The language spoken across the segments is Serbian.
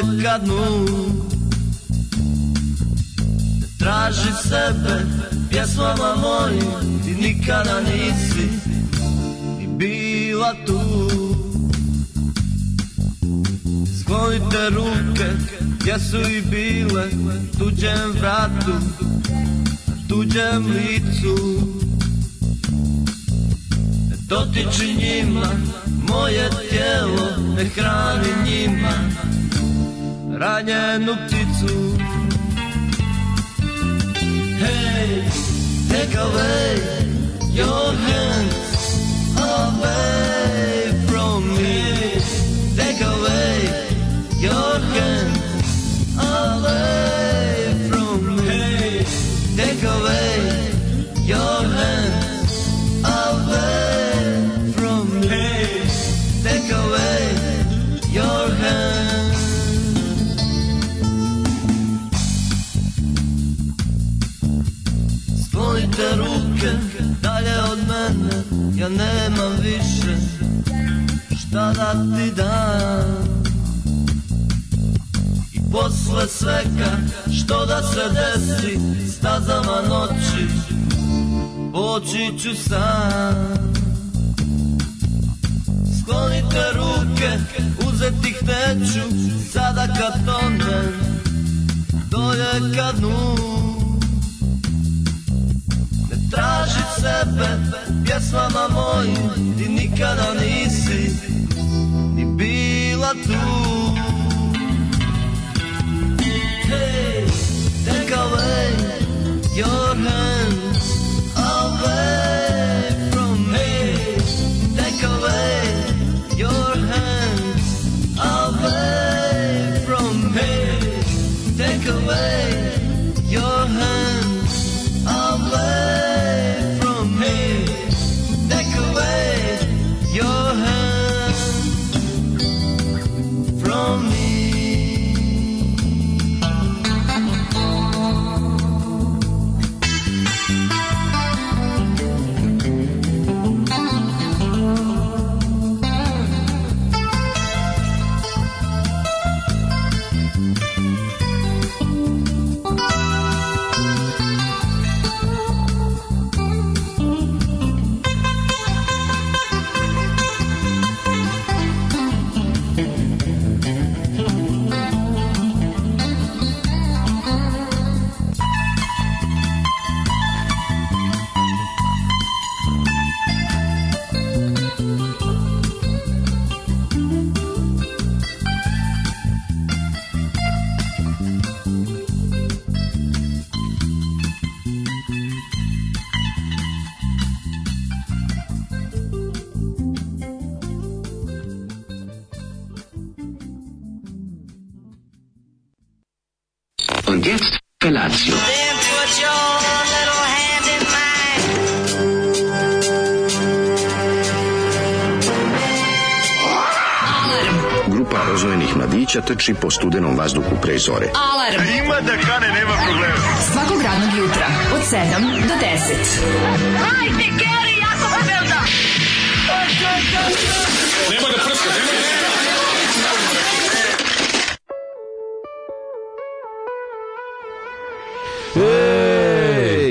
kadnu Traži sebe pjesmama mojim Ti nikada nisi ni bila tu Sklonite ruke gdje su i bile Tuđem vratu, tuđem licu Dotiči njima moje tijelo, ne hrani njima ranjenu pticu Hey, take away your hands bez sveka Što da se desi stazama noći Poći ću sam Sklonite ruke, uzeti hteću Sada kad tonem, dolje kad nu Ne traži sebe, pjesmama moj Ti nikada nisi ni bila tu take away your hands away. mladića trči po studenom vazduhu pre zore. Alarm! A ima da kane, nema problema. Svakog radnog jutra, od 7 do 10. Hajde, Geri, jako se velda! Nemoj da prska, nemoj da prska!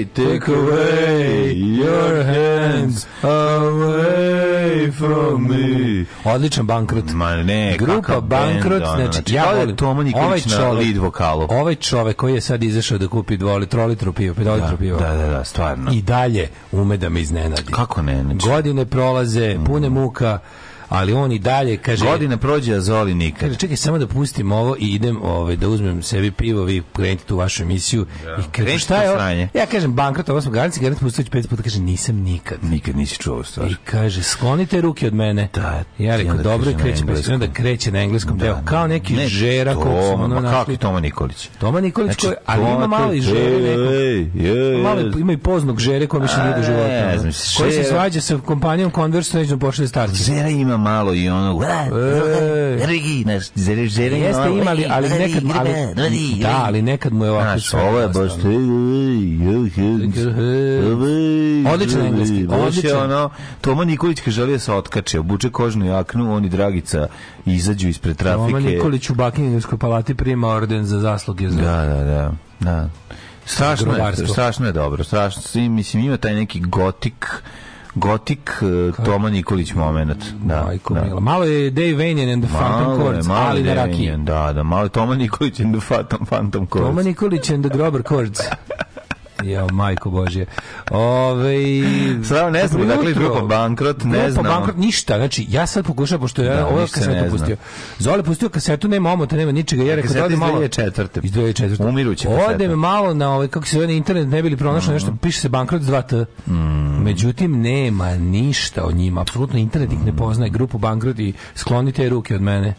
Hey, take away your hands away from me. Odličan bankrot. Ma ne, Grupa bankrot, band, znači, znači, ja volim. Tomo Nikolić ovaj čovek, na lead vokalu. Ovaj čovek koji je sad izašao da kupi 2 litru, litru piva, 5 litru da, piva. Da, da, da, stvarno. I dalje ume da me iznenadi. Kako ne? Znači. Godine prolaze, pune muka, ali on i dalje kaže godine prođe a Zoli nikad. Kaže, čekaj samo da pustim ovo i idem ovaj da uzmem sebi pivo vi krenite tu vašu emisiju ja. Da. i kaže šta je ovo? Ja kažem bankrot ovo smo garanci garant Pustović pet puta kaže nisam nikad. Nikad nisi čuo stvar. I kaže sklonite ruke od mene. Da. Ja rekao dobro kreće pa da kreće na engleskom da, da, kao da. neki ne, žera kog smo ono našli. Toma Nikolić. Toma Nikolić znači, koji ali ima malo i žere Malo ima i poznog žere koji mi više nije do života. Koji se svađa sa kompanijom Converse nećemo da pošli starci. Žera ima malo i ono rigi znaš jeste imali ali nekad ali da ali nekad mu je ovako ovo je baš odličan engleski odličan ono Toma Nikolić koji želio da se otkače obuče kožnu jaknu oni Dragica izađu ispred trafike Toma Nikolić u Buckinghamskoj palati prima orden za zasluge za da da da da strašno je, strašno je dobro strašno mislim ima taj neki gotik gotik e, Toma Nikolić moment. Da, Majko, da. Malo je Dave Vanian and the Phantom Chords, malo ali na rakiji. Da, da, malo je Toma Nikolić and the Phantom, Phantom Chords. Toma Nikolić and the Grober Chords. Jo, majko božje. Ove, Sram, ne znam, dakle, grupa bankrot, ne znam. Grupa bankrot, ništa, znači, ja sad pokušam, pošto ja da, ovo kasetu pustio. Zoli pustio kasetu, nema omota, nema ničega, ja rekao, da odem malo... Kasetu iz 2004. Umiruće kaseta. Odem malo na, ovaj, kako se zove, na internet, ne bili pronašao mm -hmm. nešto, piše se bankrot 2T. Mm Međutim, nema ništa o njima. Apsolutno internet ih ne poznaje. Grupu Bangrudi, sklonite ruke od mene.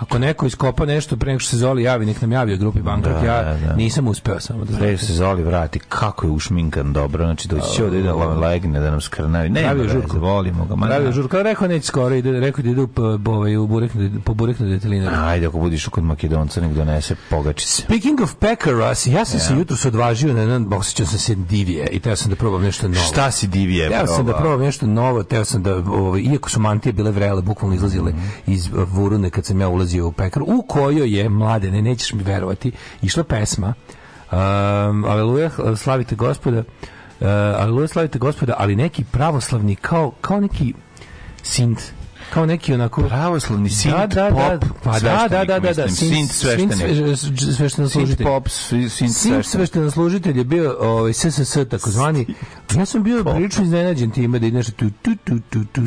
Ako neko iskopa nešto pre nego što se Zoli javi, nek nam javi u grupi Bankrot. Da, ja da, da. nisam uspeo samo da. Pre se Zoli vrati, kako je ušminkan dobro, znači doći će ovde da, da, da, da legne da nam skrnavi. Ne, pravi žurku, volimo ga. Pravi žurku, rekao neće skoro, ide, rekao da idu po, ovaj, u burek, po burek na Ajde, ako budiš kod Makedonca, nek donese pogači se. Speaking of pekaras, ja sam yeah. se jutros odvažio na jedan, osjećao sam se divije i teo sam da probam nešto novo. Šta si divije? Teo sam da probam nešto novo, teo sam da, ovaj, iako su mantije bile vrele, bukvalno izlazile mm -hmm. iz eh, vurune kad sam ja ulazio dolazio u pekar u kojoj je, mlade, ne, nećeš mi verovati, išla pesma um, Aleluja, slavite gospoda uh, Aleluja, slavite gospoda, ali neki pravoslavni kao, kao neki sint kao neki onako pravoslavni synth da, da, pop. Pa da, da, da, da, da, synth sveštenik. Svešteno služitelj. Pop, synth sveštenoslužitelj služitelj je bio ovaj SSS takozvani. Ja sam bio prilično iznenađen time da ideš tu tu tu tu tu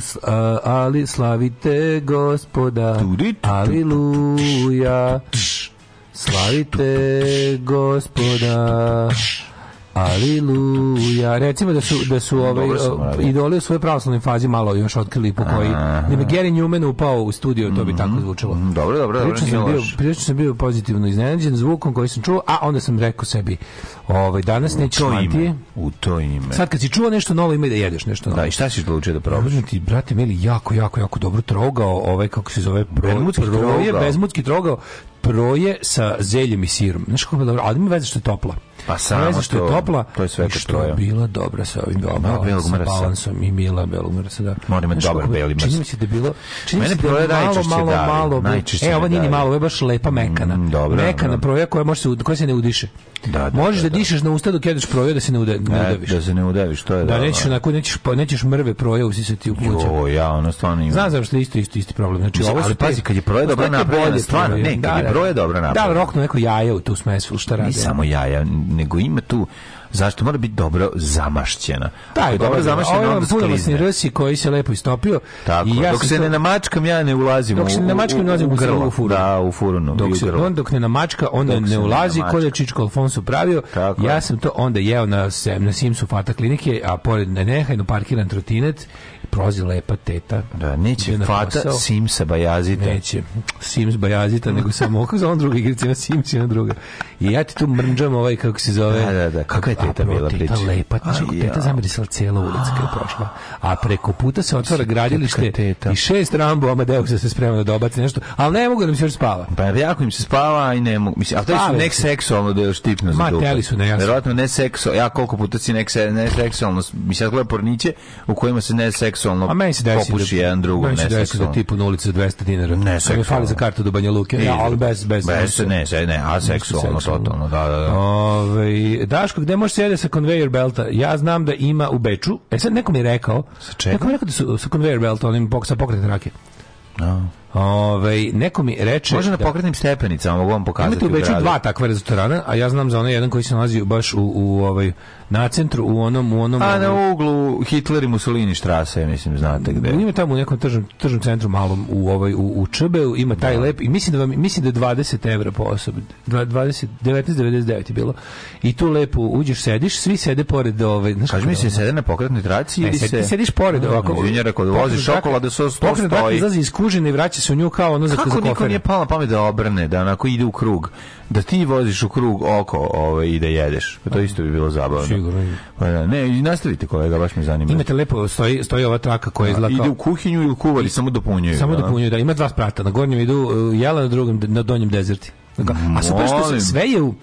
ali slavite gospoda. Aleluja. Slavite gospoda. Aliluja. Recimo da su da su ovaj idoli u svojoj pravoslavnoj fazi malo još otkrili po koji da me Gary Newman upao u studio, to bi mhm. tako zvučalo. Mhm, dobro, dobro, dobro. Sam bio, prilično sam bio pozitivno iznenađen zvukom koji sam čuo, a onda sam rekao sebi, ovaj danas neću mantije. U to ime. Sad kad si čuo nešto novo, ima da jedeš nešto novo. Da, i šta si odlučio da probaš? ti, brate, meni jako, jako, jako dobro trogao, ovaj kako se zove, bezmutski trogao, proje sa zeljem i sirom. Znaš kako je dobro, ali mi veze što je topla. Pa samo što je topla to je sve i što je bila dobra sa ovim oba, sa balansom i Mila Belomrsa. Da. Moram imati dobar beli mrs. Čini mi se da je bilo, čini Mene bilo da je najčešće malo, malo, malo, malo, najčešće e, ovo nije ni malo, ovo je baš lepa mm, mekana. Mm, dobra, mekana proja koja, može se, koja se ne udiše. Da, da, Možeš da, da, da. dišeš na usta dok jedeš proja da se ne, uda, ne e, udaviš. Da se ne udaviš, to je da. Da nećeš, onako, nećeš, pa, nećeš mrve proja usisati u pluća. Jo, ja, ono stvarno ima. Znam zašto isto, isto, isti problem. Znači, ovo ali pazi, kad je proja dobro napravljena, stvarno, ne, da, kad je proja dobro napravljena. Da, rokno neko jaje u tu smesu, šta radi? Ni samo jaja, nego ima tu zašto mora biti dobro zamašćena. Da, je dobro zamašćena, ovaj onda sklizne. rsi koji se lepo istopio. Tako, i ja dok se to... ne namačkam, ja ne ulazim dok se ne namačkam, u, ne ulazim u, u, u, grlo. u furu. Da, u furunu. dok, se, on, dok ne namačka, onda dok ne ulazi, ko je Čičko Alfonso pravio. Tako ja sam to onda jeo na, na Simsu Fata klinike, a pored Nenehajnu parkiran trotinet prozi lepa teta. Da, neće Fata posao. Sims Bajazita. Neće Sims Bajazita, nego samo kako on druga igrica, ima Sims ima druga. I ja ti tu mrnđam ovaj, kako se zove. Da, da, da. Kako je teta bila priča? Teta lepa, znaš kako teta zamirisala cijela ulica kada je prošla. A preko puta se otvara gradilište teta. i šest rambu, Rambo Amadeusa se sprema da dobaci nešto, ali ne mogu da mi se još spava. Pa jako im se spava i ne mogu. Mislim, a to su nek seksualno da je još tipno za dupe. su ne, Verovatno ne seksualno, ja koliko puta si nek, ne seksualno, mislim, ja gledam porniće u kojima se ne seksualno seksualno a meni se desi popuši da, jedan drugom. Meni se desi da tipu na ulici 200 dinara. Ne, seksualno. Mi fali za kartu do Banja Luke. Ne, ali bez, bez, bez ne, se, ne, a seksualno, seksualno, totalno, da, da, da. Ove, ovaj, Daško, gde možeš sjede sa conveyor belta? Ja znam da ima u Beču. E sad neko mi je rekao, sa čega? Neko mi je rekao da su sa conveyor belta, onim pok, sa pokret rake. No. Ovaj neko mi reče Može na da- pokretnim stepenicama, mogu vam pokazati. Imate u Beču dva takva restorana, a ja znam za onaj jedan koji se nalazi baš u, u ovaj na centru u onom u onom A na uglu Hitler i Mussolini strase, mislim, znate gde. Ima tamo u nekom tržnom tržnom centru malom u ovaj u, u Čebeu, ima taj da. lep i mislim da vam mislim da 20 evra po osobi. 20 19.99 je bilo. I tu lepo uđeš, sediš, svi sede pored ovaj, znači kaži mi se sede na pokretnoj traci ili se sediš pored ovako. Inženjera kod vozi šokolada, sa se stoji. Pokretna traci izlazi iz kužine i vraća se u nju kao ono za Kako niko nije pala pamet da obrne, da onako ide u krug, da ti voziš u krug oko ovaj, i da jedeš. To isto bi bilo zabavno. Sigurno. Pa da, ne, nastavite kolega, baš me zanima. Imate lepo, stoji, stoji ova traka koja da, izlaka. Ide u kuhinju i u I, samo dopunjuju. Samo da? dopunjuju, da. Ima dva sprata, na gornjem idu e, jela, na drugom, na donjem dezerti. Dakle, a super što se sve je u,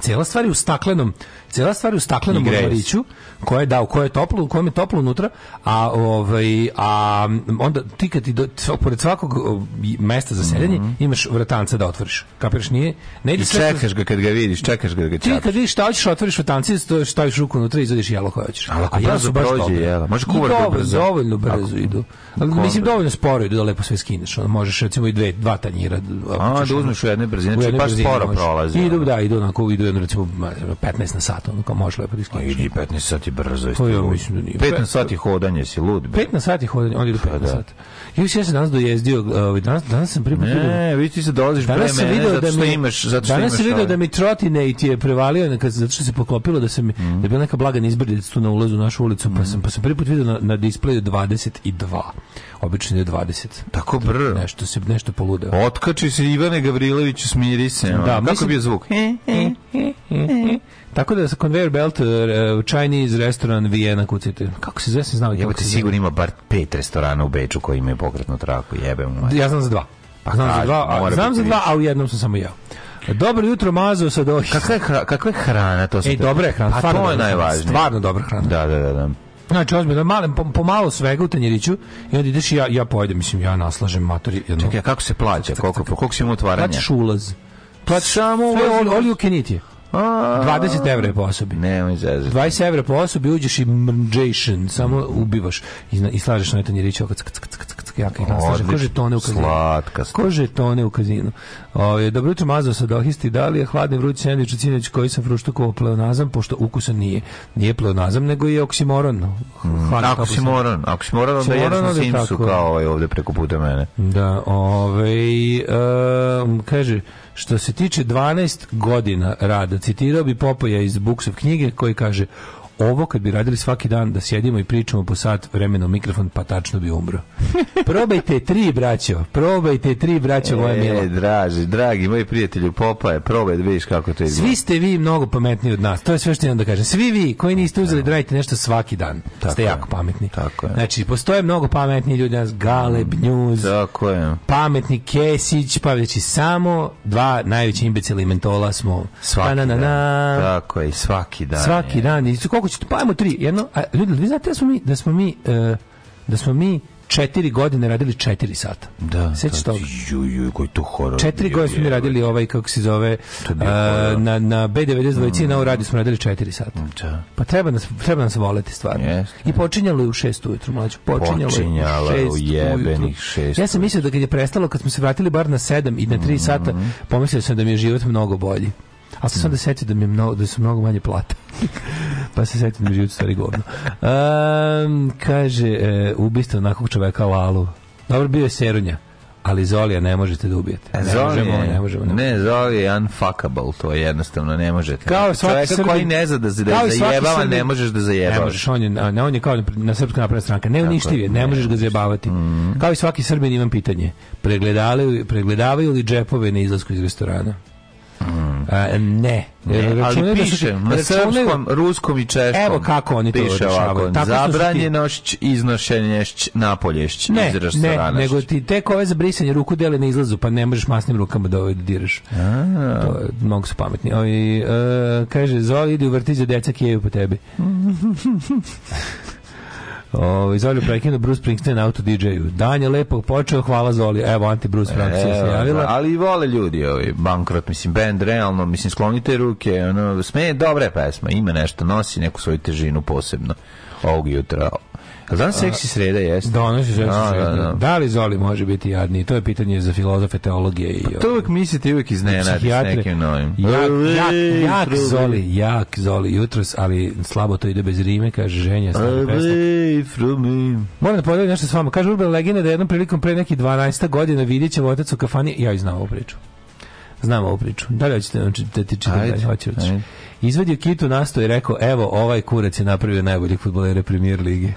cijela stvar je u staklenom Cela stvar je u staklenom ormariću koje je da, u koje je toplo, u kojem je toplo unutra, a ovaj a onda ti kad ti do, pored svakog mesta za sedenje mm -hmm. imaš vratanca da otvoriš. Kapiraš nije? Ne ide I čekaš ga kad ga vidiš, čekaš ga da ga čapiš. Ti kad vidiš šta hoćeš, otvoriš vratanci, staviš ruku unutra i izvadiš jelo koje hoćeš. a ja ako brzo prođe jelo, može kuvar da brzo. Dovoljno brzo idu. Ali mislim dovoljno sporo idu da lepo sve skineš. Onda možeš recimo i dve dva tanjira. A, da uzmeš u jedne brzine, znači baš sporo prolazi. Idu da, idu na kuvi idu jedno recimo 15 na sat sat, ono kao može lepo da iskličiš. Pa idi 15 sati brzo, jeste. Pa ja mislim da nije. 15 pa sati hodanje, si lud. Bre. 15 sati hodanje, on ide 15 da. sati. Ja se ja sam danas dojezdio, ovaj danas danas sam prvi Ne, vidi ti se dolaziš pre mene, sam video da mi, imaš, zato što danas imaš. Ovaj- da mi trotinate je prevalio na zato što se poklopilo da se mi mm. da bila neka blaga nizbrdica tu na ulazu u našu ulicu, mm. pa sam pa sam priput put video na, na displeju 22 obično je 20. Tako br. Nešto se nešto poludeo. Otkači se Ivane Gavriloviću, smiri se. Da, Kako mislim, bi je zvuk? E. Tako da sa conveyor belt e, Chinese restoran Vijena kucite. Kako se zove, se znao. Jebote, sigurno ima bar pet restorana u Beču koji imaju pokretnu traku, jebem. Ja znam za dva. Pa znam za dva, a, znam za dva, a u jednom sam samo jeo. Dobro jutro, Mazo, sa došli. Kakva je, hra, kakva je hrana? To Ej, dobra je hrana. Pa to je najvažnije. Stvarno dobra hrana. Da, da, da. da. Znači, ozbiljno, da male, pomalo svega u tanjiriću i onda ideš i ja, ja pojedem, mislim, ja naslažem matori. Jedno. Čekaj, a kako se plaća? Koliko, koliko si ima otvaranja? Plaćaš ulaz. Pa samo all, all you can eat je. A, 20 evra je po osobi. Ne, on 20 evra po osobi uđeš i mđejšen, samo ubivaš i, i slažeš na tanjirić okac, kac, kac, kac, kac, jaka ih naslaže. Ko žetone u kazinu? Slatka. Ko žetone u kazinu? O, dobro jutro, mazao sa dohisti, da li je hladni vruć sandvič u cineću koji sam fruštukovao pleonazam, pošto ukusa nije. Nije pleonazam, nego je oksimoron. Mm, oksimoron, oksimoron, onda jedeš na Simsu kao ovaj ovde preko puta mene. Da, ovaj, um, kaže, Što se tiče 12 godina rada, citirao bi Popoja iz Buksov knjige koji kaže ovo kad bi radili svaki dan da sjedimo i pričamo po sat vremena u mikrofon, pa tačno bi umro. probajte tri, braćo. Probajte tri, braćo, moje e, milo. Draži, dragi moji prijatelju Popaje, probaj da vidiš kako to izgleda. Svi ste vi mnogo pametniji od nas. To je sve što imam da kažem. Svi vi koji niste uzeli da radite nešto svaki dan, tako ste je. jako pametni. Tako je. Znači, postoje mnogo pametni ljudi nas, Galeb, News, tako je. pametni Kesić, pa već i samo dva najveći imbecili mentola smo. Svaki pa na, na, na, dan. Tako je, svaki dan. Svaki je. dan. I koliko hoćete, pa ajmo tri. Jedno, a, ljudi, vi znate da smo mi, da smo mi, uh, da smo mi četiri godine radili četiri sata. Da. Sećaš da, da. to? Ju, ju, koji to horor. Četiri godine smo radili ovaj, kako se zove, a, na, na B92 mm. na radi smo radili četiri sata. Mm, da. Pa treba nas, treba nas voleti stvarno. Yes, I počinjalo je u 6 ujutru, mlađe, Počinjalo, počinjalo je u šest u jebenih 6. Ja sam mislio da kad je prestalo, kad smo se vratili bar na 7 i na 3 mm. sata, pomislio sam da mi je život mnogo bolji. A sam mm. da seti da, mi je mnogo, da su mnogo manje plata. pa se setim da mi život stvari govno. Um, kaže, e, ubistvo onakog čoveka Lalu. Dobro, bio je Serunja ali Zolija ne možete da ubijete. E, ne, Zoli, možemo, ne možemo. Ne, ne Zoli je unfuckable, to je jednostavno ne možete. Kao svaki Srbin, koji ne zna da, da zajebava, ne možeš da zajebavaš. Ne možeš, on je, on je kao na srpska napravna stranka, neuništiv je, ne, ne možeš ga zajebavati. Mm. Kao i svaki Srbin imam pitanje, pregledavaju, pregledavaju li džepove na izlasku iz restorana? A, ne. ne ali piše da su, na srpskom, ruskom i češkom. Evo kako oni to piše ovako. Zabranjenošć, iznošenješć, napolješć ne, iz Ne, nego ti tek ove za brisanje ruku dele na izlazu, pa ne možeš masnim rukama da ove diraš. A. To, mogu su pametni. Ovi, uh, kaže, Zoli, idi u vrtić za deca kijaju po tebi. Ovaj Zolju prekinuo Bruce Springsteen auto DJ-u. Dan je lepo počeo, hvala Zoli. Evo anti Bruce Francija se javila. Da, ali vole ljudi ovi ovaj, bankrot, mislim bend realno, mislim sklonite ruke, ono sme dobra je pesma, ima nešto, nosi neku svoju težinu posebno ovog jutra Danas seksi sreda jeste. Danas je seksi no, sreda. No, da, no. Da. da li Zoli može biti jadniji? To je pitanje za filozofe, teologije i... Pa to ovaj, uvijek mislite, uvek iznenadi s nekim novim. Jak, jak, jak Zoli, jak Zoli jutros, ali slabo to ide bez rime, kaže ženja. from Moram da podijelim nešto s vama. Kaže Urban Legine da jednom prilikom pre nekih 12 godina vidjet će otac u kafani. Ja i znam ovu priču. Znam ovu priču. Da li hoćete da ti čitam? Ajde, hoću Izvadio kitu nastoj i rekao, evo, ovaj kurac je napravio najboljih futbolera premijer lige.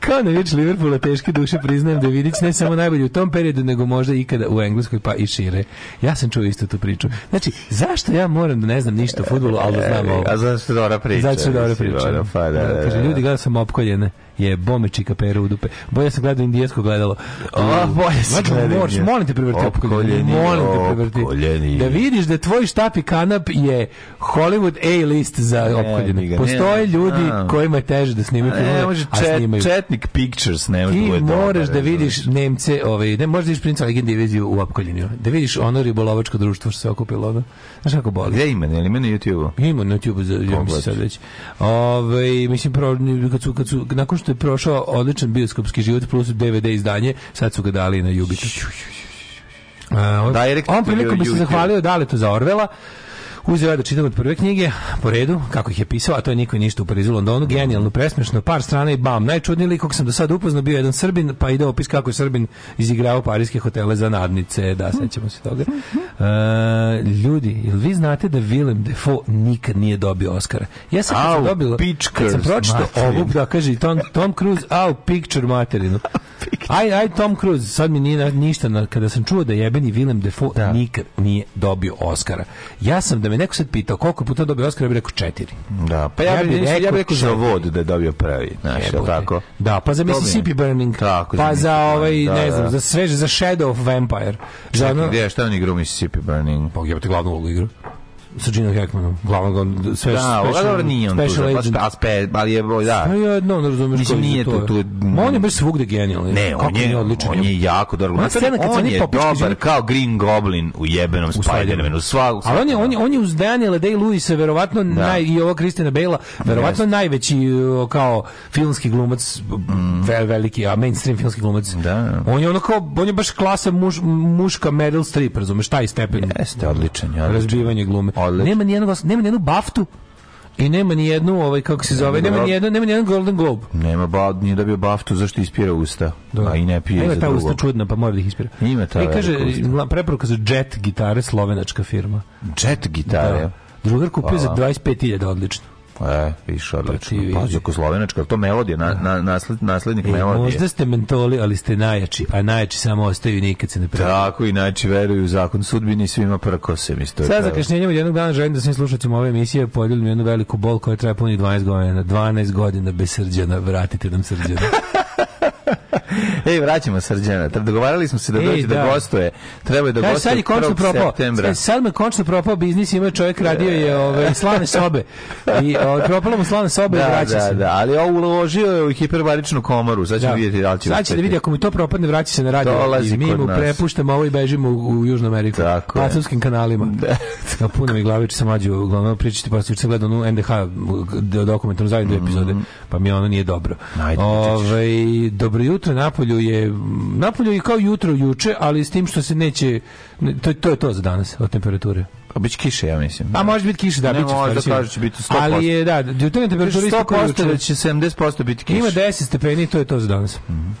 Kao navijač Liverpoola teške duše priznajem da je Vidić ne samo najbolji u tom periodu, nego možda ikada u Engleskoj pa i šire. Ja sam čuo isto tu priču. Znači, zašto ja moram da ne znam ništa o futbolu, ali da znam e, ovo? A zašto dobra priča? Zašto dobra priča? Dobro, pa, da, da, da. Kaže, da. ljudi, gledam sam opkoljene je bome čika pera u dupe. Bolje sam gledao indijesko gledalo. Oh, bolje sam znači, gledao. Moraš, molim te prevrti opkoljeni. Molim te prevrti. Da vidiš da tvoj štap i kanap je Hollywood A-list za opkoljeni. Postoje ljudi kojima je teže da snimaju filmove, a snimaju. Četnik Pictures ne može Ti moraš da vidiš Nemce, ovaj, ne možeš da vidiš Princa Legend diviziju u opkoljenju. Da vidiš ono ribolovačko društvo što se okupilo. Ono. Znaš kako boli? Gde ima, ili ima na YouTube-u? Ima na YouTube-u, ja mislim sad već. Ove, ovaj, mislim, pro, kad su, kad su, nakon što je prošao odličan bioskopski život plus DVD izdanje, sad su ga dali na Jubitu. Uh, on prilikom bi se zahvalio Daletu za Orvela, Uzeo ja da čitam od prve knjige, po redu, kako ih je pisao, a to je niko i ništa u Parizu, Londonu, genijalno, presmešno, par strana i bam. Najčudniji lik kog sam do sada upoznao bio jedan Srbin, pa ide opis kako je Srbin izigrao parijske hotele za nadnice, da, sećamo se toga. Uh, ljudi, ili vi znate da Willem Defoe nikad nije dobio Oscara? Ja sam kad sam dobila, kad sam pročito ovu, da kaže Tom, Tom Cruise, au, picture materinu. Aj, aj Tom Cruise, sad mi nije ništa, kada sam čuo da jebeni Willem Defoe da. nikad nije dobio Oscara. Ja sam da me neko sad pitao koliko puta dobio Oskar, ja bih rekao četiri. Da, pa ja, bih ja bih rekao, ja bi rekao za vod da je dobio prvi, znaš, je tako? Da, pa za Mississippi Burning, tako, pa za ovaj, da, ne da. znam, da. za sveže, za Shadow of Vampire. Čekaj, gdje, šta on igra u Mississippi Burning? Pa ja bih te glavnu ulogu igru? sa Gene Hackmanom, glavnog sve da, da special, dobro nije on tu, pa spe, a spe, ali je boj, da. ja jedno, ne razumeš Mislim, nije tu, tu, on je baš svugde genijalni. Ne, on je, odličan. On je jako dobro. Ma, scena, kad on je dobar znači- kao Green Goblin u jebenom Spider-Manu, svag. Ali on je, on je, on je uz Daniela Day-Lewisa, verovatno, da. naj, i ovo Kristina Bela, verovatno najveći kao filmski glumac, mhm. veliki, a mainstream filmski glumac. Da. On je ono kao, on je baš klasa muška Meryl Streep, razumeš, taj stepen. Jeste, odličan, je. Razbivanje glume. Odlično. Nema ni jednu, nema ni jednu baftu. I nema ni jednu, ovaj kako se zove, nema, ni jednu, nema ni jedan Golden Globe. Nema bad, nije dobio baftu zašto ispira usta. Da. A i ne pije Ima za ta drugo. usta čudna, pa mora da ih ispira. Ima ta. I e, kaže preporuka za Jet gitare slovenačka firma. Jet gitare. Da. Drugar kupio Hvala. za 25.000 odlično. E, više pa odlično. Pazi, ako slovenačka, to melodija, na, da. na, nasled, naslednik e, melodije. Možda ste mentoli, ali ste najjači, a najjači samo ostaju i nikad se ne pravi. Tako, i najjači veruju u zakon sudbini svima prkosem. Isto Sad za kašnjenjem od jednog dana želim da svim slušacima ove emisije podijelim jednu veliku bol koja traje punih 12 godina. 12 godina bez srđana, vratite nam srđana. Ej, vraćamo Srđana. Dogovarali smo se da dođe da, da gostuje. Treba da je da gostuje. Sad je končno propao. Septembra. Sad me končno propao biznis, ima čovjek radio je e. ove ovaj, slane sobe. I ove, propalo mu slane sobe da, i vraća da, se. Da, da, ali ovo uložio je u hiperbaričnu komoru. Sad ćemo da. vidjeti da će Sad će da vidi ako mu to propadne, vraća se na radio. Dolazi I mi mu prepuštamo ovo i bežimo u, u Južnu Ameriku. Tako Atlanskim kanalima. Da. Na puno mi glaviče sam mlađu uglavnom pričati, pa sam gledao onu NDH dokumentarnu zajednu mhm. epizode, pa mi ono nije dobro. Najde, ove, ovaj, dobro jutro jutro napolju je napolju je kao jutro juče, ali s tim što se neće to, to je to za danas od temperature. A pa biće kiše, ja mislim. A može biti kiše, da, ne biće. Može da kaže će biti 100%. Ali je da, jutarnja temperatura 100% da će 70% biti kiše. Ima 10 stepeni, to je to za danas. Mm -hmm.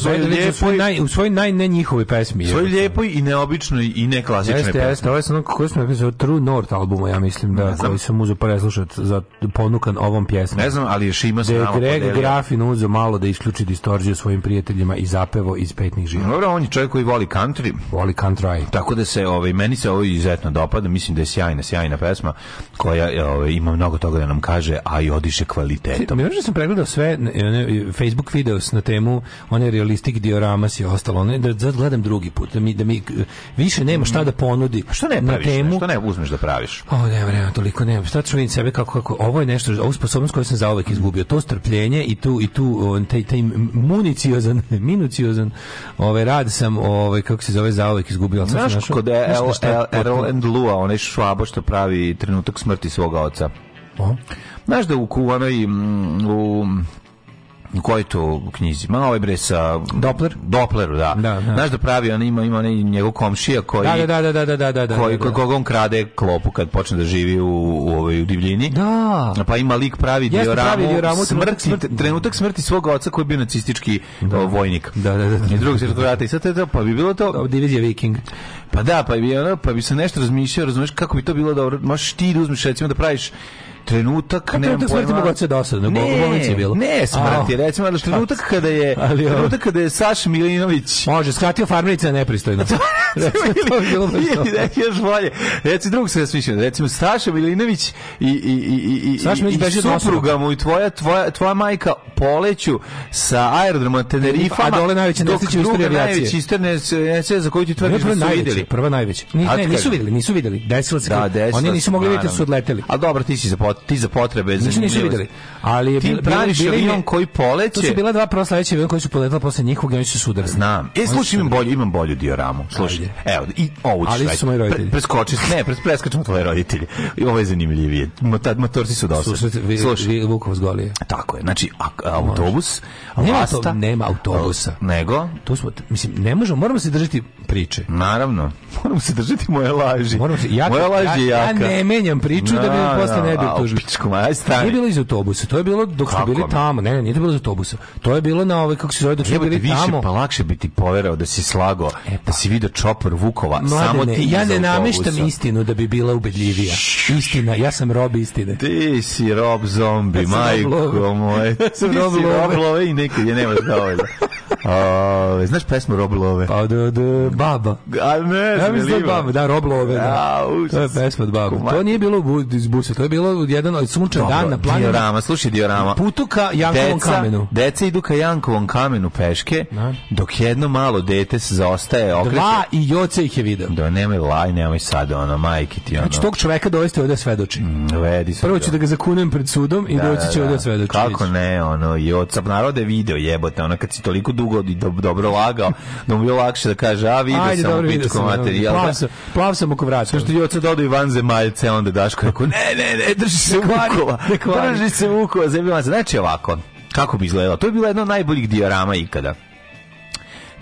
svojoj lijepoj naj u svojoj naj ne njihovoj pesmi. Svoj lijepoj i neobičnoj i ne klasičnoj. Jeste, jeste, ovo je ono kako smo rekli True North albuma, ja mislim da ne znam. koji sam uzeo preslušat za ponukan ovom pjesmom. Ne znam, ali je Šima se da nama Greg Grafin uzeo malo da isključi distorziju svojim prijateljima i zapevo iz petnih živa. Dobro, on je čovjek koji voli country. Voli country. Tako da se ovaj meni se ovo izuzetno dopada, mislim da je sjajna, sjajna pesma koja ovaj, ima mnogo toga da nam kaže, a i odiše kvalitetom. Mi da sam pregledao sve ne, ne, Facebook videos na temu one surrealistik diorama si ostalo, ne, da, da gledam drugi put, da mi, da mi eh, više nema šta da ponudi. A što ne praviš, na temu. Ne, što ne uzmeš da praviš? O, ne, vremena, toliko nema. Šta ću vidjeti sebe kako, kako, ovo je nešto, ovu sposobnost koju sam zauvek izgubio, to strpljenje i tu, i tu, taj, taj municiozan, minuciozan, ovaj, rad sam, ovaj, kako se zove, zauvek izgubio. Znaš, kod e- Errol and Lua, onaj švabo što pravi trenutak smrti svoga oca. Znaš da u, u mm, u U kojoj to knjizi? Ma ovaj bre sa Doppler? Doppleru, da. da, da. Znaš da pravi, on ima ima onaj njegov komšija koji Da, da, da, da, da, da, da. da, da koji da. kog on krade klopu kad počne da živi u u ovoj u divljini. Da. Pa ima lik pravi dioramu, dioramu smrti, smrti, trenutak smrti svog oca koji je bio nacistički da. O, vojnik. Da, da, da. da. I drugog svjetskog rata i sad to, pa bi bilo to da, divizija Viking. Pa da, pa bi ono, pa bi se nešto razmišljao, razumeš kako bi to bilo dobro. Možeš ti da uzmeš recimo da praviš trenutak ne mogu da Trenutak smrti dosadno, ne, bolnici bilo. Ne, smrti, oh. recimo, ali pa, trenutak kada je ali, trenutak kada je Saš Milinović. Može, skratio farmerica nepristojno. ili neki još bolje. Reci drug se smišljeno. Recimo, Saša Milinović i, i, i, i, Saš i, i supruga mu i tvoja, tvoja, tvoja majka poleću sa aerodroma Tenerifa. A dole najveće nesreće u istoriji avijacije. Najveće isterne nesreće za koju ti tvrdiš da su videli. Prva najveća. ne, nisu videli, nisu videli. Desilo se. Da, Oni nisu mogli videti da su odleteli. al dobro, ti si zapotio ti za potrebe za nisu videli. Ali je bil, praviš avion koji poleće. To su bila dva prva sledeća aviona koji su poletala posle njihovog i oni su sudarili. Znam. E, slušaj, imam bolju, imam bolju dioramu. Slušaj, evo, i ovu ću Ali su moji roditelji. Pre, preskoči, ne, pres, preskačemo tvoje roditelji. I ovo je zanimljivije. Motor, motorci su dosta. Slušaj, slušaj. Vukov zgolije. Tako je. Znači, a, autobus, nema, vasta, nema autobusa. Nego? Tu smo, mislim, ne možemo, moramo se držati priče. Naravno. Moramo se držati moje laži. Moramo se, jaka, moja laži ja, jaka. Ja, ne menjam priču da bi posle ne bi Bože. Pičku, aj stani. Nije bilo iz autobusa, to je bilo dok kako ste bili mi? tamo. Ne, ne, nije to bilo iz autobusa. To je bilo na ovaj kako se zove dok ste bili više, tamo. pa lakše bi ti poverao da si slago, e, pa. da si video čopor Vukova, Mladene, samo ti. Ja ne nameštam istinu da bi bila ubedljivija. Istina, ja sam rob istine. Ti si rob zombi, ja majko moje. Ja sam rob love i nikad je nema dovoljno. A, da. znaš pesmu Roblove? Pa da, da, baba. A ne, ja mislim da baba, da Roblove. Da. Ja, to je pesma od baba. To nije bilo iz busa, to je bilo jedan od sunčan dan na planinu. Diorama, slušaj diorama. Putu ka Jankovom deca, kamenu. Deca idu ka Jankovom kamenu peške, Na. Da. dok jedno malo dete se zaostaje, okreće. Dva i Joce ih je video. Da, nemoj laj, nemoj sad, ono, majke ti, znači, ono. Znači, tog čoveka dovesti ovdje svedoči. Mm, vedi se. Prvo da. ću da ga zakunem pred sudom i da, doći da, će da, ovdje svedoči. Kako ne, ono, i od narode video jebote, ono, kad si toliko dugo i do, dobro lagao, da mu je lakše da kaže, a vidio Ajde, sam dobro, pičko sam, materijal. Plav sam, plav sam oko vraća. Što ti Joca dodaju vanzemaljce, onda Daško rekao, ne, ne, ne, drži se Vukova. Prži se Vukova, zemljivac. Znači ovako, kako bi izgledalo? To je bila jedna od najboljih diorama ikada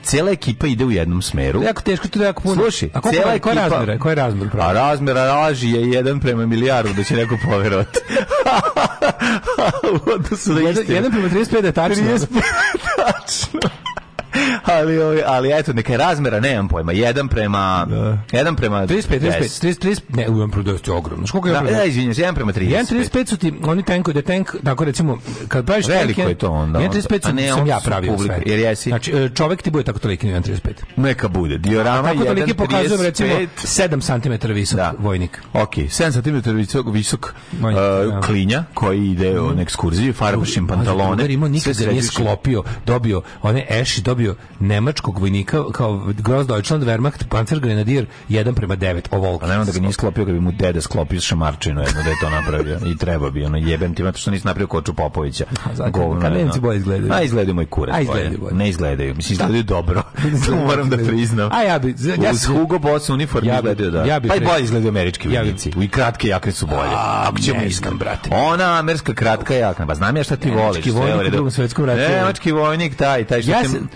cela ekipa ide u jednom smeru. Jako teško to je jako puno. Slušaj, a cela ekipa... Koji razmjer, koji razmjer pravi? A razmjer raži je jedan prema milijardu, da će neko poverovati. u odnosu da jedan, jedan prema 35 je tačno. 35 tačno. ali, ali, eto, neka je razmera, nemam pojma, jedan prema... Da. Jedan prema... 35, 35, 30, 30, ne, uvijem prodosti ogromno. Koliko je da, da, izvinjavam se, jedan prema 35 30. 35 su ti, oni tankuju da tank, tako recimo, kad praviš tank... je to onda. 1,35 su, ne, sam ja pravio publik, sve. Jer jesi... Znači, e, čovek ti bude tako toliki na 35 Neka bude, diorama 1,35. Tako toliki pokazujem, recimo, 7 cm visok da. vojnik. Ok, 7 cm visok, visok vojnik, uh, klinja koji ide mm. na ekskurziju, farbašim pantalone. Ugar imao da nije sklopio, dobio one eši, dobio ubio nemačkog vojnika kao Gross Deutschland Wehrmacht pancer grenadir 1 prema 9 ovolk. A nema da ga nije sklopio, da bi mu dede sklopio šamarčinu jedno da je to napravio. I treba bi ono jebem ti što nisi napravio koču Popovića. Govno. Kad da, nemci da. boje izgledaju. A izgledaju moj kurac. A izgledaju boje. Ne izgledaju. Mislim da. izgledaju da. dobro. to moram da priznam. A ja bi ja Uz Hugo Boss uniformu ja izgledaju da. Ja bi pa i bolje izgledaju američki vojnici. U I kratke jakne su bolje. A, Ako ćemo iskan brate. Ona američka kratka jakna. Pa znam ja šta ti voliš. Nemački vojnik u Drugom svetskom ratu. Nemački vojnik taj taj što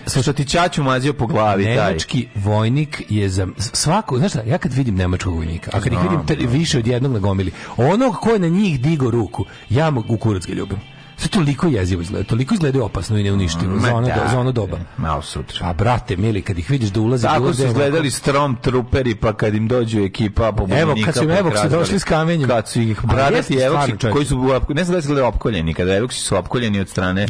se što ti Čaču mazio po glavi. Nemački taj. vojnik je za svaku, znaš šta, ja kad vidim nemačkog vojnika, a kad ih vidim tre, više od jednog na gomili, onog ko je na njih digo ruku, ja mu u kurac ga ljubim. Sve toliko jezivo izgleda, toliko izgledaju opasno i neuništivo mm, za ono, da, za ono doba. Da, malo sutra. A brate, mili, kad ih vidiš da ulaze... Tako ulaze, su izgledali ovako... strom truperi, pa kad im dođu ekipa pobunjenika... Pa evo, kad su im Evoksi došli s kamenjem. Kad su ih bradati evo, koji su, ne znam da su gledali opkoljeni, kada evo, su opkoljeni od strane...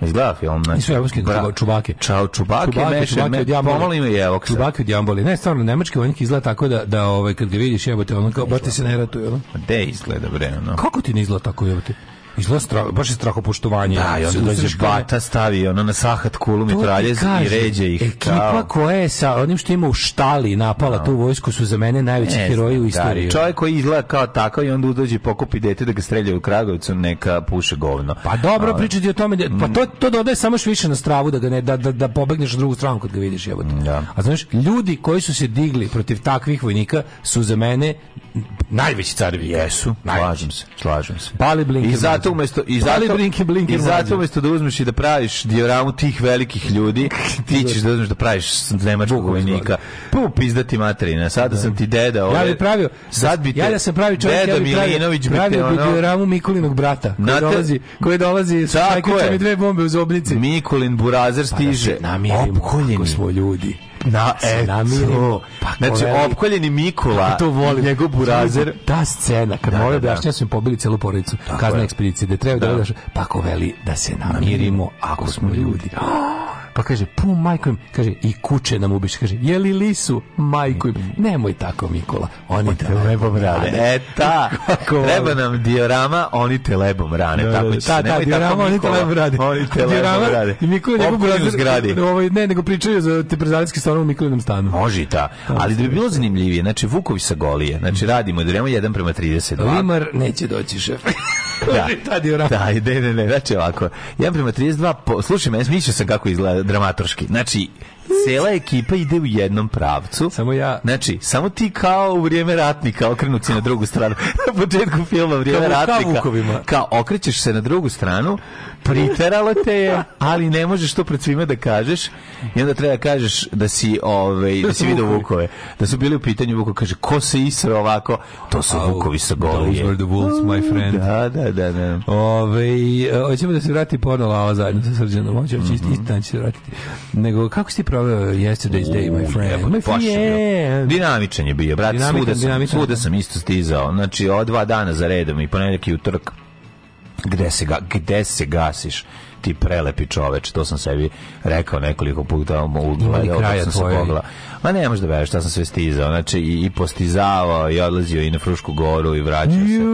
Pa izgleda film. Znači, Nisu Evoksi, bra... čubake. Čao, čubake, čubake, meše, čubake me, pomalo ima i Evoksa. Čubake od Jamboli. Ne, stvarno, nemački vojnik izgleda tako da, da ovaj, kad ga vidiš, te ono kao, brate se ne ratuje, ono. Gde izgleda, bre, ono? Kako ti ne izgleda tako, evo, jebote? Izgleda strah, baš je strah strahopoštovanje. Da, i onda dođe bata, stavi ono na sahat kulu mitraljez i ređe ih. Ekipa kao. koja je sa onim što ima u štali napala no. Da. tu vojsku su za mene najveći ne, heroji u da, istoriji. Da, čovjek koji izgleda kao takav i onda dođe pokupi dete da ga strelja u Kragovicu, neka puše govno. Pa dobro, A, pričati o tome, da- pa to, to dodaje samo više na stravu da, ga ne, da, da, da pobegneš na drugu stranu kad ga vidiš. Jebote. Da. A znaš, ljudi koji su se digli protiv takvih vojnika su za mene najveći carevi. Jesu, slažem se, slažem se. Pali Blinke. I zato zato umesto i zato blinke, blinke, i zato umesto da uzmeš i da praviš dioramu tih velikih ljudi, ti ćeš da uzmeš da praviš nemačkog vojnika. Pa upizdati materina. Sada da. sam ti deda, ovaj. Ja bi pravio. Sad bi te, ja da sam pravi čovjek, deda ja bi Milinović bi te ono. dioramu Mikulinog brata, koji dolazi, koji dolazi sa mi dve bombe uz obnici. Mikulin Burazer stiže. Pa da Opkoljeni smo ljudi na eto. Pa, znači, opkoljeni Mikula, to volim. njegov burazer. Ta scena, kad da, mora da, da, da. da smo pobili celu porodicu, kazna ekspedicije, gde treba da, da pa ko veli da se namirimo ako smo ljudi. Pa kaže, pu majko im, kaže, i kuće nam ubiš, kaže, je li lisu, majko im, mm. nemoj tako Mikola, oni o te lebom rane. E ta, treba nam diorama, oni te lebom rane, tako će ta, ta, diorama, oni te lebom rane Oni te lebom rane I Mikola njegov zgradi. Ovaj, ne, nego pričaju za te prezalinski ono u mikronom stanu. Može i ta. Ali da bi bilo zanimljivije, znači Vuković sa golije, znači radimo da idemo 1 prema 32. Limar neće doći, šef. da, da. tad je Da, ne, ne, ne, znači ovako. 1 prema 32, po, slušaj, meni smišao sam kako izgleda dramatorski, Znači, cela ekipa ide u jednom pravcu. Samo ja. Znači, samo ti kao u vrijeme ratnika okrenuti na drugu stranu. na početku filma vrijeme kao ratnika. Kao, kao okrećeš se na drugu stranu, priteralo te je, ali ne možeš to pred svima da kažeš. I onda treba da kažeš da si, ovaj, da, da si vidio vukove. Da su bili u pitanju vukovi. Kaže, ko se isra ovako? To su oh, vukovi sa da, golije. Those were the wolves, my mm, friend. Da, da, da. da. Ove, e, hoćemo da se vrati ponovo ova zajedno sa srđanom. Hoćemo mm -hmm. se vratiti. Nego, kako si proveo yesterday's day, my friend. My friend. Dinamičan je bio, brate, svuda, sam, svuda sam isto stizao. Znači, od dva dana za redom i ponedjeljak i utorak gde se, ga, gde se gasiš ti prelepi čoveč, to sam sebi rekao nekoliko puta u gledao, sam se pogla. Ma ne možeš da veruješ šta sam sve stizao. Znači i, i postizavao i odlazio i na Frušku goru i vraćao se.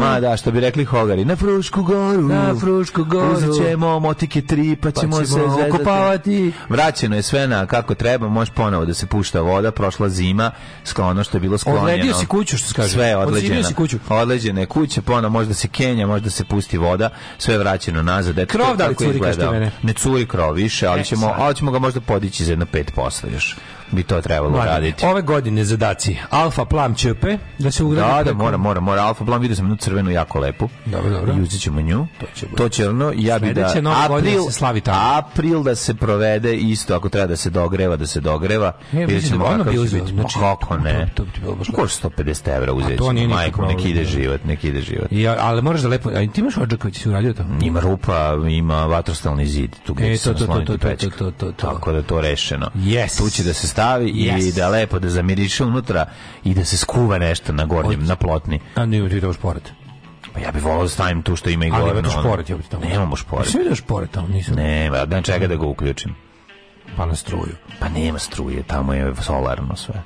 Ma da, što bi rekli Hogari, na Frušku goru. Na Frušku goru. Uzet ćemo motike tri, pa, pa ćemo, ćemo se zezati. okopavati. Vraćeno je sve na kako treba, možeš ponovo da se pušta voda, prošla zima, sklono što je bilo sklonjeno. Odledio si kuću, što se kaže. Sve je odleđeno. si kuću. Odleđena je kuća, ponovo možda se kenja, možda se pusti voda, sve je vraćeno nazad. Eto, krov da li curi, mene? Ne curi krov više, ali, e, ćemo, ali ćemo ga možda podići za jedno pet 5% još bi to trebalo Mladen, raditi. Ove godine zadaci Alfa Plam čepe da se ugradi. Da, da, mora, mora, mora. Alfa Plam vidio sam jednu crvenu jako lepu. Dobro, dobro. I uzet ćemo nju. To će, to će ono, ja bi da... April, se slavi tamo. April da se provede isto, ako treba da se dogreva, da se dogreva. Ne, vidjet ćemo da ono bi uzeo. Znači, pa kako ne? To, to, to bi bilo baš pa Koš 150 evra uzet ćemo, nije majko, nek ide život, nek ide život. Ja, ali moraš da lepo... A ti imaš Ođaković, si uradio to? Ima rupa, ima vatrostalni zid, tu gdje e, to, to, to, to, da to, to, to, to, to, to, to, to, to, to, to, to, to, to, stavi yes. i da lepo da zamiriše unutra i da se skuva nešto na gornjem, Od... na plotni. A ne, ti to šporet. Pa ja bih volao da stavim tu što ima i gore. Ali ima šporet, ja bih tamo. Nemamo šporet. Sve da šporet tamo nisam. Ne, da čega da ga uključim. Pa na struju. Pa nema struje, tamo je solarno sve.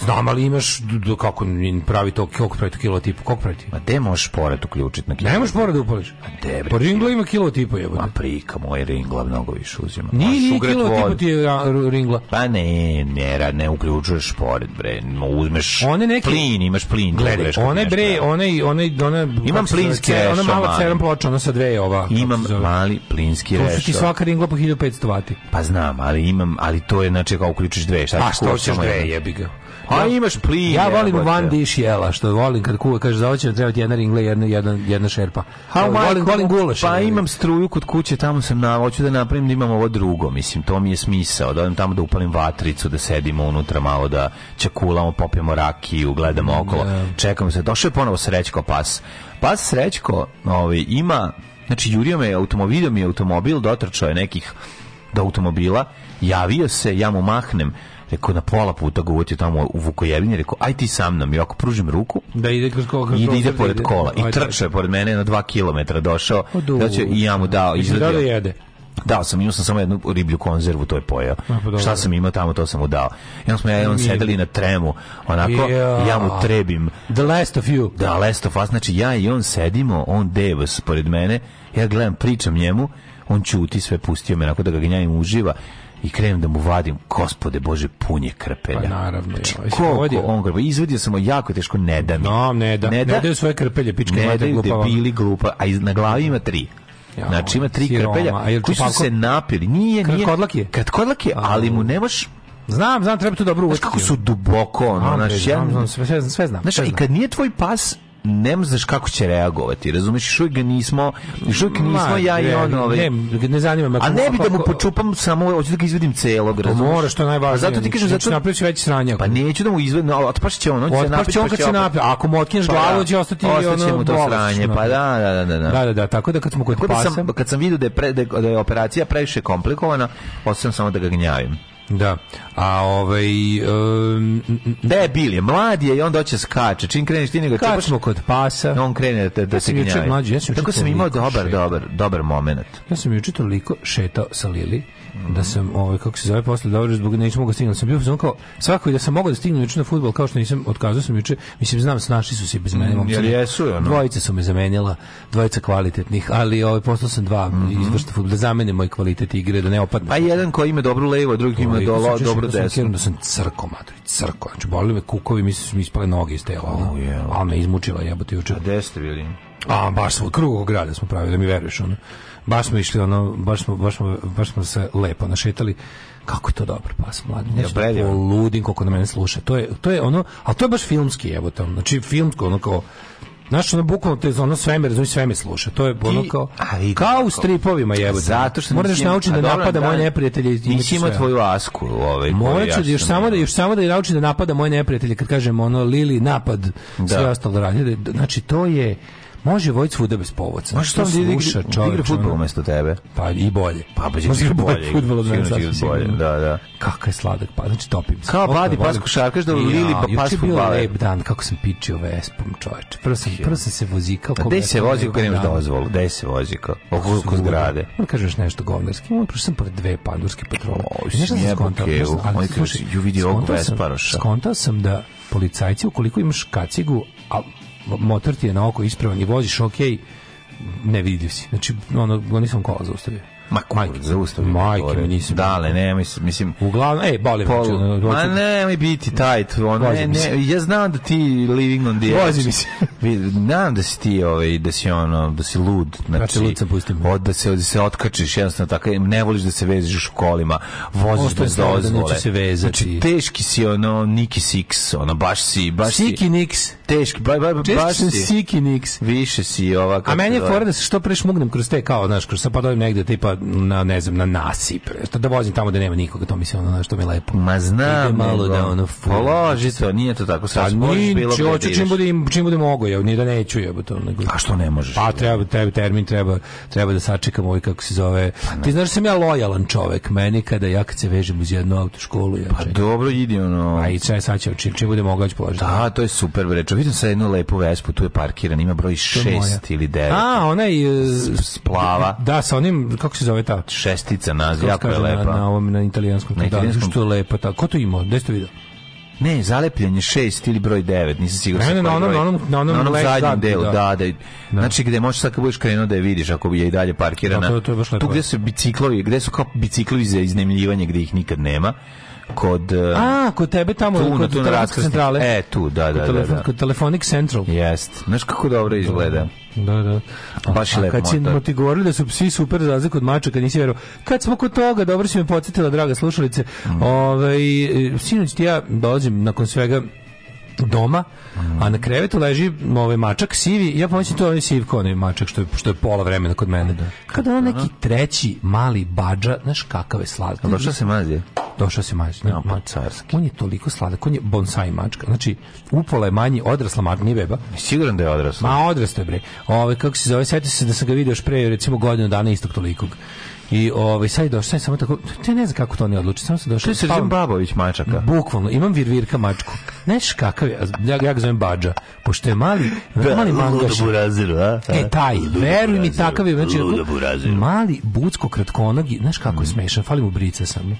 Znam, ali imaš do, kako pravi to, koliko pravi to kilotipa, koliko pravi ti? Ma gde možeš pored uključiti na kilotipa? Ne možeš pored da upališ. A gde bre? Po ringla ima kilotipa jebote. Ma prika, moj ringla mnogo više uzima. Ni ni kilotipa ti je ringla. Pa ne, ne, ne uključuješ pored bre. Uzmeš one neki... plin, imaš plin. Da Gledaj, one bre, da- one, one, one... Imam plinski rešo, Ona mala ceran ploča, ona sa dve je ova. Imam mali plinski rešo. To su ti svaka ringla po 1500 vati. Pa znam, ali imam, ali to je znači kao uključiš dve. Šta pa što hoćeš dve, jebi ga. A imaš plin. Ja volim one dish jela, što volim kad kuva, kaže za hoće da treba jedna ringle, jedna jedna jedna šerpa. A volim volim gulaš. Pa imam struju kod kuće, tamo sam na hoću da napravim da imam ovo drugo, mislim, to mi je smisao, da odem tamo da upalim vatricu, da sedimo unutra malo da čakulamo, popijemo rakiju, gledamo da. okolo. Čekamo se, došao je ponovo srećko pas. Pas srećko, ovaj ima Znači, jurio me automobilom je automobil, dotrčao je nekih do automobila, javio se, ja mu mahnem, Rekao, na pola puta ga uvoći tamo u Vukojevini, rekao, aj ti sa mnom, i ako pružim ruku, da ide, kroz kola, kroz ide, da ide pored kola. I trče pored mene na 2 km došao, pa da će, i ja mu dao, izladio. Da, da jede? Dao sam, imao sam samo jednu riblju konzervu, to je pojeo. Pa Šta sam imao tamo, to sam mu dao. I onda smo ja i on sedeli na tremu, onako, yeah. ja mu trebim. The last of you. Da, last of us. Znači, ja i on sedimo, on devas pored mene, ja gledam, pričam njemu, on ćuti sve, pustio me, onako da ga gnjavim uživa i krenem da mu vadim, gospode Bože, punje krpelja. Pa naravno. Znači, koliko on grba? Izvedio sam jako teško, ne da mi. No, ne da. Ne, da, ne daju svoje krpelje, pička ne daju debili glupa, a iz, na glavi ima tri. Ja, znači ima tri siroma, krpelja koji su se napili. Nije, nije. Kad kodlak je. Kad kodlak je, ali mu nemaš Znam, znam, treba tu dobro uvati. Znaš kako su duboko, ono, znaš, ja... Znam, znam, sve, sve znam. Znaš, i kad nije tvoj pas ne znaš kako će reagovati, razumeš, što ga nismo, što ga nismo ja i on ovaj. Ne, ne zanima me. A ne bi da mu počupam samo, hoću da ga izvedim celog, pa razumeš. Mora što najvažnije. Zato ti kažem, znači, zato napraviš veći sranja. Pa neću da mu izvedim, no, otpašće će on, on će napaći. on kad se pa napi, ako mu otkineš pa da. glavu, će ostati ono. Ostaće mu to sranje. Pa da, da, da, da, da. Da, da, da, tako da kad smo kod da pasa. Kad sam video da je da je operacija previše komplikovana, ostao samo da ga gnjavim. Da. A ovaj um, debil je, mlad je i on hoće skače. Čim kreneš ti nego čupaš mu kod pasa. On krene da, da ja se gnjavi. Ja sam Tako sam imao dobar, dobar, dobar momenat. Ja sam juče toliko šetao sa Lili da sam ovaj kako se zove posle dobro zbog nećemo mogu da stignuti da sam bio sam kao svako da sam mogao da stignem juče na fudbal kao što nisam otkazao sam juče mislim znam snašli su se bez mene mm, momci jer jesu ono dvojica su me zamenila dvojica kvalitetnih ali ovaj poslao sam dva mm -hmm. izvršta fudbal zamene moj kvalitet igre da ne opadne pa jedan ko ima dobru levo drugi ima do, dobro dobro desno da sam crko matri crko znači boli me kukovi mislim da su mi ispale noge iz tela oh, yeah. al me izmučila jebote juče a gde ste bili a baš svoj krug grada smo pravili da mi veruješ ono baš smo išli ono baš smo baš smo baš smo se lepo našetali kako je to dobro pas mladi nešto ja, da ludim koliko na mene sluša to je to je ono a to je baš filmski evo tamo znači filmsko ono kao Znaš, ono bukvalno to je ono svemir, razumiješ, sve me sluša. To je ono kao, I, kao u stripovima jebote. Zato što moraš naučiti da, da napada da. moje neprijatelje. Nisi ima tvoju asku. Ovaj, Morat ću da još samo da, još samo da je naučiti da napada moje neprijatelje. Kad kažem ono, Lili, napad, da. sve ostalo radnje. Znači, to je Može vojt svuda bez povodca. Može što sluša čovjek. Igra fudbal umesto tebe. Pa i bolje. Pa pa igra bolje. Fudbal od mene bolje. Da, da. Kakav je sladak, pa znači topim se. Kao badi pas košarkaš da Lili pa pas fudbal. Lep dan kako sam pičio Vespom, čoveče. Prvo sam prvo sam se vozikao kako. Gde se vozi kad nemaš dozvolu? Gde se vozikao? Oko oko zgrade. Možda kažeš nešto govnerski. Možda prošao sam pored dve pandurske patrole. Nešto sam skontao. Moj kaže, ju vidi ovog Vesparoša. Skontao sam da policajci ukoliko imaš kacigu, a motor ti je na oko ispravan i voziš ok, ne vidio si. Znači, ono, nisam kola zaustavio. Ma majke, zaustavi. Majke mi nisu. Dale, ne, mislim, mislim uglavnom, ej, boli me. Ma ne, mi biti tight, on ne, ne, ja znam da ti living on the edge. Vozi mi se. Znam da si ti, ovaj, da si ono, da si lud, znači, znači lud sam pustim. Od da se od da se otkačiš, jednostavno tako, e, ne voliš da se vežeš u kolima, voziš bez da dozvole. Da se vezati. Znači, teški si ono Niki Six, ono baš si, baš Siki si. Nix. Teški, ba, ba, ba, baš si. Siki Nix. Više si ovako. A meni je fora da se što preš mugnem kroz te kao, znaš, kroz sa pa dođem negde tipa na ne znam na nasip da vozim tamo da nema nikoga to mi se ono što mi je lepo ma znam malo da ono položi pa to nije to tako sad pa možeš bilo čim hoću čim bude čim bude mogu ja ni da neću ja to nego a što ne možeš pa treba treba termin treba treba da sačekam ovaj kako se zove pa, ti znaš da sam ja lojalan čovek meni kada ja kad se vežem uz jednu školu ja pa dobro idi ono a i sve sad će čim čim bude mogao ću položiti da to je super bre vidim sa jednu lepu vespu tu je parkiran ima broj 6 ili 9 a onaj e, splava da sa onim kako se se zove ta? Šestica naziv, jako je lepa. Na, na ovom, na italijanskom. Na italijanskom. Da, što je lepa ta. Ko to imao? Gde ste vidio? Ne, zalepljen je šest ili broj 9, nisam siguran. Ne, ne, na onom, na onom, na onom, na onom zadnjem delu, da. da, da, da. Znači gde možeš sad kad budeš krenuo da je vidiš ako je i dalje parkirana. Da, to, to je baš lepo. Tu gde da. su biciklovi, gde su kao biciklovi za iznemljivanje gde ih nikad nema kod e, a kod tebe tamo tu, kod tu, centrale e tu da da kod da, da. kod Telefonik Central jest znaš kako dobro izgleda da. Da, da. Baš a, lepo. Kad smo ti govorili da su psi super za razliku od mačaka, nisi verovao. Kad smo kod toga, dobro si me podsjetila, draga slušalice. Mm. Ovaj sinoć ti ja dolazim nakon svega doma, a na krevetu leži ovaj mačak sivi, ja pomislim to je ovaj sivko, onaj mačak što je, što je pola vremena kod mene. Da. Kada on neki treći mali badža, znaš kakav je sladak. Došao se mazi. Došao se mazi. No, ma, pa, carski. On je toliko sladak, on je bonsai mačka. Znači, upola je manji, odrasla mačka, nije beba. Siguran da je odrasla. Ma odrasla je bre. Ove, ovaj, kako se zove, sjetio se da sam ga vidio još pre, recimo, godinu dana istog tolikog. I ovaj sad došao sam samo tako, te ne znam kako to ne odluči, samo se došao. Ti se Srđan Babović mačaka. Bukvalno, imam virvirka mačku. Znaš kakav je, ja, ja ga zovem Badža, pošto je mali, da, mali mangaš. Ludo buraziru, a? E, taj, ludo veruj mi takav je, znači, mali bucko kratkonogi, znaš kako je mhm. smešan, fali mu brica samo.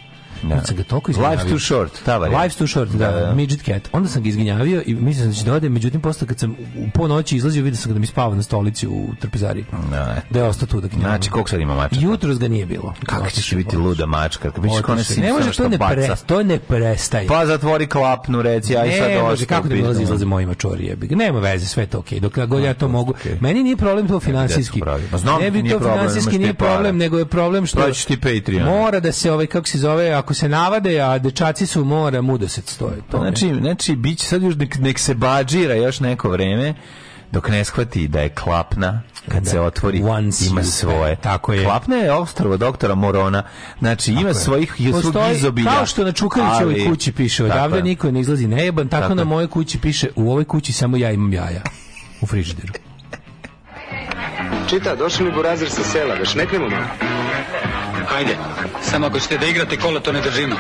Da. sam ga toliko izginjavio. Life's too short, ta varija. Life's too short, da, da, da. Midget cat. Onda sam ga izginjavio i mislim da će da ode, međutim, posle kad sam po noći izlazio, vidio sam ga da mi spava na stolici u trpezari. Da, da je ostao tu da gnjavio. Znači, koliko sad ima mačka? Jutros ga nije bilo. Kako će će biti luda mačka? Kako biće kone Ne može, to ne, pre, to ne prestaje. Pa zatvori klapnu, reci, aj sad došli. može, kako da mi izlazi izlaze mojima mačorije. Nema veze, sve to okej. Okay. Dok god ja to mogu. Meni nije problem to finansijski. Ne bi pa to finansijski nije problem, nego je problem što... Pravići ti Patreon. Mora da se, ovaj, kako se zove, ako se navade, a dečaci su mora, muda se stoje. To znači, znači, bić sad još nek, nek se bađira još neko vreme dok ne shvati da je klapna kad da. se otvori Once ima svoje tako je klapna je ostrvo doktora Morona znači tako ima je. svojih Postoji, izobilja kao što na Čukarićevoj kući piše odavde niko ne izlazi nejeban tako, tako na mojoj kući piše u ovoj kući samo ja imam jaja u frižideru Čita, došli mi burazir sa sela, već ne krenemo Hajde sam ako ćete da igrate kola, to ne držimo.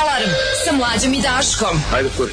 Alarm sa mlađom i Daškom. Ajde, kuri.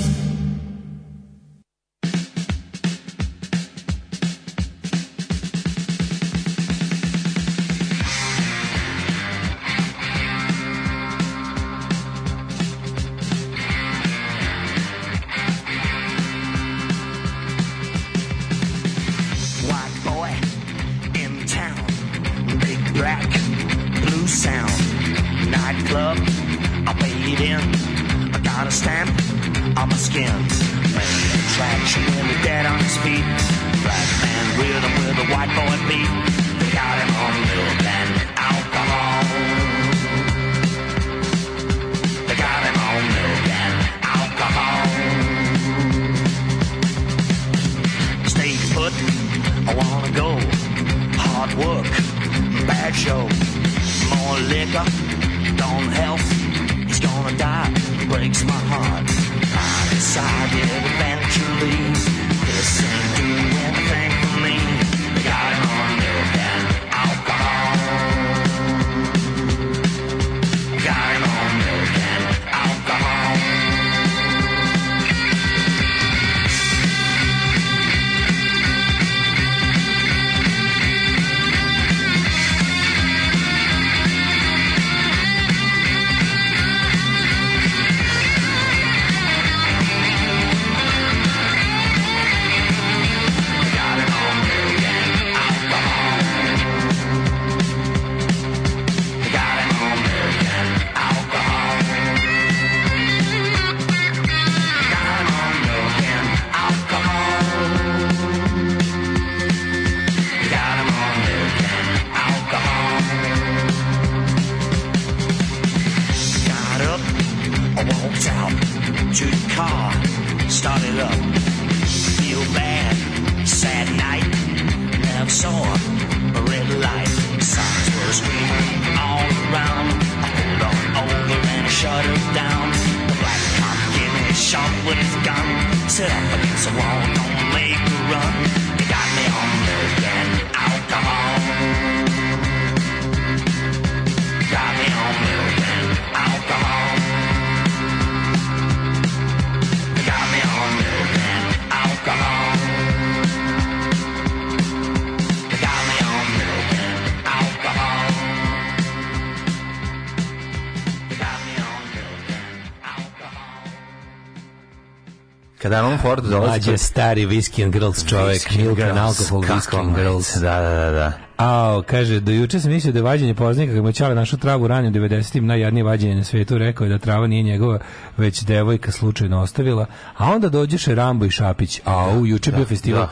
mlađe, stari Whiskey and Girls čovjek, whiskey Milk and Alcohol, Whiskey and Girls. Da, da, da. A, da. kaže, do juče sam mislio da je vađenje poznika kako je našu travu ranio 90-im najjadnije vađenje na svijetu, rekao je da trava nije njegova, već devojka slučajno ostavila, a onda dođeše Rambo i Šapić, a u juče da, bio festival. Da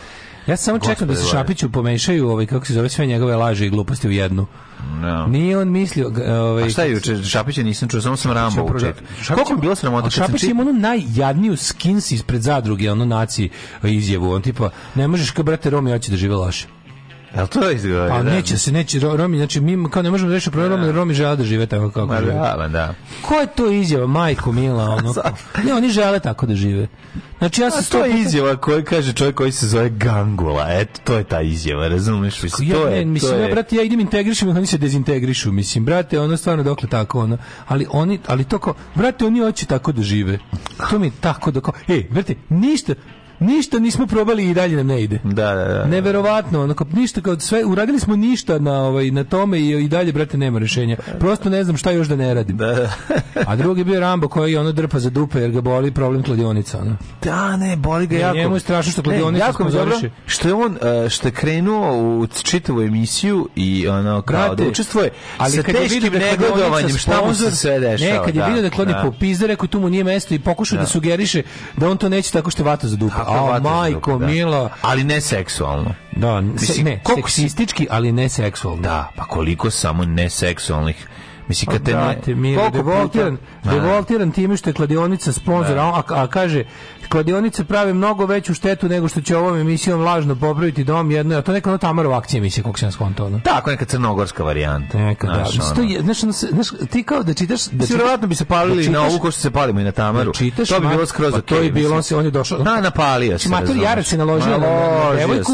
Ja samo čekam da se ovaj. Šapiću pomešaju ovaj kako se zove sve njegove laži i gluposti u jednu. No. Da. Nije on mislio... Ovaj, A šta je juče? Šapića nisam čuo, samo sam Rambo učet. Koliko mi bilo sramota? Šapić ima onu najjadniju skins ispred zadruge, ono naci izjavu. On tipa, ne možeš ka brate Romi, hoće da žive laše. Jel to izgovor? Pa neće se, neće Romi, znači mi kao ne možemo da reći problem, da. Romi, Romi žele da žive tako kako Ma, žive. Da, da. Ko je to izjava, majko mila, ono? ne, oni žele tako da žive. Znači ja sam to je izjava koju kaže čovjek koji se zove Gangula. Eto, to je ta izjava, razumiješ? Mislim, ja, to je, mislim, to ja, brate, ja idem integrišim, oni se dezintegrišu, mislim, brate, ono stvarno dokle tako, ono. Ali oni, ali to kao, brate, oni hoće tako da žive. To mi je tako da kao, ej, brate, ništa, ništa nismo probali i dalje nam ne ide. Da, da, da. da. Neverovatno, onako ništa kao sve uradili smo ništa na ovaj na tome i, i dalje brate nema rešenja. Prosto ne znam šta još da ne radim. Da, da. A drugi bio Rambo koji ono drpa za dupe jer ga boli problem kladionica, ono. Da, ne, boli ga ne, jako. Njemu je strašno što kladionica ne, jako dobro, što je on e, što je krenuo u čitavu emisiju i ono kao brate, da učestvuje ali sa teškim da negodovanjem, šta mu se sve dešava. Ne, kad je da, vidio da kloni da. popizde, rekao tu mu nije mesto i pokušao da. da sugeriše da on to neće tako što vata za dupe pa, a majko da. mila, ali ne seksualno. Da, se, ne, seksistički, ali ne seksualno. Da, pa koliko samo neseksualnih Mislim, pa kad te ne... Mi, devoltiran, da. devoltiran time što je kladionica sponzor, da. a, a kaže, kladionice prave mnogo veću štetu nego što će ovom emisijom lažno popraviti dom jedno, a to neka ono Tamarova akcija emisija, kako se nas konto, ono. Tako, neka crnogorska varijanta. Neka, da. Znaš, to je, znaš, znaš, ti kao da čitaš... Da, da čitaš vjerovatno bi se palili čitaš, na ovu ko što se palimo i na Tamaru. Da čitaš, to bi bilo skroz pa, To je bilo, on, se, on je došao... Na, napalio se. Matur Jarac se naložio na, devojku,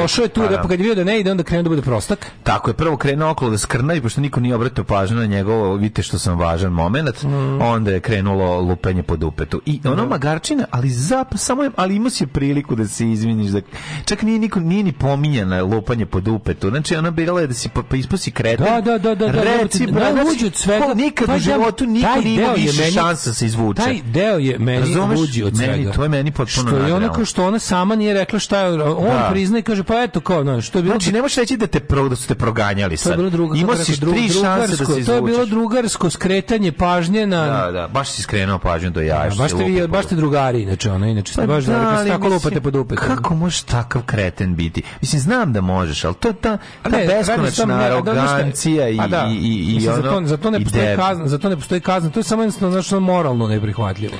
došao je tu, da, pa pa kad je vidio da ne ide, onda krenuo da bude prostak. Tako je, prvo krenuo okolo da skrna i pošto niko nije obratio pažnju na njegovo, vidite što sam važan momenat mm. onda je krenulo lupanje po dupetu. I ono mm. magarčina, ali zap, samo je, ali imaš je priliku da se izviniš. Da, čak nije, niko, nije ni pominjana lupanje po dupetu. Znači, ona bila je da se pa, pa ispusi kreten. Da, da, da. da Reci, da, da, da, da, od svega. Ko, nikad taj, u životu niko nije više meni, šansa se izvuče. Taj deo je meni Razumeš, uđi od svega. Meni, to je meni potpuno Što je onako što ona sama nije rekla šta je, on da. priznaje i kaže, pa eto, kao, no, što je bilo... Znači, ne možeš reći da, te, pro, da su te proganjali sad. To je bilo druga, Imao si tri šanse da se izvučeš. To je bilo drugarsko skretanje pažnje na... Da, da, baš si skrenuo pažnju do jaja. Da, baš, ste vi, baš ste drugari, inače, ona inače ste pa baš da, se tako lupate pod upet. Kako možeš takav kreten biti? Mislim, znam da možeš, al to ta, ta ne, beskonačna da, da, arogancija i, da, i, i, i ono... Za to, ne postoji kazna, za to ne postoji kazna, to je samo jednostavno moralno neprihvatljivo.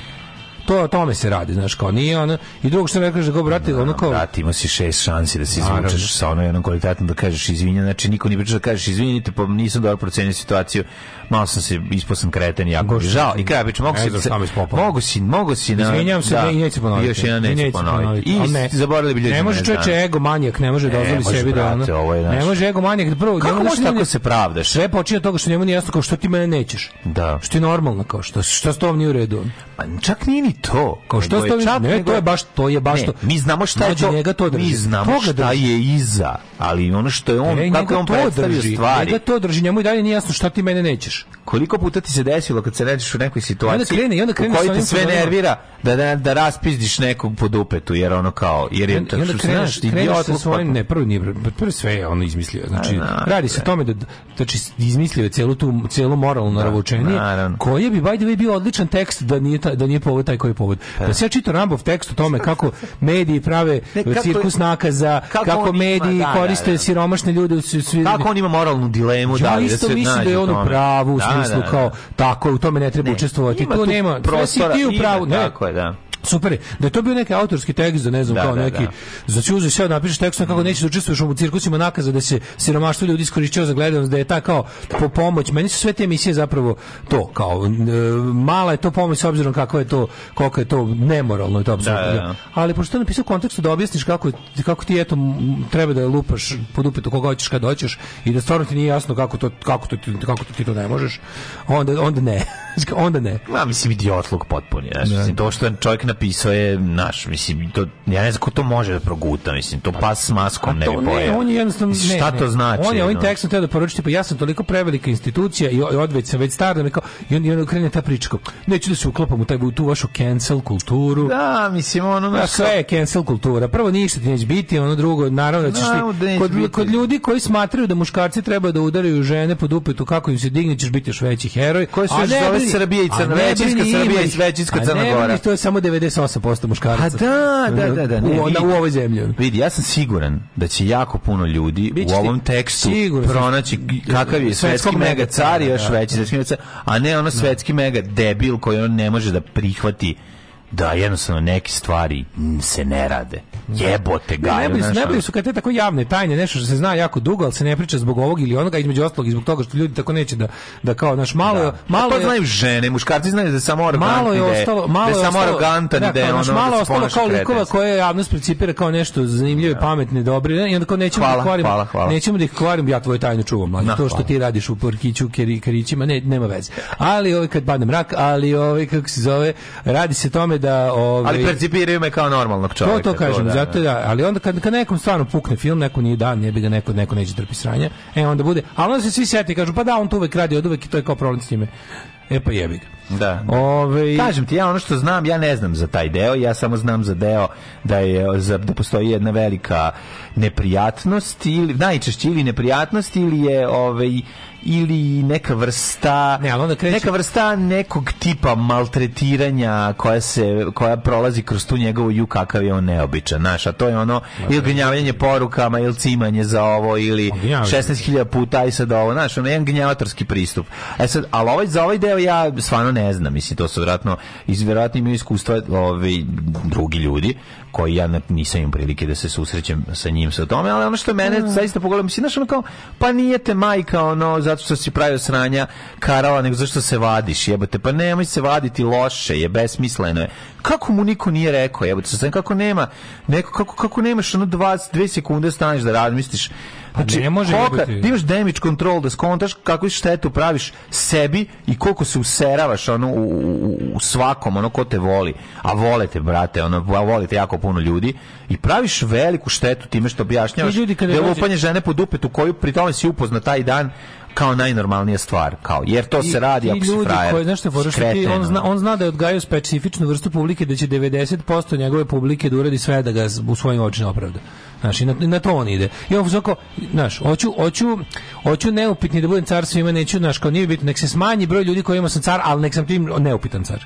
To o tome se radi, znaš, kao nije ono. I drugo što ne kažeš, kao brate, ono kao brate, ima si šest šansi da se izvučeš sa onom jednom kvalitetnom da kažeš izvinja, znači niko ni priča da kažeš izvinite, pa nisam dobro procenio situaciju. Malo sam se isposan kreten jako. Žao. I kraj bić mogu si mogu si, mogu si na Izvinjavam se, da, neće ponoviti. Još jedan neće ponoviti. I zaboravili bi ljudi. Ne može čoveče ego manijak, ne može da e, dozvoli sebi da ono. Ne može ego manijak da prvo, kako može tako da- se pravdaš? Sve počinje od toga što njemu nije jasno kao što ti mene nećeš. Da. Što je normalno kao što što s tobom nije u redu. Pa čak nije ni to. Kao što stavim, čak, ne, nego... to je baš to je baš ne, to. Mi znamo šta je to. Njega to drži. Mi znamo šta drži. je iza, ali ono što je on ne, kako je on predstavio drži, stvari. Njega to drži, njemu i dalje nije jasno šta ti mene nećeš. Koliko puta ti se desilo kad se nađeš u nekoj situaciji? I onda krene, i onda krene u kojoj te sve nervira da da, da raspizdiš nekog po dupetu jer ono kao jer je to što znaš ti idiot svojim ne prvo nije prvo sve je ono izmislio znači radi se o tome da znači izmislio je celu tu celu moralnu da, naravučenje koje bi by the way bio odličan tekst da nije da nije povod ovaj taj koji povod. Pa da se ja čitao Rambov tekst o tome kako mediji prave ne, cirkus nakaza, kako, kako mediji ima, da, da, koriste da, da, siromašne ljude u svi... Kako on ima moralnu dilemu, ja da, da isto da se mislim da je on u pravu, u smislu kao, tako, u tome ne treba učestvovati, tu nema, prostora, ti u pravu, ne, tako je, da. Super je. Da je to bio neki autorski tekst, da ne znam, da, kao da, neki... Da. Znači, uzeš sve, napišeš tekst kako nećeš da učestvuješ u cirkusima nakaza, da se siromaštvo ljudi iskorišćava za gledanost, da je ta kao po pomoć. Meni su sve te emisije zapravo to, kao mala je to pomoć s obzirom kako je to, koliko je to nemoralno. Je to apsolutno. Da, da, da. Ali pošto to napisao u kontekstu da objasniš kako, kako ti eto treba da lupaš pod upitu koga hoćeš kad hoćeš i da stvarno ti nije jasno kako to, kako to, kako to ti to ne možeš, onda, onda ne. onda ne. Ma, mislim, idiotlog potpuni. Znači, to što čovjek na napisao je naš, mislim, to, ja ne znam ko to može da proguta, mislim, to pas s maskom ne bi pojao. on je jednostavno, ne, Šta ne, to znači? On je ovim tekstom teo da poručiti, pa ja sam toliko prevelika institucija i odveć sam već star, da kao, i on, i on krene ta pričko, kao, neću da se uklopam u, taj, u tu vašu cancel kulturu. Da, mislim, ono... Da, sve je cancel kultura. Prvo ništa ti neće biti, ono drugo, naravno, da ćeš no, ti, da kod, kod ljudi koji smatraju da muškarci treba da udaraju žene po dupetu, kako im se digne, ćeš biti još veći heroj. Koji su još zove Srbije i Crna, većinska Srbija i većinska Crna Gora. to je samo 90 98% muškaraca. A pa da, da, da, da. Ne, u, u ovoj zemlji. Vidi, ja sam siguran da će jako puno ljudi Biće u ovom tekstu siguran, pronaći kakav je da. svetski mega car i još veći svetski a ne ono da. svetski mega debil koji on ne može da prihvati da jednostavno neke stvari se ne rade. Jebote ga. Ne, ne, ne, ne, su kad te tako javne tajne, nešto što se zna jako dugo, al se ne priča zbog ovog ili onoga, između ostalog i zbog toga što ljudi tako neće da da kao naš malo da. malo to je, znaju žene, muškarci znaju da samo Malo je ostalo, malo je samo arogantan da, ono. naš, malo da ostalo kao likova koje javnost principira kao nešto zanimljivo i da. pametne, dobre, i onda kao nećemo da hvala, da kvarimo. Hvala, hvala. Nećemo da ih kvarimo, ja tvoju tajnu čuvam, mlađe. to što ti radiš u porkiću, kerićima, ne, nema veze. Ali ovaj kad padne mrak, ali ovaj kako se zove, radi se tome da... Ovaj, ali percipiraju me kao normalnog čovjeka. To to kažem, to da, zato da. da, ali onda kad, kad nekom stvarno pukne film, neko nije dan, ne bi ga neko, neko neće trpi sranja, e onda bude, ali onda se svi sjeti i kažu, pa da, on to uvek radi od uvek i to je kao problem s njime. E pa jebi ga. Da. Ove... Kažem ti, ja ono što znam, ja ne znam za taj deo, ja samo znam za deo da je za, da postoji jedna velika neprijatnost ili najčešće ili neprijatnost ili je ovaj ili neka vrsta ne, onda neka vrsta nekog tipa maltretiranja koja se koja prolazi kroz tu njegovu ju kakav je on neobičan znaš a to je ono ili da. gnjavljenje porukama ili cimanje za ovo ili 16.000 puta i sad ovo znaš ono jedan gnjavatorski pristup e sad ali ovaj za ovaj deo ja stvarno ne znam mislim to su vjerojatno iz vjerojatno imaju iskustva ovi drugi ljudi koji ja nisam imao prilike da se susrećem sa njim sa tome, ali ono što mene mm. zaista pogledalo, mislim, znaš, ono kao, pa nije te majka, ono, zato što si pravio sranja karala, nego zašto se vadiš, jebote, pa nemoj se vaditi loše, je besmisleno je. Kako mu niko nije rekao, jebote, sam kako nema, neko, kako, kako nemaš ono dva, dve sekunde staneš da razmisliš, Pa znači, ne može koliko, ti imaš damage control da skontaš kakvu štetu praviš sebi i koliko se useravaš ono, u, u, u svakom, ono ko te voli. A volete, brate, ono, volite jako puno ljudi i praviš veliku štetu time što objašnjavaš ljudi kada da lupanje žene po dupetu koju pri tome si upozna taj dan kao najnormalnija stvar, kao jer to I, se radi ako ljudi si frajer. Koji, znaš te, ti, on, zna, on zna da je odgajao specifičnu vrstu publike da će 90% njegove publike da uradi sve da ga u svojim očima opravda. Znaš, i na, na to on ide. I on zako, znaš, hoću, hoću, hoću neupitni da budem car svima, neću, znaš, kao nije bitno, nek se smanji broj ljudi koji ima sam car, ali nek sam tim neupitan car.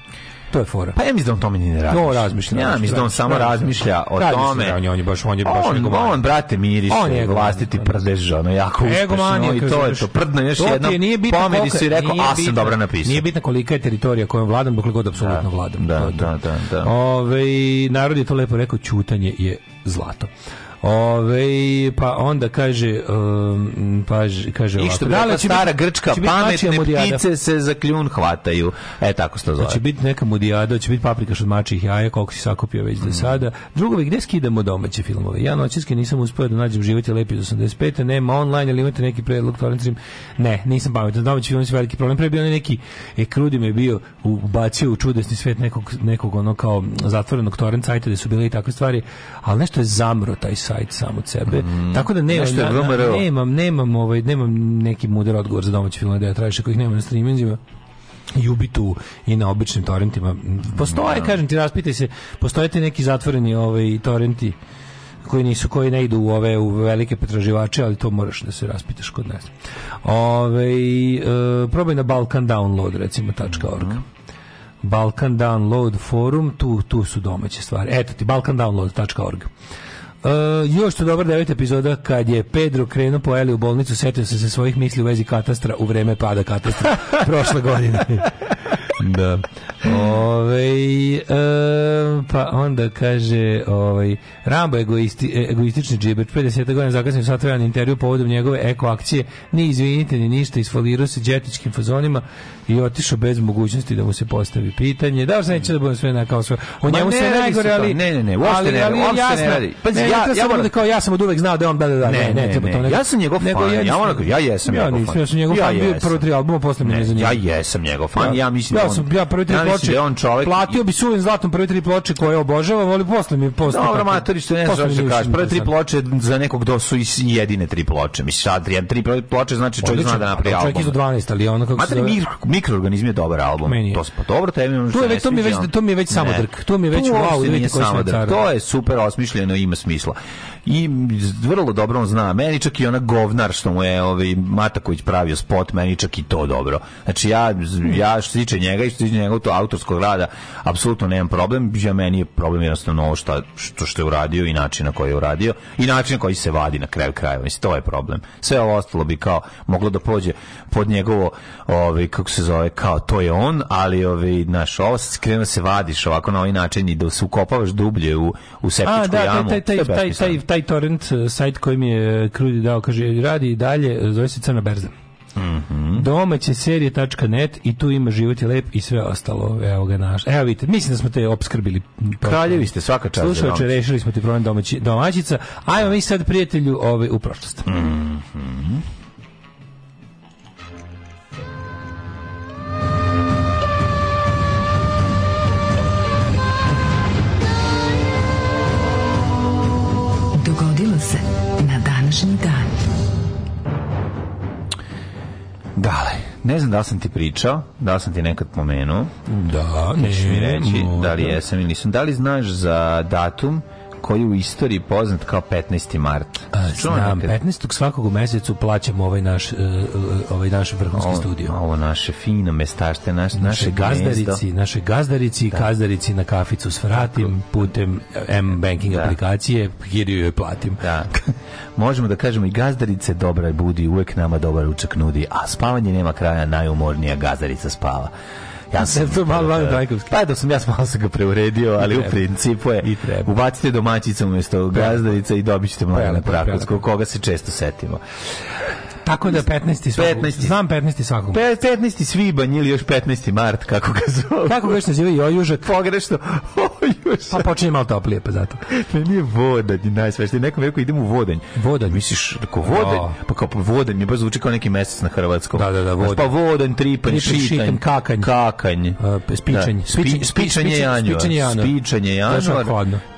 To je fora. Pa ja mislim da on tome ni ne razmišlja. To razmišlja. Ja mislim da on samo razmišlja o da tome. On je, on je baš, on je baš on, on, brate, miriše on je vlastiti prdež, ono, jako uspešno. I to je to, prdno još jednom. Nije bitno pomeri se rekao, a sam dobro napisao. Nije bitno kolika je teritorija kojom vladam, dokle god apsolutno da. vladam. Da, da, da, da. da. Narod je to lepo rekao, čutanje je zlato. Ove, pa onda kaže, um, pa, kaže ovako. Išto bi rekla stara biti, grčka, pametne ptice se za kljun hvataju. E, tako se to zove. Hoće znači, biti neka mudijada, hoće biti paprikaš od mačih jaja, koliko si sakupio već mm. do sada. Drugovi, gde skidamo domaće filmove? Ja noćeski nisam uspio da nađem život je lepi do 85. Nema online, ali imate neki predlog, torrentim. Ne, nisam pametan. Domaći film je veliki problem. Pre bio neki, e, krudi me bio ubacio u čudesni svet nekog, nekog ono kao zatvorenog torrent sajta gde su bile i takve stvari, ali nešto je zamro taj sajt sam od sebe. Mm. Tako da ne, Nešto na, na, nemam, nemam, ovaj, nemam neki mudar odgovor za domaći film, da ja tražiš ako ih nema na streamingima jubitu i na običnim torrentima. Postoje, no. Da. kažem ti, raspitaj se, postoje ti neki zatvoreni ovaj, torrenti koji nisu koji ne idu u ove u velike potraživače, ali to moraš da se raspitaš kod nas. Ove, e, probaj na Balkan Download recimo .org. Mm -hmm. Balkan Download forum, tu, tu su domaće stvari. Eto ti, Balkan balkandownload.org. Uh, još to dobar devet epizoda kad je Pedro krenuo po Eli u bolnicu, setio sam se svojih misli u vezi katastra u vreme pada katastra prošle godine. da. Ove, uh, pa onda kaže ovaj, Rambo egoisti, egoistični džiber 50 godina zakasnije sat intervju povodom njegove eko akcije ni izvinite ni ništa isfolirao se džetičkim fazonima i otišao bez mogućnosti da mu se postavi pitanje. Da, se neće da bude sve na kao sve. O njemu se najgore, ali ne, ne, ne, uopšte ne, uopšte ne radi. Pa ja ja moram da kao ja sam od uvek znao da on da da da. Ne, ne, ne, ja sam njegov fan. Ja moram ja jesam njegov fan. Ja da sam njegov fan bio prvi tri albuma, posle me ne zanima. Ja jesam njegov fan. Ja mislim da Ja sam ja prvi tri ploče. on čovjek. Platio bi suvim zlatom prvi tri ploče koje obožavam, ali posle mi posle. Dobro, matori što ne znaš šta kažeš. Prve tri ploče za nekog do da su jedine tri ploče. Mislim Adrian tri ploče znači čovjek zna da napravi album. Čovjek iz 12, ali on kako se mikroorganizmi je dobar album. Meni je. To pa dobro, to je to, je, to mi već to mi je već samo drk. To mi je već wow, da vidite koji samo drk. To je super osmišljeno, ima smisla. I vrlo dobro on zna. Meni čak i ona govnar što mu je ovaj Mataković pravio spot, meni čak i to dobro. Znači ja ja što se tiče njega i što se tiče njegovog to autorskog rada, apsolutno nemam problem. Ja meni je problem jednostavno ovo šta, što što je uradio i način na koji je uradio i način na koji se vadi na kraju krajeva. Mislim to je problem. Sve ovo ostalo bi kao moglo da prođe pod njegovo ovaj kako se zove kao to je on, ali ovi ovaj, naš ovo skreno se vadiš ovako na ovaj način i da se ukopavaš dublje u u septičku A, da, jamu. Taj taj taj, taj, taj, taj torrent e, sajt koji mi je Krudi dao kaže radi i dalje zove se Crna berza. Mm -hmm. Domaće serije.net i tu ima život je lep i sve ostalo. Evo ga naš. Evo vidite, mislim da smo te opskrbili Kraljevi ste svaka čast. Slušajući, rešili smo ti problem domaći, domaćica. Ajmo mi sad prijatelju ove, ovaj, u prošlost. Mm -hmm. Dale, ne znam da li sam ti pričao, da li sam ti nekad pomenuo. Da, ne. mi reći da li jesam ili nisam. Da li znaš za datum koji u istoriji poznat kao 15. mart. Znam, 15. svakog u mesecu plaćamo ovaj naš, e, e, ovaj naš vrhunski studio. Ovo naše fino mestašte, naš, naše, naše gazdarici, mjesto. naše gazdarici, da. kazdarici na kaficu svratim putem M-banking da. da. aplikacije, hiriju joj platim. Da. Možemo da kažemo i gazdarice dobra budi, uvek nama dobar učak nudi, a spavanje nema kraja, najumornija gazdarica spava. Ja sam to malo da, van da. Trajkovski. Pa da sam ja malo sam ga preuredio, ali u principu je. I treba. Ubacite domaćicu umjesto gazdavica i dobićete Mladena Trajkovskog, koga se često setimo. Tako da je 15. svakog. 15. Znam 15. svakog. 15. svibanj ili još 15. mart, kako ga zove. Kako ga još naziva Jojužak? Pogrešno. Jojužak. Pa počinje malo toplije, pa zato. Meni je vodanj najsvešniji. Nekom rekao idem u vodanj. Vodanj. Misliš, rekao vodanj? Oh. Pa kao vodanj, mi baš zvuči kao neki mesec na hrvatskom. Da, da, da, pa vodanj. Pa vodanj, tripanj, tripanj šitanj, šitanj, kakanj. Kakanj. Uh, spičanj. Da. Spičanj, spičanje januar. Spičanje januar. Spičanje januar.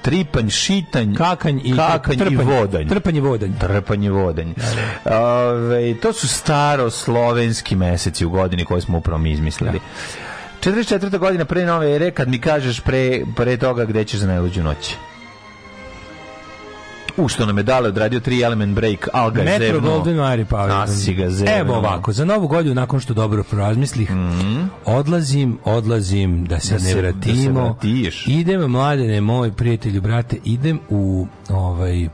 Tripanj, šitanj, kakanj i, kakanj trpanj, i vodanj. Trpanj i vodanj. Trpanj i vodanj. Da, da. Ove, Ove, ovaj, to su staro slovenski meseci u godini koje smo upravo mi izmislili. Ja. Da. 44. godina pre nove ere, kad mi kažeš pre, pre toga gde ćeš za najluđu noć. U što nam je dale odradio 3 element break, al ga Metro zevno. Golden Mari Nasi ga zevno. Evo ovako, za novu godinu, nakon što dobro prorazmislih, mm -hmm. odlazim, odlazim, da se da ne vratimo. Da se vratiš. idem, mladene, moj prijatelju, brate, idem u ovaj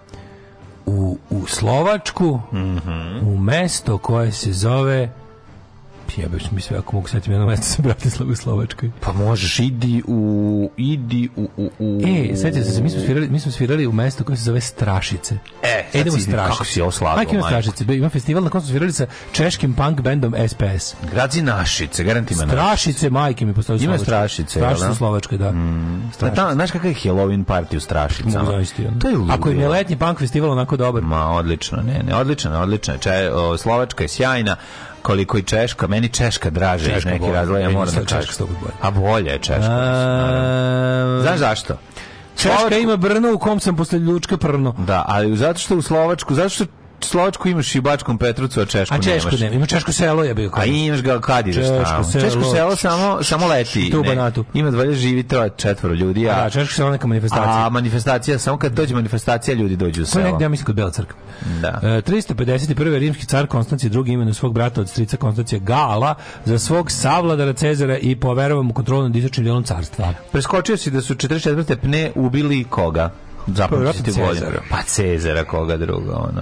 u, u Slovačku, mm -hmm. u mesto koje se zove jebe mi sve ako mogu setim jedno mesto sa Bratislava u Slovačkoj. Pa možeš idi u idi u u, u... E, sećam se, mi smo svirali, mi smo svirali u mesto koje se zove Strašice. E, e idemo Strašice. Kako si oslavo, majko. Strašice, ima festival na kojem smo svirali sa češkim punk bandom SPS. Grazi našice, garantima našice. Strašice, majke mi postoje Ima Strašice, Strašice da? u Slovačkoj, da. Mm. Da, ta, znaš kakav je Halloween party u Strašicama? To je ludo. Ako im je letnji punk festival onako dobar. Ma, odlično, ne, ne, odlično, odlično. Če, o, Slovačka je sjajna koliko i Češka. Meni Češka draže iz neki razlog, ja moram da Češka. Bolje. A bolje je Češka. A... Znaš zašto? Češka Slovačku. ima brno u kom sam posle Ljučka prno. Da, ali zato što u Slovačku, zato što Sločku imaš i u Bačkom Petrovcu, a Češku nemaš. A Češku nemaš. Nema. Ima Češko selo je bio. A imaš ga kad ideš tamo. Selo, češko selo samo, samo leti. Tu banatu. Ima dvalje živi troje četvoro ljudi. A, a Češko selo neka manifestacija. A manifestacija, samo kad dođe manifestacija ljudi dođu u selo. To je negdje, ja mislim, kod Bela crkva. Da. E, 351. rimski car Konstancije, drugi imenu svog brata od strica Konstancije Gala za svog savladara Cezara i poverovam mu kontrolu nad istočnim dijelom carstva. Preskočio si da su 44. pne ubili koga? Zapamćite pa, Cezara. Pa Cezara, koga druga, ono.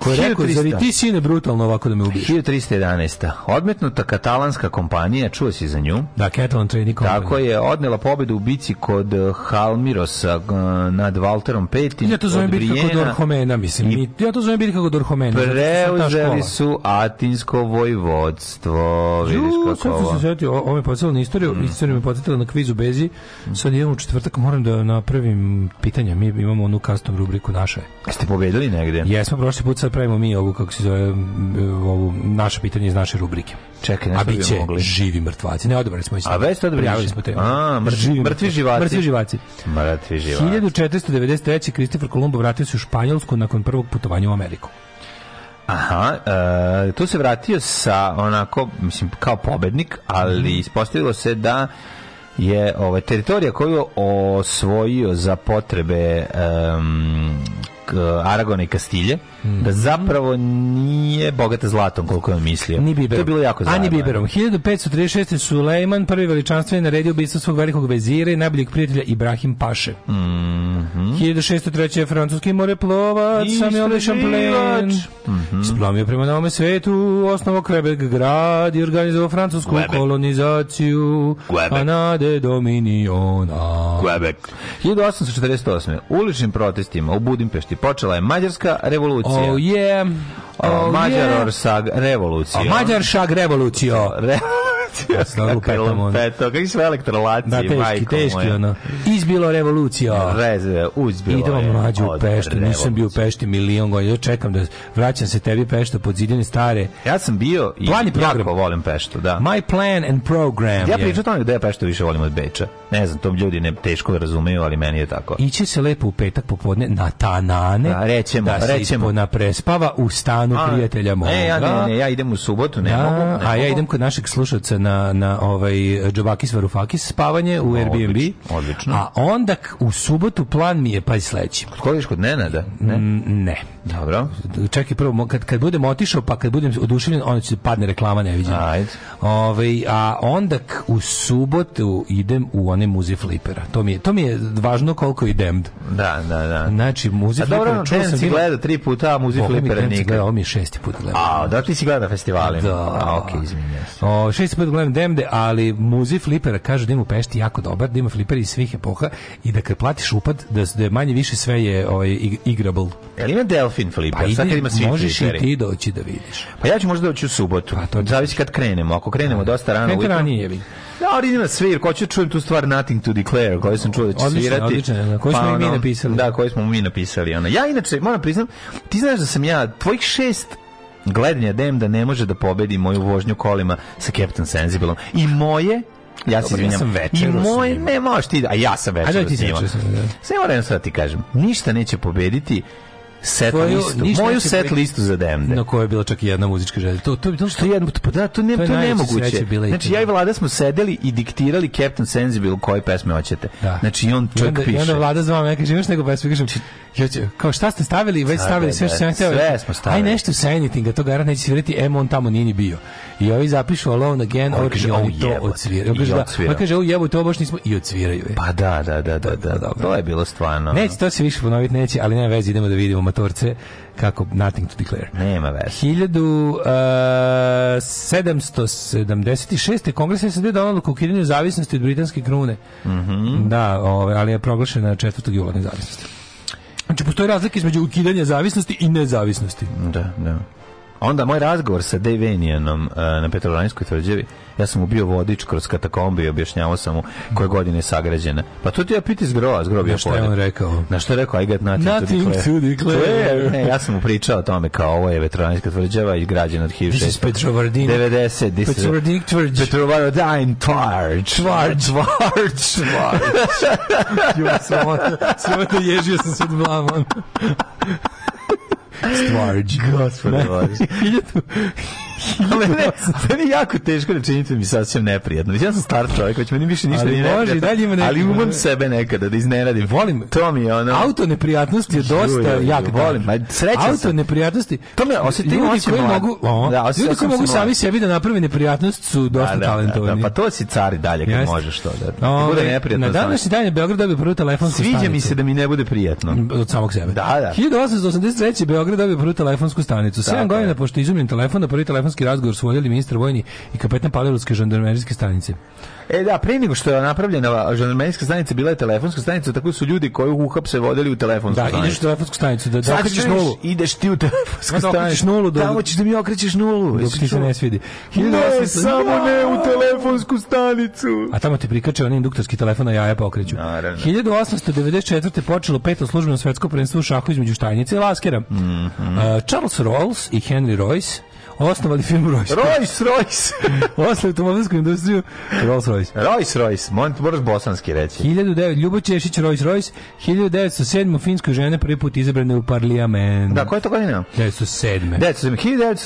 Ko je rekao, zar i ti sine brutalno ovako da me ubiješ? 1311. Odmetnuta katalanska kompanija, čuo si za nju. Da, Catalan Trading Company. Tako je, odnela pobedu u bici kod eh, Halmirosa nad Walterom V. Ja to zovem bitka kod Orhomena, mislim. I ja to zovem bitka kod Orhomena. Preuzeli su atinsko vojvodstvo. Ju, vidiš kako sad sam se sjetio, ovo me podsjetilo na istoriju, mm. istoriju me podsjetilo na kvizu Bezi. Mm. Sad jedan u četvrtak moram da napravim pitanja. Mi imamo onu custom rubriku naše. Jeste pobedili negde? Jesmo, prošli put sa onda pravimo mi ovu, kako se zove, ovu, naše pitanje iz naše rubrike. Čekaj, nešto A biće mogli. živi mrtvaci. Ne, odobrali smo. Isti. A već to prijavili smo te. A, mrtvi, živi mrtvi živaci. Mrtvi živaci. Mrtvi živaci. 1493. Kristofor Kolumbo vratio se u Španjolsku nakon prvog putovanja u Ameriku. Aha, e, tu se vratio sa onako, mislim, kao pobednik, ali mhm. ispostavilo se da je ovaj, teritorija koju osvojio za potrebe um, Uh, Aragona i Kastilje, mm. da zapravo nije bogata zlatom koliko on mislio. Ni Biberom. To je bilo jako zajedno. Ani Biberom. 1536. Sulejman, prvi veličanstveni, naredio ubistvo svog velikog vezira i najboljeg prijatelja Ibrahim Paše. Mm -hmm. 1603. francuski moreplovac Samuel Champlain mm -hmm. isplovio prema novome svetu, osnovo Quebec grad i organizovao francusku Quebec. kolonizaciju Quebec. Anade Dominiona. Quebec. 1848. Uličnim protestima u Budimpešti počela je mađarska revolucija. Oh yeah. Oh, Mađar yeah. Orsak revolucija. Oh, Mađaršak revolucija. Re Sa da, lupetom. Ono. Peto, kakvi su elektrolaci, da, teški, majko teški, moja. ono. Izbilo revolucija. Reze, uzbilo Idemo je. mlađu u Peštu, nisam bio u Pešti milion godina. Čekam da vraćam se tebi Pešta pod zidine stare. Ja sam bio i Plan i program. jako volim Peštu, da. My plan and program. Ja pričam tamo da ja Peštu više volim od Beča. Ne znam, to ljudi ne teško razumeju, ali meni je tako. Iće se lepo u petak popodne na tanane. Da, rećemo, da se rećemo. na prespava u stanu a, prijatelja e, moga. Ne, ja ne, ne, ja idem u subotu, ne da, mogu. Ne a mogu. ja idem kod našeg slušaoca na, na ovaj Džobakis Varufakis spavanje u Airbnb. Odlično, odlično. A onda u subotu plan mi je, pa sledeći. Kod koji kod Nenada? Ne. Mm, ne. Dobro. Čekaj prvo, kad, kad budem otišao, pa kad budem oduševljen, onda će da padne reklama neviđena. Ajde. Ove, ovaj, a onda u subotu idem u one muzi flipera. To mi je, to mi je važno koliko i demd. Da, da, da. Znači, muzi flipera... A dobro, Dance bilo... gleda tri puta, a muzi flipera nikad. Gleda, ovo mi je šesti put gleda. A, da ti si gleda na festivalima? Da. A, ok, izminjaj se. O, šesti put gledam demde, ali muzi flipera, kaže da ima u Pešti jako dobar, da ima fliper iz svih epoha i da kad platiš upad, da, da manje više sve je ovaj, igrable. Jel ima del Delfin Fliper. Pa ide, možeš i ti doći da vidiš. Pa ja ću možda doći u subotu. Pa to zavisi kad krenemo. Ako krenemo da. dosta rano ujutro. ranije jebi. Ja, da, ali idem na svir, ko će da čujem tu stvar Nothing to Declare, koju sam čuo da će odlično, svirati. Odlično, koju pa smo pa, mi napisali. Da, koju smo mi napisali. Ona. Ja inače, moram priznam, ti znaš da sam ja, tvojih šest gledanja dem da ne može da pobedi moju vožnju kolima sa Captain Sensibleom. I moje ja se izvinjam. Ja sam večer. I moj, ne možeš ti, a ja sam večer. Ajde ti se. Sve moram sad ti kažem. Ništa neće pobediti set Tvoju, listu. Moju set pre... listu za DMD. Na kojoj je bila čak i jedna muzička želja. To, to, to, što je jedno, pa da, to, ne, to, to je nemoguće. Znači, ja i Vlada smo sedeli i diktirali Captain Sensible koje pesme hoćete. Da. Znači, i on čovjek I onda, piše. I onda Vlada zvao me, ja kažem, imaš nego pesme, kažem, ja ću, kao šta ste stavili, već da, stavili da, sve da. što sam htio. Sve smo stavili. Aj nešto sa anything, to garant neće svirati, em on tamo nije ni bio. I ovi zapišu Alone Again, on kaže, oni to odsviraju. On kaže, o jebo, to baš nismo, i odsviraju. Pa da, da, da, da, da, to je bilo stvarno. Neće, to se više ponoviti, neće, ali nema veze, idemo da vidimo motorce kako nothing to declare. Nema veze. 1776. Eh, Kongres SAD donao odluku o ukidanju zavisnosti od britanske krune. Mm -hmm. Da, ove, ovaj, ali je proglašena 4. jula nezavisnosti. Znači, postoji razlika između ukidanja zavisnosti i nezavisnosti. Da, da. Onda moj razgovor sa Devenijanom eh, na Petrovaranskoj tvrđavi, ja sam mu bio vodič kroz katakombe i objašnjavao sam mu koje godine je sagrađena. Pa to ti ja piti iz grova, zgrob je Na je on rekao? Na što je rekao, I got nothing, nothing to declare. To declare. Ne, ja sam mu pričao o tome kao ovo je Petrovanjska tvrđava i građena od 1600. This is Petrovardinik. 90. This Petrovardinik tvrđ. Petrovardinik tvrđ. Tvrđ, tvrđ, tvrđ. Jo, sramota. Sramota ježio sam se od blama. Stvarge. Gospode, 1000, ali ne, meni jako teško da činite mi sasvim neprijatno. Ja sam star čovjek, već meni više ništa ali nije može, neprijatno. Dalje ali umam sebe nekada da izneradim. Volim. To mi je ono... Auto neprijatnosti je dosta jak. Volim. Ma, srećan Auto neprijatnosti... To me osjeti, ljudi koji mogu, o, da, ljudi koji mogu sami sebi da naprave neprijatnost su dosta da, da, da, talentovani. Da, da, pa to si cari dalje kad Jeste. možeš to. Da, da bude neprijatno. Na da današnji dan je Beograd dobio prvu telefonsku Sviđa mi se da mi ne bude prijatno. Od samog sebe. Da, da. 1883. Beograd dobio prvu telefonsku stanicu. 7 godina pošto izumljen telefon, na prvi telefon telefonski razgovor su voljeli ministar vojni i kapetan Palilutske žandarmerijske stanice. E da, pre nego što je napravljena žandarmerijska stanica bila je telefonska stanica, tako su ljudi koji uhapse vodili u telefonsku da, stanicu. Da, ideš u telefonsku stanicu, da, da okrećeš nulu. Ideš ti u telefonsku da, stanicu. nulu. Da, Tamo ćeš da mi okrećeš nulu. Dok ti se ne svidi. 18... Ne, samo ne u telefonsku stanicu. A tamo ti prikače onaj induktorski telefon na jaja pa okreću. Naravno. 1894. počelo peto službeno svetsko prvenstvo u šahu između Štajnice i Laskera. Mm -hmm. uh, Charles Rolls i Henry Royce Osnovali firmu Rolls Royce. Rolls Royce. Osnovali automobilsku industriju Rolls Royce. Rolls Royce, moraš bosanski reći. 1900, Ljubo Češić Rolls Royce, 1907. u Finskoj žene prvi put izabrane u parlament. Da, koja je to godina? 1907.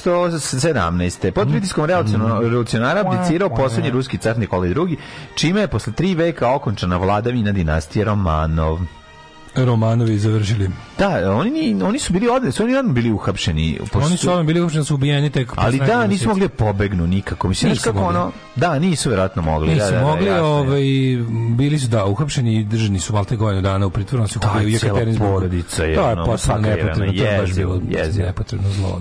1917. Pod pritiskom revolucionara abdicirao posljednji ruski car Nikolaj II, čime je posle tri veka okončana vladavina dinastije Romanov. Romanovi završili. Da, oni, oni su bili odnes, oni odmah bili uhapšeni. Pošto... Oni su odmah bili uhapšeni, da su ubijeni tek. Ali da, nisu mogli da pobegnu nikako. Mislim, nisu kako ono, da, nisu vjerojatno mogli. Nisu da, da, da, mogli, ovaj, bili su, da, uhapšeni i držani su valte godinu dana u pritvoru, oni su da, kupili u Jekaterinsburgu. je, to je posao nepotrebno, to je baš bilo jezio. nepotrebno zlo.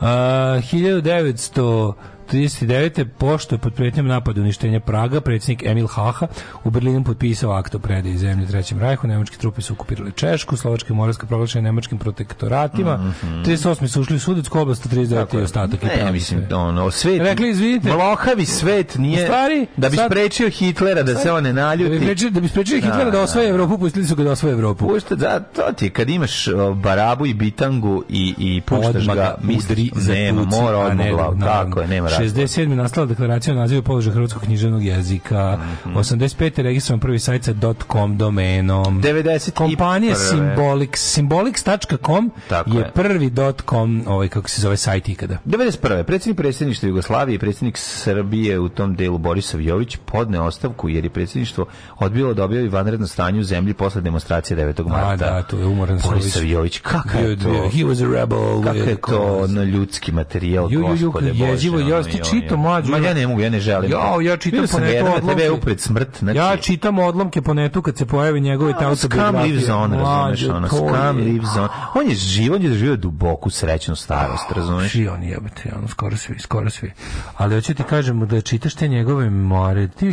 Uh, 1900 39. pošto je pod pretnjem napada uništenja Praga, predsjednik Emil Haha u Berlinu potpisao akt o predaji zemlje Trećem rajhu, nemačke trupe su okupirale Češku, Slovačka i Moravska nemačkim protektoratima, mm -hmm. 38. su ušli u Sudetsku oblast, 39. i ostatak. Ne, ja mislim, ono, svet, Rekli, izvinite, blokavi svet nije, stvari, da bi sad, sprečio Hitlera da sad, se on ne naljuti. Da bi sprečio, da bi sprečio Hitlera da, da osvoje da, da. Evropu, pustili su ga da osvoje Evropu. Pušta, da, to ti je, kad imaš barabu i bitangu i, i puštaš Odmah, ga, misli, nema, mora odmah glavu, tako je, nema 67. nastala deklaracija o nazivu položaja hrvatskog književnog jezika. Mm 85. registrovan prvi sajt sa .com domenom. 90. Kompanija Symbolic, symbolics.com je, je prvi .com, ovaj, kako se zove sajt ikada. 91. Predsjednik predsjedništva Jugoslavije i predsjednik Srbije u tom delu Borisav Jović podne ostavku jer je predsjedništvo odbilo da objavi vanredno stanje u zemlji posle demonstracije 9. marta. A, da, to je umoran Borisav Jović. Kakav je to? He was a rebel. Kakav je to ono ljudski materijal, gospode Bože. Jezivo, ti čito mlađu? Ma ja ne mogu, ja ne želim. Ja, ja čitam po netu odlomke. Tebe upred smrt, znači. Ja čitam odlomke po netu kad se pojavi njegove ta autobiografija. Scam lives on, razumeš, ono, scam lives on. On je živ, on je živio duboku srećnu starost, razumeš? I on jebate, ono, skoro svi, skoro svi. Ali hoću ti kažem da čitaš te njegove memoare, ti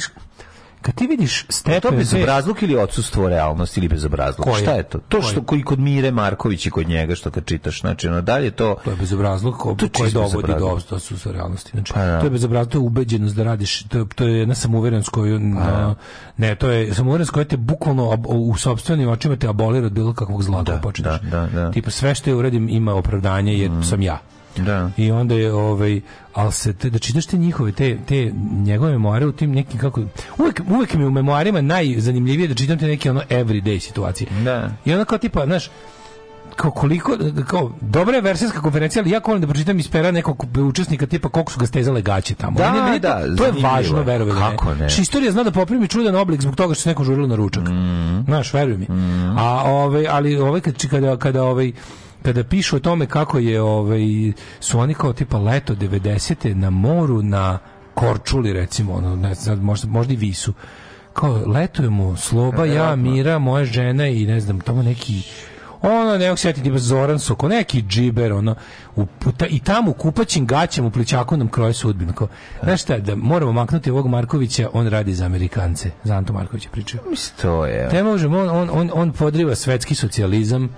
kad ti vidiš stepen... To bezobrazluk ili odsustvo realnosti ili bezobrazluk? Šta je to? To što koji kod Mire Marković i kod njega što kad čitaš, znači ono dalje to... To je bezobrazluk ko, to koji dovodi do odsustva realnosti. Znači, A, pa da. to je bezobrazluk, to je ubeđenost da radiš, to, to je jedna samouverenost koju... Pa na, da. ne, to je samouverenost koja te bukvalno ab, u sopstvenim očima te abolira od bilo kakvog zla da, počneš. Da, da, da. Tipa sve što je uradim ima opravdanje jer mm. sam ja. Da. I onda je ovaj al se te, da čitaš te njihove te te njegove memoare u tim nekim kako uvek uvek mi u memoarima najzanimljivije da čitam te neke ono everyday situacije. Da. I onda kao tipa, znaš, kao koliko kao dobra je verzijska konferencija ali ja volim da pročitam iz pera nekog učesnika tipa koliko su ga stezale gaće tamo da, ne, da, to, to je važno verujem kako ne, Či znači, istorija zna da poprimi čudan oblik zbog toga što se neko žurilo na ručak mm. znaš veruj mi mm. a ovaj ali ovaj kad kada kada ovaj kada pišu o tome kako je ovaj su oni kao tipa leto 90 na moru na Korčuli recimo ono ne znam možda možda i Visu kao letujemo sloba e, ja mira moja žena i ne znam tamo neki ono ne mogu sjetiti Zoran Soko, neki džiber, ono, u, puta, i tamo u kupaćim gaćem u pličaku nam kroje sudbinu. Kao, znaš šta, da moramo maknuti ovog Markovića, on radi za Amerikance. Za Anto Markovića pričao. Mislim, to je. Te možemo, on, on, on, on podriva svetski socijalizam,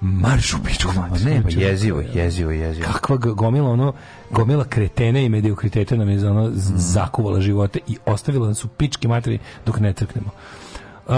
marš u pičku materiju. Ne, pa jezivo, jezivo, jezivo. Kakva gomila ono, gomila kretene i mediokritete nam je za ono mm. zakuvala živote i ostavila nas u pičke materiji dok ne trknemo. Uh,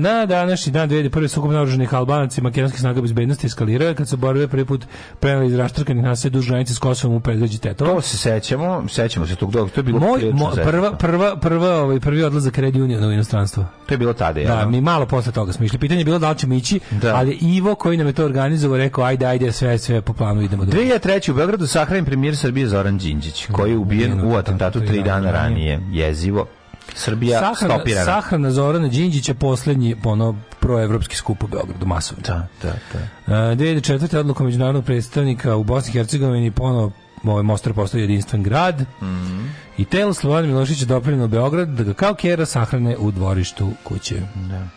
na današnji dan 2001. sukob naoružanih Albanaca i makedonskih snaga bezbednosti eskalirao je kad su borbe prvi put preneli iz raštrkanih naselja duž granice s Kosovom u predgrađe Tetova. To se sećamo, sećamo se tog dok, to je bilo Moj, mo, prva, prva, prva, ovaj, prvi odlazak Red Union u inostranstvo. To je bilo tada, ja. Da, da, mi malo posle toga smo išli. Pitanje je bilo da li ćemo ići, da. ali Ivo koji nam je to organizovao rekao ajde, ajde, sve, sve po planu idemo. 2003. u Beogradu sahranjen premijer Srbije Zoran Đinđić, koji je da, ubijen u da, atentatu tri dana ranije. Jezivo. Srbija sahrana, stopirana. Sahrana Zorana Đinđića poslednji ono proevropski skup u Beogradu masovno. Da, da, da. Uh, 2004. odluka međunarodnog predstavnika u Bosni i Hercegovini ponovo ovaj Mostar postao jedinstven grad. Mm -hmm. I telo Slobodan Milošić je doprinio Beograd da ga kao kjera sahrane u dvorištu kuće. Da.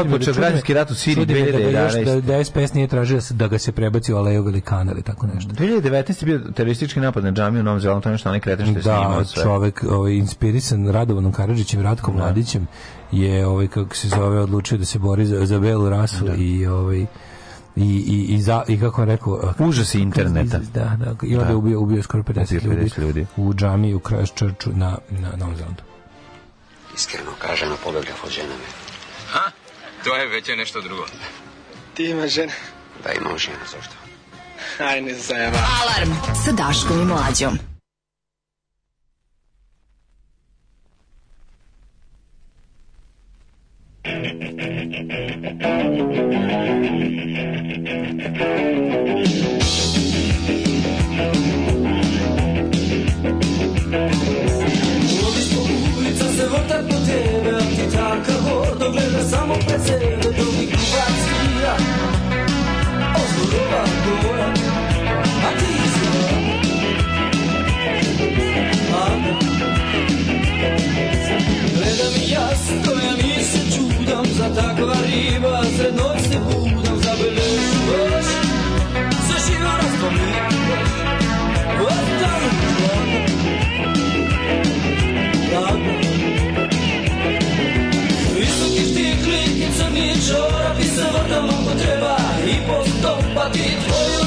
Otpočeo građanski rat u Siriji 2011. Da, da SPS nije tražio da, da ga se prebaci u Aleju Velikana ili tako nešto. 2019. je bio teroristički napad na džamiju u Novom Zelandu, to nešto onaj kretan što je da, snimao sve. Da, čovek ovaj, inspirisan Radovanom Karadžićem, Ratkom da. Mladićem je, ovaj, kako se zove, odlučio da se bori za, za belu rasu da. i ovaj, i, i, i, za, i kako je rekao... Užas interneta. Da, da, i onda da. ubio, ubio skoro 50, 50 ljudi, ljudi, u džamiji u Christchurchu na, na, na Novom Zelandu. Iskreno kažem, pobegla od žena me To je već nešto drugo. Ti imaš žena? Da, imam ženu, zašto? Aj, ne zajeba. Alarm sa Daškom i Mlađom. Ovdje smo ulica se vrta po tebe, Banka hordo gleda samo pred sebe Drugi glupac svira Ozgorovan gora A ti izgleda Ana Gledam i ja stojam i se čudam Za takva riba sred noć se budam Zabeležu baš Za živo razpominam nam mnogo treba i postopati tvoju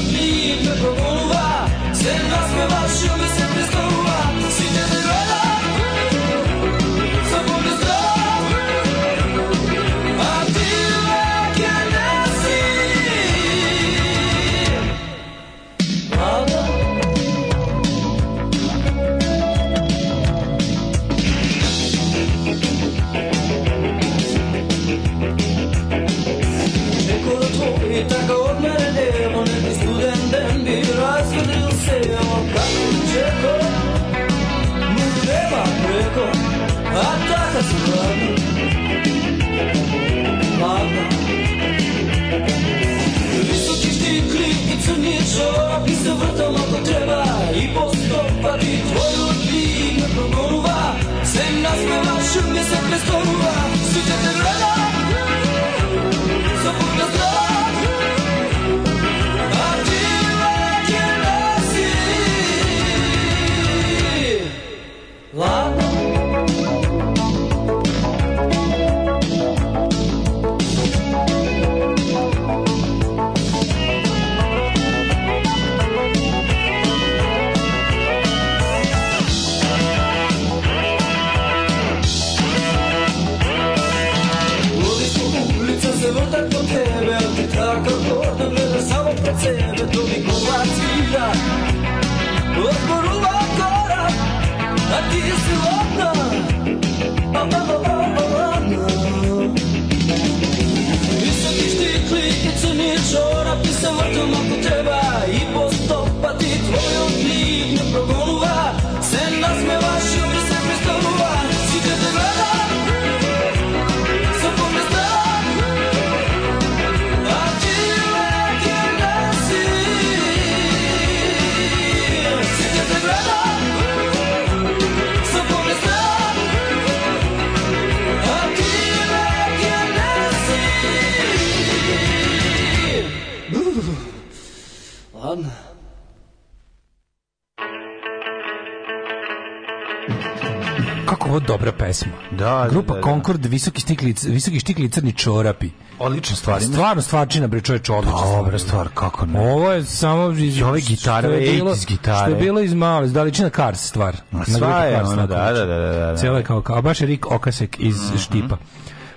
Da, Grupa da, da, Concord, visoki stikli, visoki štikli crni čorapi. Odlična stvar. Stvarno stvarčina bre čoveč odlična. Dobra stvar, kako ne. Ovo je samo iz ove gitare, što je bilo, iz gitare. Što je bilo iz male, iz daličina Cars stvar. Na sva je, ona, da, da, da, da. Cijela je kao, kao baš je Rik Okasek iz mm -hmm. Štipa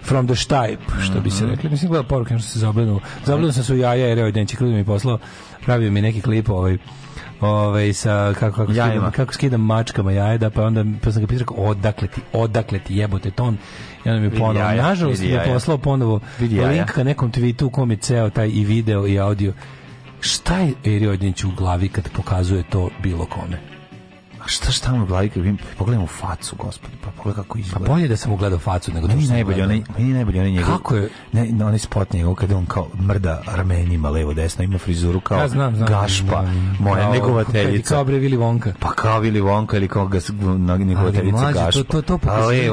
from the Stipe, što bi se rekli. Mislim, gledao poruke, što se zablenuo. Zablenuo sam se u jaja, jer je ovaj den će mi poslao, pravio mi neki klip ovaj, ovaj sa kako kako Jajima. skidam, kako skidam mačkama jajda, pa onda pa sam ga pitao odakle ti, odakle ti jebote ton. I onda mi je ponovo, jaja, nažalost mi je poslao ponovo link ka nekom tweetu u kom je ceo taj i video i audio. Šta je Eri Odnić u glavi kad pokazuje to bilo kome? A šta šta mu glavi kad pogledam u facu, gospod kako kako izgleda. A pa bolje da sam ugledao facu nego meni najbolje onaj meni najbolje onaj njegov. Kako je? Ne, no, onaj spot njegov kada on kao mrda Armenima levo desno ima frizuru kao ja znam, znam, gašpa, znam, mm, moja kao, negovateljica. Kao bre Vili Vonka. Pa kao Vili Vonka ili kao ga na negovateljica mlađe, gašpa. To, to, to, pokazivanje,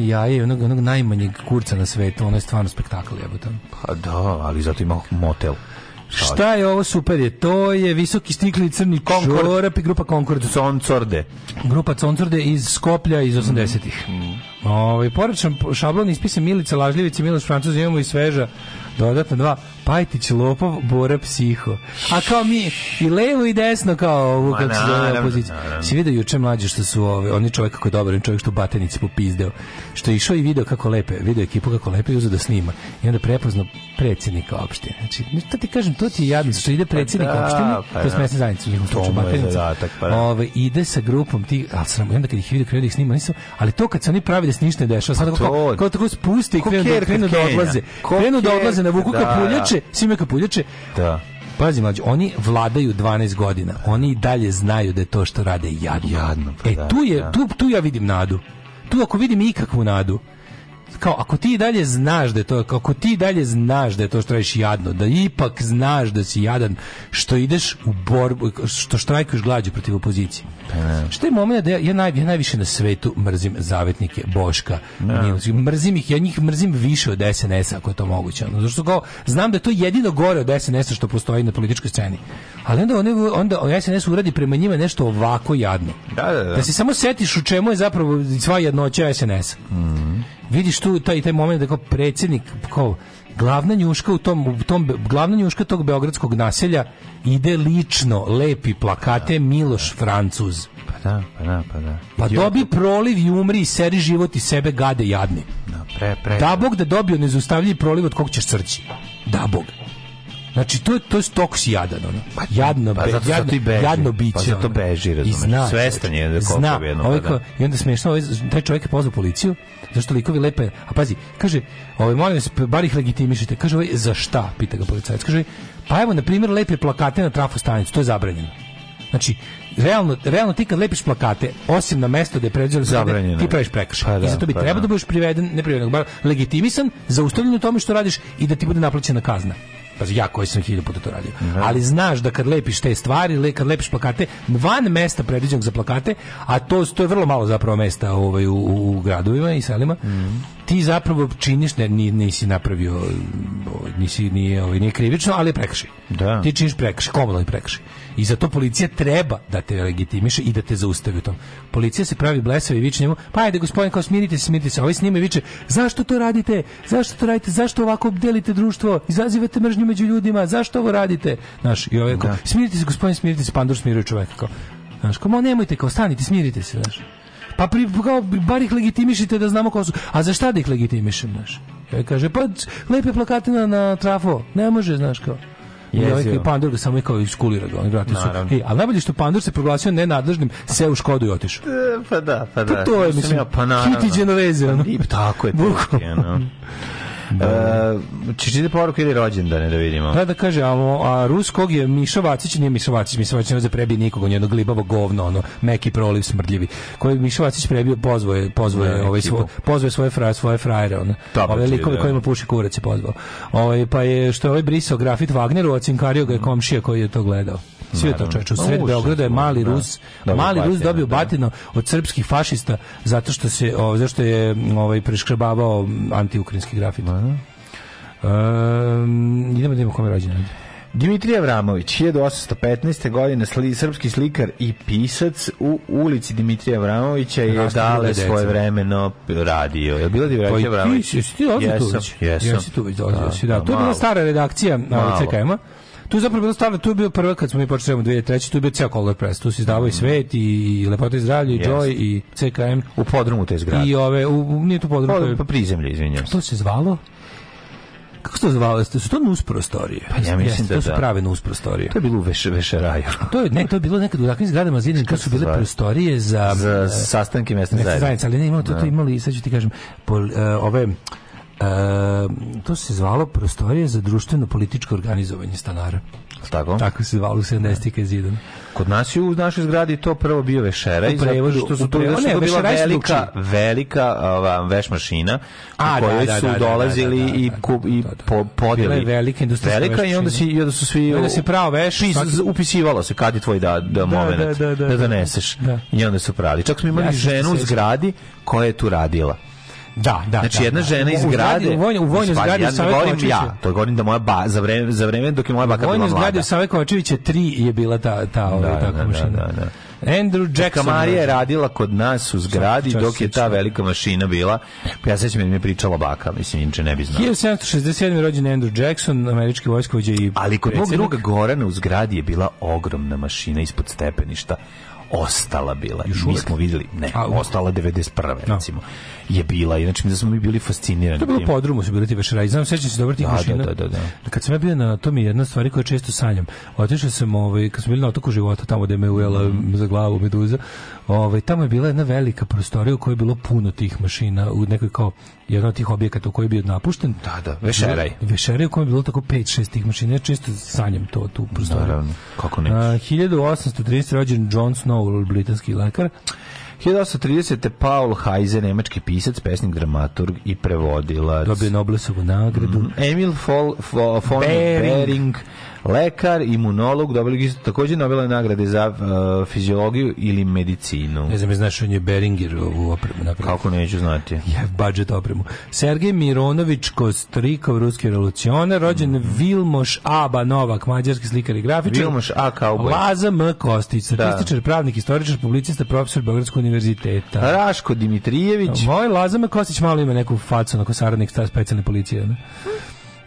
evo, to jaje onog, onog najmanjeg kurca na svetu, ono je stvarno spektakl jebote. Pa da, ali zato ima motel. Šta je ovo super je? To je visoki stikli crni Concord. čorap i grupa Concord Concorde. Grupa Concorde iz Skoplja iz 80-ih. Mm. Ovaj porećan šablon ispisan Milica Lažljević i Miloš Francuz imamo i sveža dodatna dva Pajtić lopov, Bora psiho. A kao mi, i levo i desno, kao ovo, kako se zove opozicija. Si vidio juče mlađe što su ove, oni čovjek kako je dobar, on čovjek što batenici popizdeo, što je išao i video kako lepe, video ekipu kako lepe i uzeo da snima. I onda prepoznao predsjednika opštine. Znači, to ti kažem, to ti je jadno, što ide predsjednik pa da, opštine, pa to je da. smesna zajednica u njihovom slučaju, batenica. Pa da. ove, ide sa grupom ti, ali sram, onda kad ih vidio krenuo da ih snima, nisam, ali to kad se oni pravi da se ništa ne dešava, pa sad pa kao, kao, kao, tako spuste i krenu, krenu, krenu da odlaze. Krenu da odlaze na vuku kapuljače, kapuljače, Sime kapuljače. Da. Pazi mlađi, oni vladaju 12 godina. Oni i dalje znaju da je to što rade jadno. Jadno. Pa e, da, tu je, da. tu, tu ja vidim nadu. Tu ako vidim ikakvu nadu, kao ako ti dalje znaš da je to ako ti dalje znaš da je to što radiš jadno da ipak znaš da si jadan što ideš u borbu što štrajkuješ glađu protiv opozicije pa ne. što je moment da ja, ja, naj, ja, najviše na svetu mrzim zavetnike Boška ne. mrzim ih ja njih mrzim više od SNS ako je to moguće ono, zato što kao znam da je to jedino gore od SNS što postoji na političkoj sceni ali onda oni onda SNS uradi prema njima nešto ovako jadno da, da, da. da se samo setiš u čemu je zapravo sva jednoća SNS mm -hmm vidiš tu taj, taj moment da kao predsjednik, kao glavna njuška u tom, u tom glavna njuška tog beogradskog naselja ide lično lepi plakate da, da, Miloš da. Francuz. Pa da, pa da, pa da. Pa dobi proliv i umri i seri život i sebe gade jadni. Da, pre, pre. Da bog da dobio nezaustavljiv proliv od kog ćeš crći. Da bog. Znači to je to je toks jadan ono. Pa jadno, pa, be, zato, jadno, zato beži. jadno pa biće. Pa zato beži, razumeš. Zna, Svestan je da zna, jedno, ovaj da- ko, I onda smešno, ovaj, taj čovjek je pozvao policiju, zašto likovi lepe. A pazi, kaže, ovaj molim vas, bar ih legitimišite. Kaže ovaj za šta? Pita ga policajac. Kaže, pa evo na primjer lepe plakate na trafostanici, to je zabranjeno. Znači, realno, realno ti kad lepiš plakate, osim na mesto gde je predviđeno da zabranjeno, ti praviš prekršaj. Pa da, I zato bi pa trebao da. da budeš priveden, ne priveden, bar legitimisan, zaustavljen u tome što radiš i da ti bude naplaćena kazna. Pa ja koji sam hiljadu puta to radio. Aha. Ali znaš da kad lepiš te stvari, le, kad lepiš plakate, van mesta predviđenog za plakate, a to, to je vrlo malo zapravo mesta ovaj, u, u gradovima i selima, mm. ti zapravo činiš, ne, nisi napravio, ovaj, nisi, nije, ovaj, nije krivično, ali je prekrši. Da. Ti činiš prekrši, komunalni prekrši. I zato policija treba da te legitimiše i da te zaustavi u tom. Policija se pravi blesavi i viče njemu, pa ajde gospodin, kao smirite se, smirite se. Ovaj s njima i viče, zašto to radite? Zašto to radite? Zašto ovako delite društvo? Izazivate mržnju među ljudima? Zašto ovo radite? Znaš, i ovaj kao, da. smirite se gospodin, smirite se, pandur smiruje čoveka. Kao, znaš, kao, nemojte, kao, stanite, smirite se, znaš. Pa pri, kao, bar ih legitimišite da znamo ko su. A za šta da ih legitimišem, znaš? Ja kaže, pa lepe plakate na, na trafo, ne može, znaš, kao. I ovaj Pandur ga samo kao iskulira ga, oni vrati su. E, ali najbolje što Pandur se proglasio nenadležnim, se u Škodu i otišao. E, pa da, pa, pa da. Pa to je, mislim, ja, pa naravno. Kiti Genoveze, pa ono. I tako je. Bukvalno. Uh, da, Češ da. e, ide da poruku ili rođendane da vidimo? Da, da kaže, a, a ruskog je Miša Vacić, nije Miša Vacić, Miša Vacić ne za prebije nikog, on je jedno glibavo govno, ono, meki proliv smrdljivi, koji je Miša Vacić prebio pozvoje, pozvoje, ne, ovaj, svo, pozvoje svoje, fraje, svoje frajere, ono, ove likove kojima puši kurac je pozvao. Ovaj, pa je, što je ovaj brisao grafit Wagneru, ocinkario ga je komšija koji je to gledao. Sve to čoveče, u sred Beograda je mali Rus, mali Rus dobio da, da. batino od srpskih fašista zato što se zašto je ovaj preškrbavao antiukrainski grafit. Um, idemo da imamo kome rođendan. Dimitrije Avramović, 1815. godine sli, srpski slikar i pisac u ulici Dimitrija Avramovića je Rastu dale svoje vremeno radio. Je bilo Dimitrije Avramović? Pa i ti, jesi ti odlazio Jesam, jesam. Jesi tu već odlazio, da. da. To je bila stara redakcija ovaj, CKM-a. Tu je zapravo bilo stavljeno, tu je bio prva kad smo mi počeli u da 2003. Tu je bio ceo Color Press. Tu se izdavao i mhm. Svet, i Lepota i zdravlje, i yes. Joy, i CKM. U podrumu te zgrade. I ove, u, nije tu podrum. Podrum, pa prizemlje, izvinjam se. To se zvalo? kako se to zvalo? Su to nus prostorije? Pa ja mislim Jeste, da, to su da. prave nus prostorije. To je bilo u veš, vešeraju. to je, ne, to je bilo nekad u takvim zgradama zidim, to su bile zva? prostorije za, za sastanke mesne zajednice. Ali ne, imalo to, to da. imali, sad ću ti kažem, pol, uh, ove to se zvalo prostorije za društveno-političko organizovanje stanara. Tako? Tako se zvalo u 70. zidan. Kod nas je u našoj zgradi to prvo bio vešeraj, u prevodu, što su to, prevodu, ne, to bila velika, velika ova, veš mašina A, u da, kojoj da, da, su dolazili i, kup, i po, podjeli. Bila je velika industrijska velika i onda, si, i onda su svi... Onda se pravo veš... Pis, svaki... Upisivalo se kad je tvoj da, da, da moment, da, da, da doneseš. I onda su prali. Čak smo imali ženu u zgradi koja je tu radila Da, da. Znači da. jedna žena iz grada... u vojnoj u vojnoj zgradi ja govorim ja, to govorim da moja ba za vreme za vreme dok je moja baka bila mlada. U vojnoj zgradi Save Kovačevića 3 je bila ta ta da, ovaj da, tako mašina. Da, da, da. Andrew Jackson Marija je radila kod nas u zgradi dok je ta velika mašina bila. Pa ja sećam da mi je pričala baka, mislim inče ne bi znao. 1767. rođen Andrew Jackson, američki vojskovođa i Ali kod mog druga Gorana u zgradi je bila ogromna mašina ispod stepeništa ostala bila. Još mi smo videli, ne, A, ostala 91. No. Da. recimo. Je bila, inače mi da smo mi bili fascinirani. To je bilo tim. podrumu su bili ti vešeraji. Znam, sećam se dobro tih da, da, mašina. Da, da, da, Kad sam ja bio na to mi je jedna stvar koja često sanjam. Otišao sam, ovaj, kad smo bili na otoku života, tamo gde me ujela mm. za glavu meduza, ovaj, tamo je bila jedna velika prostorija u kojoj je bilo puno tih mašina u nekoj kao jedan od tih objekata koji je bio napušten. Da, da, vešeraj. Vešeraj u kojem je bilo tako 5-6 tih mašina, ja često sanjam to tu prostoriju. Naravno, kako ne. 1830 rođen John Snow, britanski lekar. 1830. Paul Heise, nemački pisac, pesnik, dramaturg i prevodilac. Dobio Noblesovu nagradu. Mm, Emil Fol, Fo, von Bering. Bering lekar, imunolog, dobili su takođe Nobelove nagrade za uh, fiziologiju ili medicinu. Ne znam, znaš, on je Beringer ovu opremu napravio. Kako neću znati? Je, budžet opremu. Sergej Mironović Kostrikov, ruski revolucionar, rođen mm. Vilmoš Aba Novak, mađarski slikar i grafičar. Vilmoš A. Kauboj. Laza M. Kostić, da. statističar, pravnik, istoričar, publicista, profesor Beogradskog univerziteta. Raško Dimitrijević. Moj Laza M. Kostić malo ima neku facu, onako saradnik specijalne policije. Ne? Hm.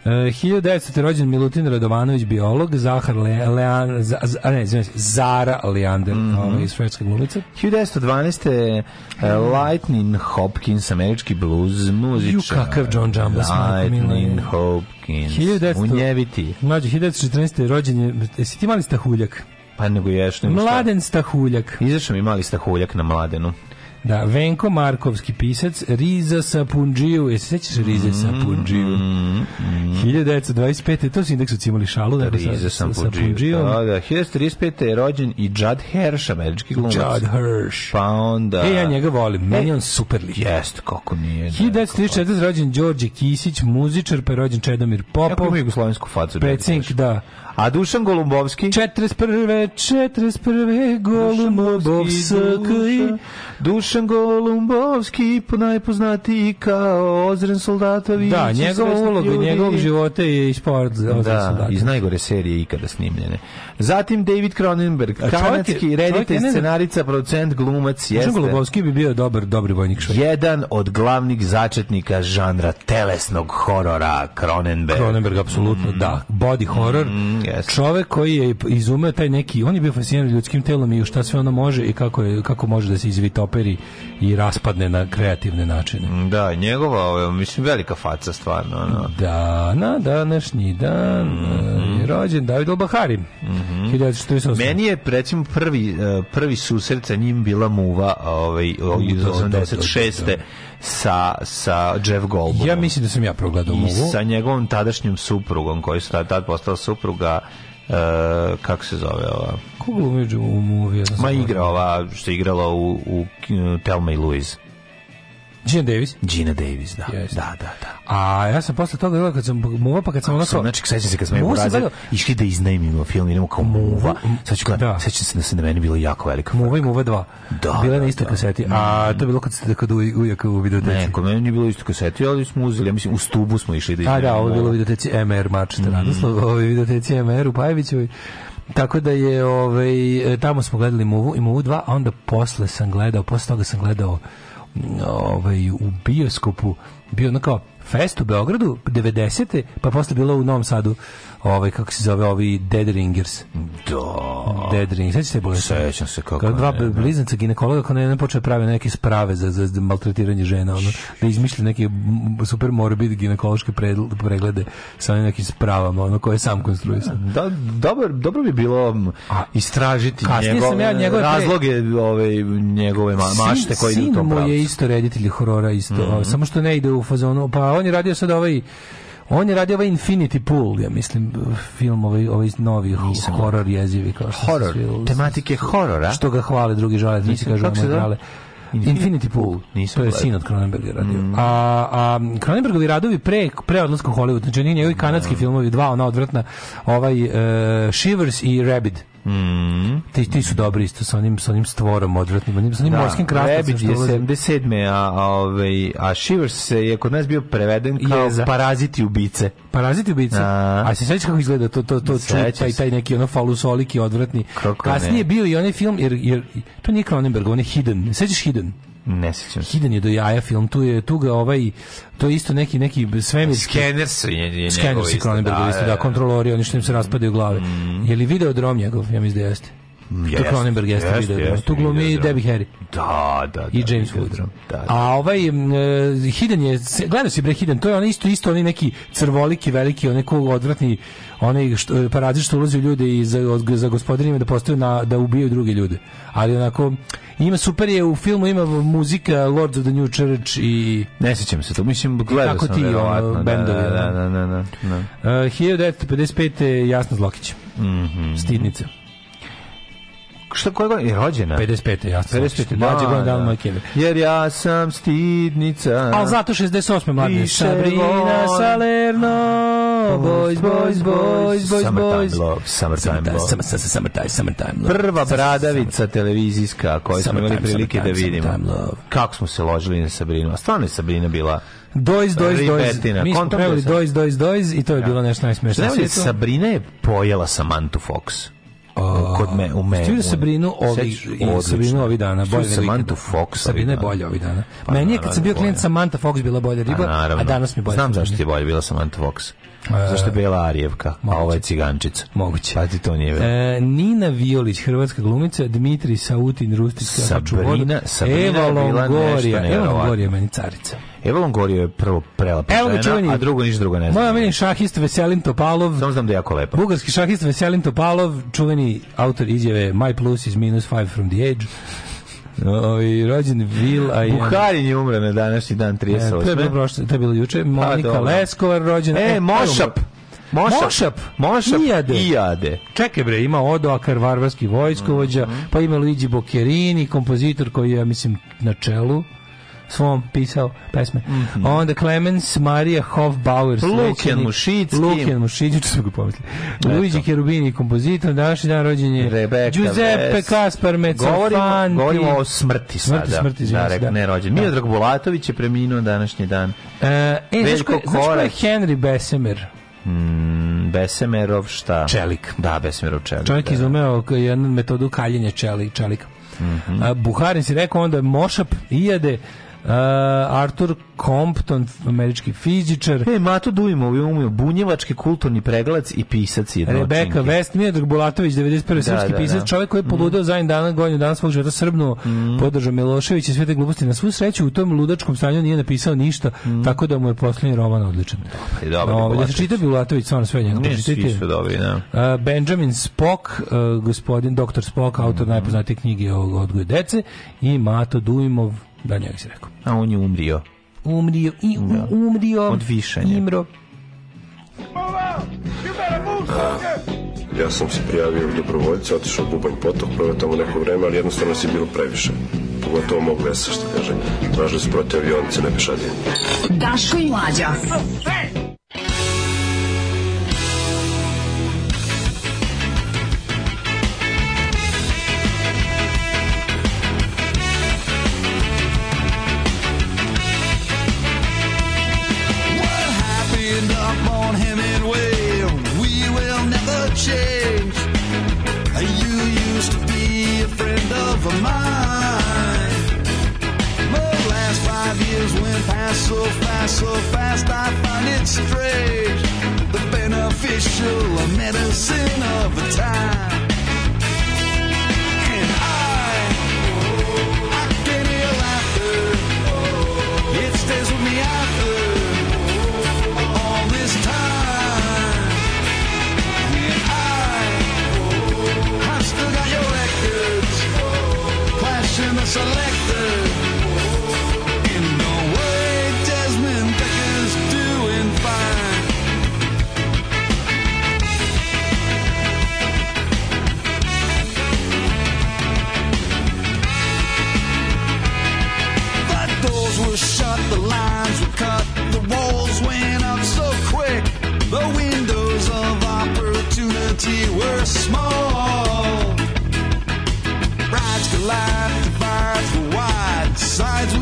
E, uh, 1900. rođen Milutin Radovanović, biolog, Zahar Le, Lean, Z, Z, ne, znam, Zara Leander, mm -hmm. ovaj, iz švedske glumice. 1912. Uh, e, Lightning Hopkins, američki blues muzičar. Ju kakav John Jamba Lightning Hopkins, 1900, unjeviti. Mlađe, 1914. rođen je, jesi ti mali stahuljak? Pa nego ješ, nego Mladen Stahuljak. Izašao mi mali Stahuljak na Mladenu. Da, Venko Markovski pisac, Riza Sapunđiju, jesi sećaš Riza mm-hmm. Sapunđiju? Mm, mm, 1925. To su indeksu imali šalu, da, da Riza Sapunđiju. Da, da, 1935. je rođen i Judd Hirsch, američki glumac. Judd Hirsch. Pa onda... E, ja njega volim, meni e, on super lik. Jest, kako nije. 1934. je rođen Đorđe Kisić, muzičar, pa je rođen Čedomir Popov. Jako ima jugoslovensku facu. Da Predsjednik, da. A Dušan Golumbovski? 41. 41. Golumbovski. Dušan Dušan Golumbovski, najpoznatiji kao Ozren Soldatović. Da, njegova uloga, njegovog života je i sport za Ozren da, Soldatović. iz najgore serije ikada snimljene. Zatim David Cronenberg, kanadski reditelj, scenarica, producent, glumac. Dušan Golumbovski bi bio dobar, dobri vojnik šaj. Jedan od glavnih začetnika žanra telesnog horora, Cronenberg. Cronenberg, apsolutno, mm. da. Body horror. Mm, yes. Čovek koji je izumeo taj neki, on je bio fasciniran ljudskim telom i šta sve ono može i kako, je, kako može da se izvitoperi i raspadne na kreativne načine. Mm, da, njegova, mislim, velika faca stvarno. Ono. Da, na današnji dan mm -hmm. je rođen David Al-Bahari. Mm -hmm. Meni je, recimo, prvi, e, prvi susret sa njim bila muva ovaj, iz 86. Da, da, da, da, da. sa, sa Jeff Goldblumom. Ja mislim da sam ja progledao muvu. I sa njegovom tadašnjom suprugom, koji su tad, tad postala supruga E, kako se zove ova? Ko glumi u movie? Ma igra ova što je igrala u, u Telma i Louise. Gina Davis? Gina Davis, da. Yes. Da, da, da. A ja sam posle toga gledao kad sam muva, pa kad sam onako... Znači, sećam se kad smo je urazili, išli da iznajmimo film, idemo kao muva. Sad ću gledati, da. sećam se da se na meni bilo jako velika. Muva i muva 2. Da. Bila je na da, istoj da. kaseti. A to je bilo kad ste da kad ujaka u videoteci. Ne, kod meni nije bilo isto kaseti, ali smo uzeli, ja mislim, u stubu smo išli da iznajmimo. A da, ovo je bilo videoteci MR Mačta, mm. radoslov, ovo je videoteci MR u Pajevićevoj. Tako da je ovaj tamo smo gledali Muvu i Muvu 2, a onda posle sam gledao, posle toga sam gledao ovaj, u bioskopu bio na kao fest u Beogradu 90. pa posle bilo u Novom Sadu ovaj kako se zove ovi Dead Ringers. Da. Dead Ringers. Sećate se bolesti? Sećam se kako. Kad dva ne, da. blizanca ginekologa kad ne počne da prave neke sprave za za maltretiranje žena, ono da izmišlja neke super morbid ginekološke preglede sa nekim spravama, ono koje sam konstruisao. Da, dobro, dobro bi bilo istražiti njegove, ja njegove razloge pre... ove njegove ma mašte koje idu to tom Sin mu je isto reditelj horora isto, mm -hmm. samo što ne ide u fazonu, pa on je radio sad ovaj On je radio ovaj Infinity Pool, ja mislim, film ovaj, ovaj novi horror jezivi. Kao horror, svi, tematike horora. Što ga hvale, drugi žale, nisi kažu, kako se Infinity Pool. Nisam to je sin od Cronenberga radio. Mm. A, a Cronenbergovi radovi pre, pre odlaska u Hollywood, znači oni njegovi kanadski da. filmovi, dva ona odvratna, ovaj uh, Shivers i Rabid. Mm. Ti, ti su dobri isto sa onim, sa onim stvorom odvratnim, onim, sa onim da, morskim krastavcem. Rebić je 77. A, a, ovaj, a Shivers se je kod nas bio preveden kao Jeza. paraziti ubice. Paraziti ubice? A, da. a se sveći kako izgleda to, to, to čup, taj, taj neki ono falusoliki odvratni. Kako Kasnije ne? bio i onaj film, jer, jer to nije Cronenberg, on je Hidden. Sećaš Hidden? Ne sećam se. Hidan je do jaja film, tu je tu ga ovaj to je isto neki neki svemirski Scanners je, je Scanners je Cronenberg da, isto da, da, da kontrolori oni što im se mm. raspadaju glave. Mm. Je li video drom njegov? Ja mislim da jeste. Yes, Cronenberg jeste video. Da. tu glumi da. Debbie Harry. Da, da, da. I James Wood. Da, da. A ovaj uh, Hidden je, gledao si bre Hidden, to je on isto, isto oni neki crvoliki, veliki, onaj ko odvratni, onaj što, parazit što ulazi u ljude i za, od, za gospodinima da postaju na, da ubijaju druge ljude. Ali onako, ima super je u filmu, ima muzika Lords of the New Church i... Ne sećam se to, mislim, gledao sam ti, verovatno. Da, ono, bendovi, da, da, da, da, da, da. Uh, 1955. Jasna Zlokić. Mm -hmm. Stidnica šta koje godine je rođena? 55. Ja sam 55. Mlađe godine dan moje kine. Jer ja sam stidnica. Al zato 68. mlađe. Sabrina Salerno. Boys, boys, boys, boys, boys. Summertime love, summertime summertime love. Prva bradavica televizijska koju smo imali prilike da vidimo. Kako smo se ložili na Sabrinu. A stvarno je Sabrina bila Dojz, dojz, dojz. Mi smo pevali dojz, dojz, dojz i to je bilo nešto najsmešnije. Sabrina je pojela Samantu Fox kod me u me. se Sabrinu ovi i Sabrinu ovi dana, bolje Samantha Fox. Sabrina je bolje ovih dana. Pa, Meni je kad sam bio klijent Samantha Fox bila bolja riba, a, pa a danas mi bolje. Znam zašto je bolje bila Samantha Fox. Zašto je Bela Arijevka, a ovo je Cigančica. Moguće. Pa ti to nije velo. E, Nina Violić, hrvatska glumica, Dmitri Sautin, Rustić, Sabrina, Sabrina Eva Longorija, Eva Longorija, meni carica. Eva Longorio je prvo prelepa žena, a drugo niš drugo ne znam. Moja meni šahist Veselin Topalov. Samo znam da je jako lepa. Bugarski šahist Veselin Topalov, čuveni autor izjave My plus is minus five from the edge. Ovi, rođen Vil Ajan. Buharin je umre na današnji dan 38. E, to, je bilo prošle, to je bilo juče. Pa, Monika Leskovar rođena. E, e, Mošap. Mošap. Mošap. Mošap. Ijade. Ijade. Čekaj bre, ima Odo Akar, varvarski vojskovođa, mm -hmm. pa ima Luigi Boccherini, kompozitor koji je, mislim, na čelu svom pisao pesme. Mm -hmm. Onda Clemens Maria Hofbauer, Lukijan Mušicki. Lukijan Mušicki, što ga pomislili. Luigi Cherubini, kompozitor, današnji dan rođen je Rebeka Giuseppe Ves. Kaspar Mezzofanti. Govorimo, govorimo o smrti sada. Smrti, smrti, da, reka, da. ne rođen. Da. Miodrag Bulatović je preminuo današnji dan. E, e znaš ko ko je Henry Bessemer? Mm, Besemerov šta? Čelik. Da, Besemerov čelik. Čovjek da. izumeo jednu metodu kaljenja čelika. Mm -hmm. Buharin si rekao onda mošap, ijade, Uh, Artur Compton, američki fizičar. E, Mato Dujmo, je umio bunjevački kulturni pregalac i pisac je Rebeka West, Mijedrag Bulatović, 91. Da, srpski da, pisac, da. čovjek koji je poludeo mm. zadnjih dana, godinu dana svog života srbnu, mm. podržao Milošević i sve te gluposti. Na svu sreću u tom ludačkom stanju nije napisao ništa, mm. tako da mu je posljednji roman odličan. Dobar, dobar. No, ovaj, da Bulatović. čita Bulatović, stvarno sve njega. Ne, svi su dobri, da. Uh, Benjamin Spock, uh, gospodin doktor Spock, autor mm. najpoznatije knjige o odgoju dece i Mato Dujmov, Da, njega si rekao. A on je umrio. Umrio, i da. umrio. Od višanja. Imro. Ja sam se prijavio u dobrovoljca, otišao u Bubanj potok, prvo tamo neko vreme, ali jednostavno si bilo previše. Pogotovo mog vesa, što kaže. Tražili su protiv avionice na pešadinu. Daško i mlađa. Hey! fast, so fast, so fast, I find it strange. The beneficial medicine of time. And I, I laughter. It stays with me after all this time. I, i still got your records, flashing the select. were small. Brides collide, divides were wide, The sides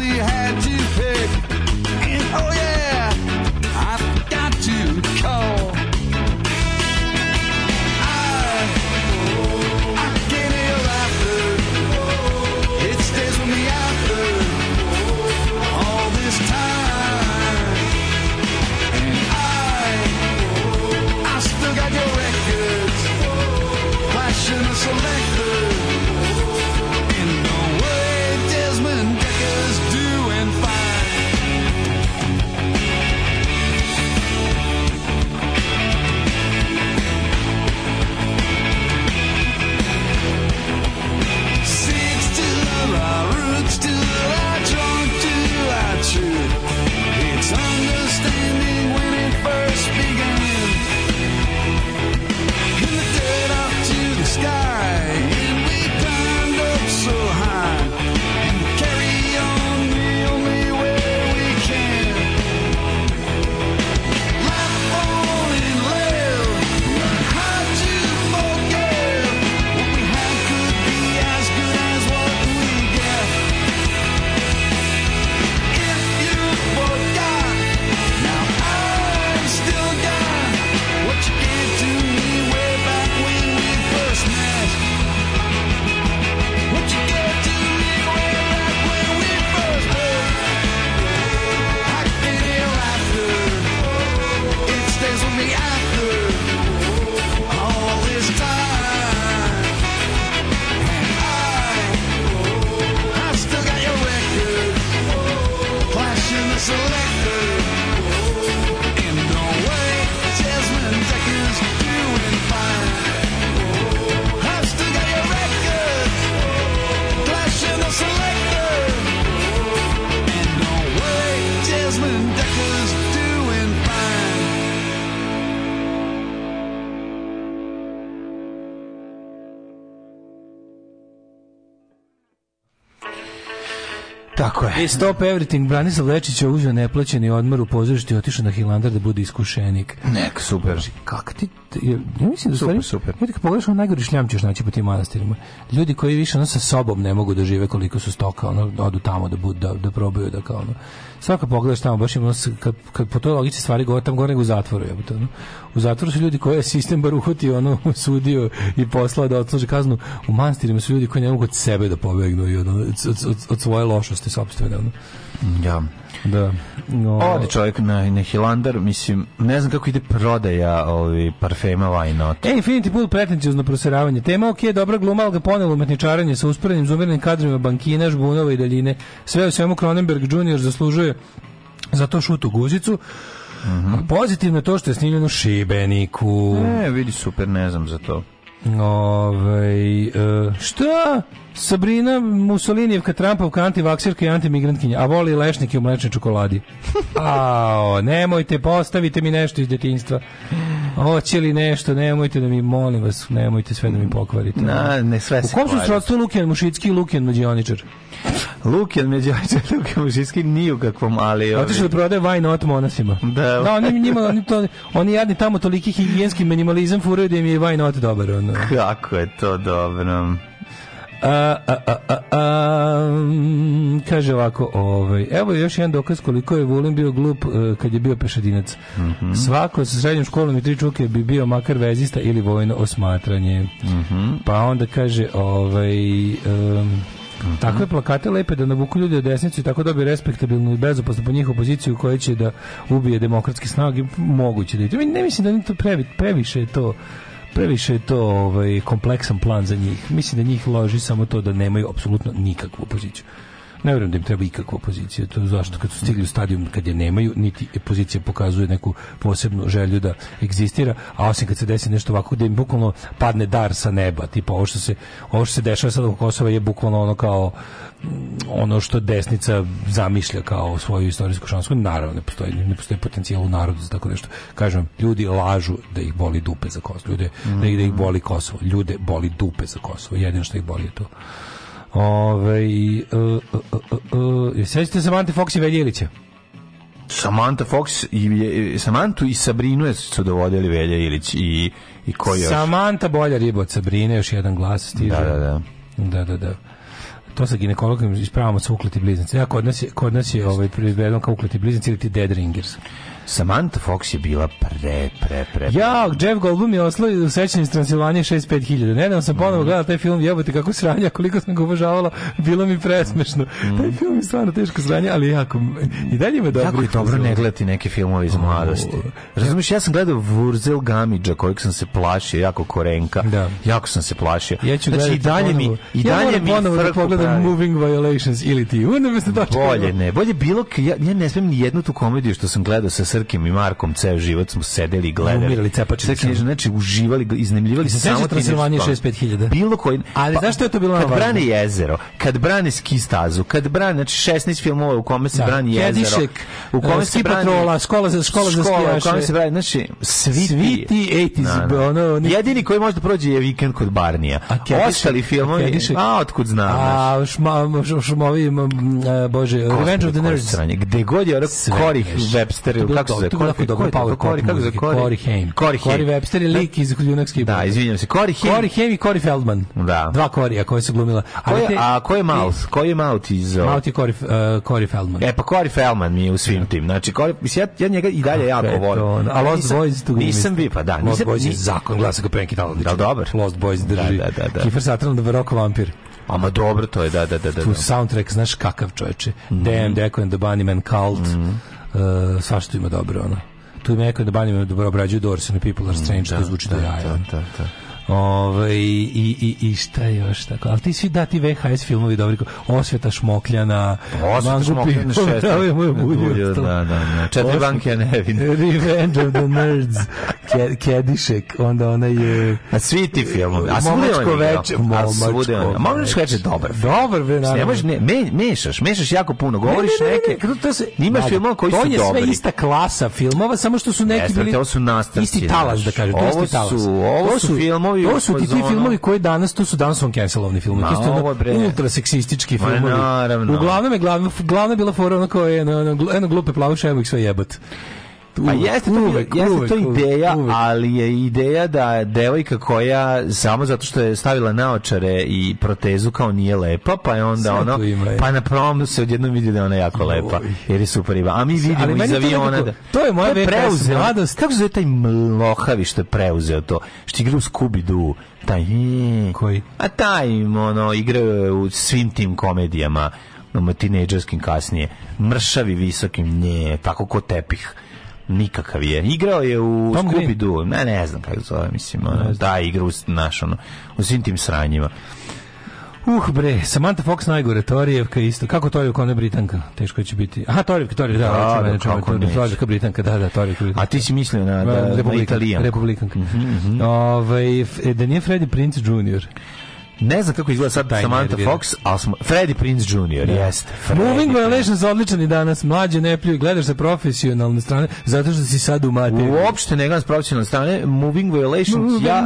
Tako je. I stop everything. Branislav Lečić je uzeo neplaćeni odmor u pozorištu i otišao na Hilandar da bude iskušenik. Nek, super. Kako ti ja mislim da super, stvari, super. Ja kad pogledaš, on najgori šljam ćeš naći po tim manastirima. Ljudi koji više ono sa sobom ne mogu da žive koliko su stoka, ono, odu tamo da, bud, da, da probaju da kao ono, svaka pogledaš tamo baš ima kad, kad po toj logici stvari gore tamo gore nego u zatvoru je to, no? u zatvoru su ljudi koje je sistem bar uhotio ono sudio i poslao da odsluži kaznu u manastirima su ljudi koji ne mogu od sebe da pobegnu i ono, od, od, od, svoje lošosti sopstvene ono. ja da. Da. No, Ode čovjek na, na Hilandar, mislim, ne znam kako ide prodaja ovi parfema why not. E, Infinity Pool pretencijozno proseravanje. Tema ok, dobra gluma, ali ga ponelo umetničaranje sa usporenim zumirnim kadrovima bankina, žbunova i daljine. Sve u svemu Kronenberg Jr. zaslužuje za to šutu guzicu. Mm -hmm. A pozitivno je to što je snimljeno u Šibeniku. E, vidi super, ne znam za to. Ovaj e, šta? Sabrina Mussolinijevka Trumpovka antivaksirka i antimigrantkinja, a voli lešnike u mlečnoj čokoladi. Ao, nemojte, postavite mi nešto iz detinjstva. Hoće li nešto, nemojte da mi, molim vas, nemojte sve da mi pokvarite. Na, ne, sve se U kom su srodstvu Lukijan Mušicki i Lukijan Mađioničar? Lukijan Međioničar, Lukijan Mušicki ni u kakvom, ali... Ovi... Otišao da prodaje vajno ot monasima. Da, da oni, njima, oni, to, oni jadni tamo toliki higijenski minimalizam furaju da im je vajno ot dobar. Ono. Kako je to dobro. A, a, a, a, a, um, kaže ovako, ovaj, evo još jedan dokaz koliko je Vulin bio glup uh, kad je bio pešadinac. Mm -hmm. Svako sa srednjom školom i tri čuke bi bio makar vezista ili vojno osmatranje. Mm -hmm. Pa onda kaže, ovaj, um, Mm -hmm. Takve plakate lepe da navuku ljudi od desnicu i tako dobije respektabilnu i bezopasnu po njihovu poziciju koja će da ubije demokratske snage, moguće da je. Ne mislim da ni to previ, previše je to previše je to ovaj kompleksan plan za njih. Mislim da njih loži samo to da nemaju apsolutno nikakvu poziciju ne verujem da im treba ikakva opozicija. To zašto kad su stigli u stadion kad je nemaju, niti opozicija pokazuje neku posebnu želju da egzistira, a osim kad se desi nešto ovako da im bukvalno padne dar sa neba, tipa ovo što se ovo što se dešava sad u Kosova je bukvalno ono kao mm, ono što desnica zamišlja kao svoju istorijsku šansku Naravno ne postoji, ne postoji potencijal u narodu za tako nešto. Kažem, ljudi lažu da ih boli dupe za Kosovo, ljude mm -hmm. da ih boli Kosovo, ljude boli dupe za Kosovo. Jedino što ih boli je to. Ove, uh, uh, uh, Sećate se Mante Fox i Veljilića? Samantha Fox i Samantu i Sabrinu su dovodili Velja Ilić i i ko još? Samantha bolja riba od Sabrine, još jedan glas stiže. Da, da, da. Da, da, da. To sa ginekologom ispravamo sa ukleti bliznice. Ja, kod nas je, kod nas je ovaj, kao ukleti bliznice ili ti dead ringers. Samantha Fox je bila pre, pre, pre. pre. Ja, Jeff Goldblum je oslo u sećanju iz Transilvanije 65.000. Nedavno sam ponovo mm. gledala taj film, jebote kako sranja, koliko sam ga obožavala, bilo mi presmešno. Mm. Taj film je stvarno teško sranja, ali jako, i dalje me dobro. Jako je dobro ne gledati neke filmove iz mladosti. Razumiješ, ja sam gledao Vurzel Gamidža, kojeg sam se plašio, jako korenka. Da. Jako sam se plašio. Ja ću znači, i dalje ponovo. mi, i dalje ja mi ponovo da pogledam pravi. Moving Violations ili ti. Onda mi se dočekalo. Bolje ne, bolje bilo, ja, ja ne smijem ni jednu tu komediju što sam gledao sa Crkim i Markom ceo život smo sedeli i gledali. Umirali cepačicom. znači uživali, iznemljivali se samo Transilvanije 65.000. Bilo koji. Ali pa, zašto je to bilo na Kad brani jezero, kad brani ski stazu, kad brani znači 16 filmova u kome se da. brani jezero. Kedišek, u kome uh, se brani patrola, škola za škola, škola za skijaše. U kome se brani, znači svi, svi ti 80s, ono nik... jedini koji može da prođe je vikend kod Barnija. A Kedišek, Ostali filmovi, Kedišek, a otkud znam. A šma, šmovi, e, bože, Revenge of the Nerds. Gde god je ono korih Webster, kako kako se zove? Kako dobro power pop kako se Cory Haim. Cory Haim. Cory Webster je lik iz junakskih. Da, izvinjavam se. Cory Haim. Cory Haim i Cory Feldman. Da. Dva Corya koja su glumila. A ko a ko je Mouth? Ko je Mouth iz Mouth i Cory Cory Feldman. E pa Cory Feldman mi je u svim tim. Znači Cory ja, ja njega i dalje jako volim. A Lost Boys tu nisam vi, pa da. Lost Boys je zakon glasa kao Penki Taladić. Da, dobar. Lost Boys da, drži. Da, da, da. Kiefer Sutherland da rock vampir. Ama dobro to je, da, da, da. da. Tu da. soundtrack, znaš kakav čoveče. Mm -hmm. Damn, Deco and the Bunnymen, Cult. Mm -hmm uh, svašta ima dobro, ono. Tu ima neko da banjima dobro obrađuju Doors na People are mm, Strange, mm, da, to zvuči da, da, jaja. Da, da, da. Ove, ovaj, i, i, i šta još tako. Ali ti svi dati VHS filmovi dobri. Osveta Šmokljana. Osveta Šmokljana šest. Da, da, da, da. Četiri banke nevine. Revenge of the Nerds. Kedišek. Onda ona je... A svi ti filmovi. A svude on je bio. Momačko veče. dobar. Dobar, be, naravno. Ne, ne, me, mešaš, mešaš jako puno. Govoriš ne, ne, ne, neke... Ne, to se, imaš filmova koji su dobri. To je sve ista klasa filmova, samo što su neki bili... Da Jeste, ovo su nastavci. Isti talas, da kažem. Ovo su, ovo su filmovi filmovi. To su ti, ti filmovi koji danas, to su danas on cancelovni filmovi. Ma, Isto, ovo, bre. ultra seksistički filmovi. Ma, Uglavnom je glavna, glavna bila fora ono kao je, na, na e, glupe plavuše, evo ih sve jebat. Pa jeste to, uvek, jeste uvek, to ideja, uvek. ali je ideja da devojka koja samo zato što je stavila naočare i protezu kao nije lepa, pa je onda Sve ono, ima, pa na promu se odjednom vidi da je ona jako Uj. lepa, jer je super ima. A mi vidimo iz aviona da... To je moja VHS mladost. Kako se zove taj mlohavi što je preuzeo to? Što igra u Scooby-Doo? Taj... Koji? A taj, ono, igra u svim tim komedijama tinejdžerskim kasnije mršavi visokim nje tako ko tepih Nikakav je. Igrao je u Scooby-Doo. Ne, ne znam kako zove, mislim. Ono, da, igra u, naš, ono, u svim tim sranjima. Uh bre, Samantha Fox najgore, Torijevka isto. Kako Torijevka, ona je Britanka? Teško će biti. Aha, Torijevka, Torijevka, da, da, da, da Torijevka, Britanka, da, da, Torijevka, Britanka. A ti si mislio na, da, Republikan, na Italijanku. Republikanka. Mm -hmm. Ove, ovaj, da nije Freddy Prince Jr. Ne znam kako izgleda sad Taj Samantha nervira. Fox, ali smo... Freddy Prince Jr. Da. Jeste. Moving Violations odličan i danas. Mlađe ne pljuj, gledaš sa profesionalne strane, zato što si sad u materiju. Uopšte ne gledam sa profesionalne strane. Moving Violations, Moving ja,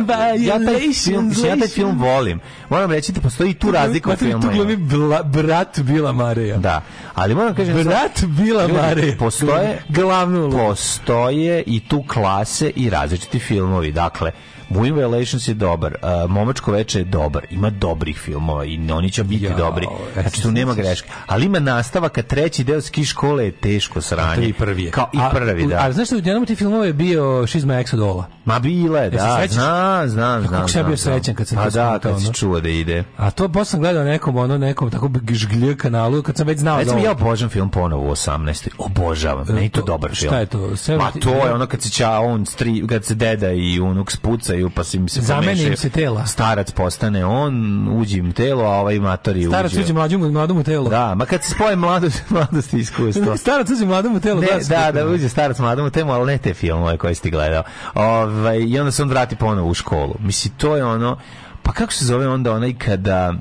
violations. ja, taj film, ja taj film volim. Moram reći da postoji tu razlika u filmu. Tu glavi brat Bila Mareja. Da, ali moram kažem... Brat sad, Bila Mareja. Postoje, glavnu postoje i tu klase i različiti filmovi. Dakle, Moon Relations je dobar, uh, Momačko veče je dobar, ima dobrih filmova i oni će biti ja, dobri. Znači tu znači, nema znači. greške. Ali ima nastava kad treći deo ski škole je teško sranje. I prvi je. Kao i prvi, da. A, a znaš što u jednom ti filmova je bio She's My Ma bila da, ja znam, znam, znam. Kako sam bio srećan kad sam a, to da, kad si čuo da ide. A to posle sam gledao nekom, ono nekom tako žglj kanalu, kad sam već znao. Recimo, da ja obožavam film ponovo u 18. Obožavam, meni to dobar film. Šta je to? Ma to je ono kad se ča on, kad se deda i unuk spucaju umaju, pa se im se Zameni im se tela. Starac postane on, uđi im telo, a ovaj matori uđe. Starac uđe mlađom, mladom u telo. Da, ma kad se spoje mladost, mladost i iskustvo. starac uđe mladom u telo. Ne, da, da, da, da. uđe starac mladom u telo, ali ne te filmove koje si ti gledao. Ovaj, I onda se on vrati ponovo u školu. Mislim, to je ono... Pa kako se zove onda onaj kada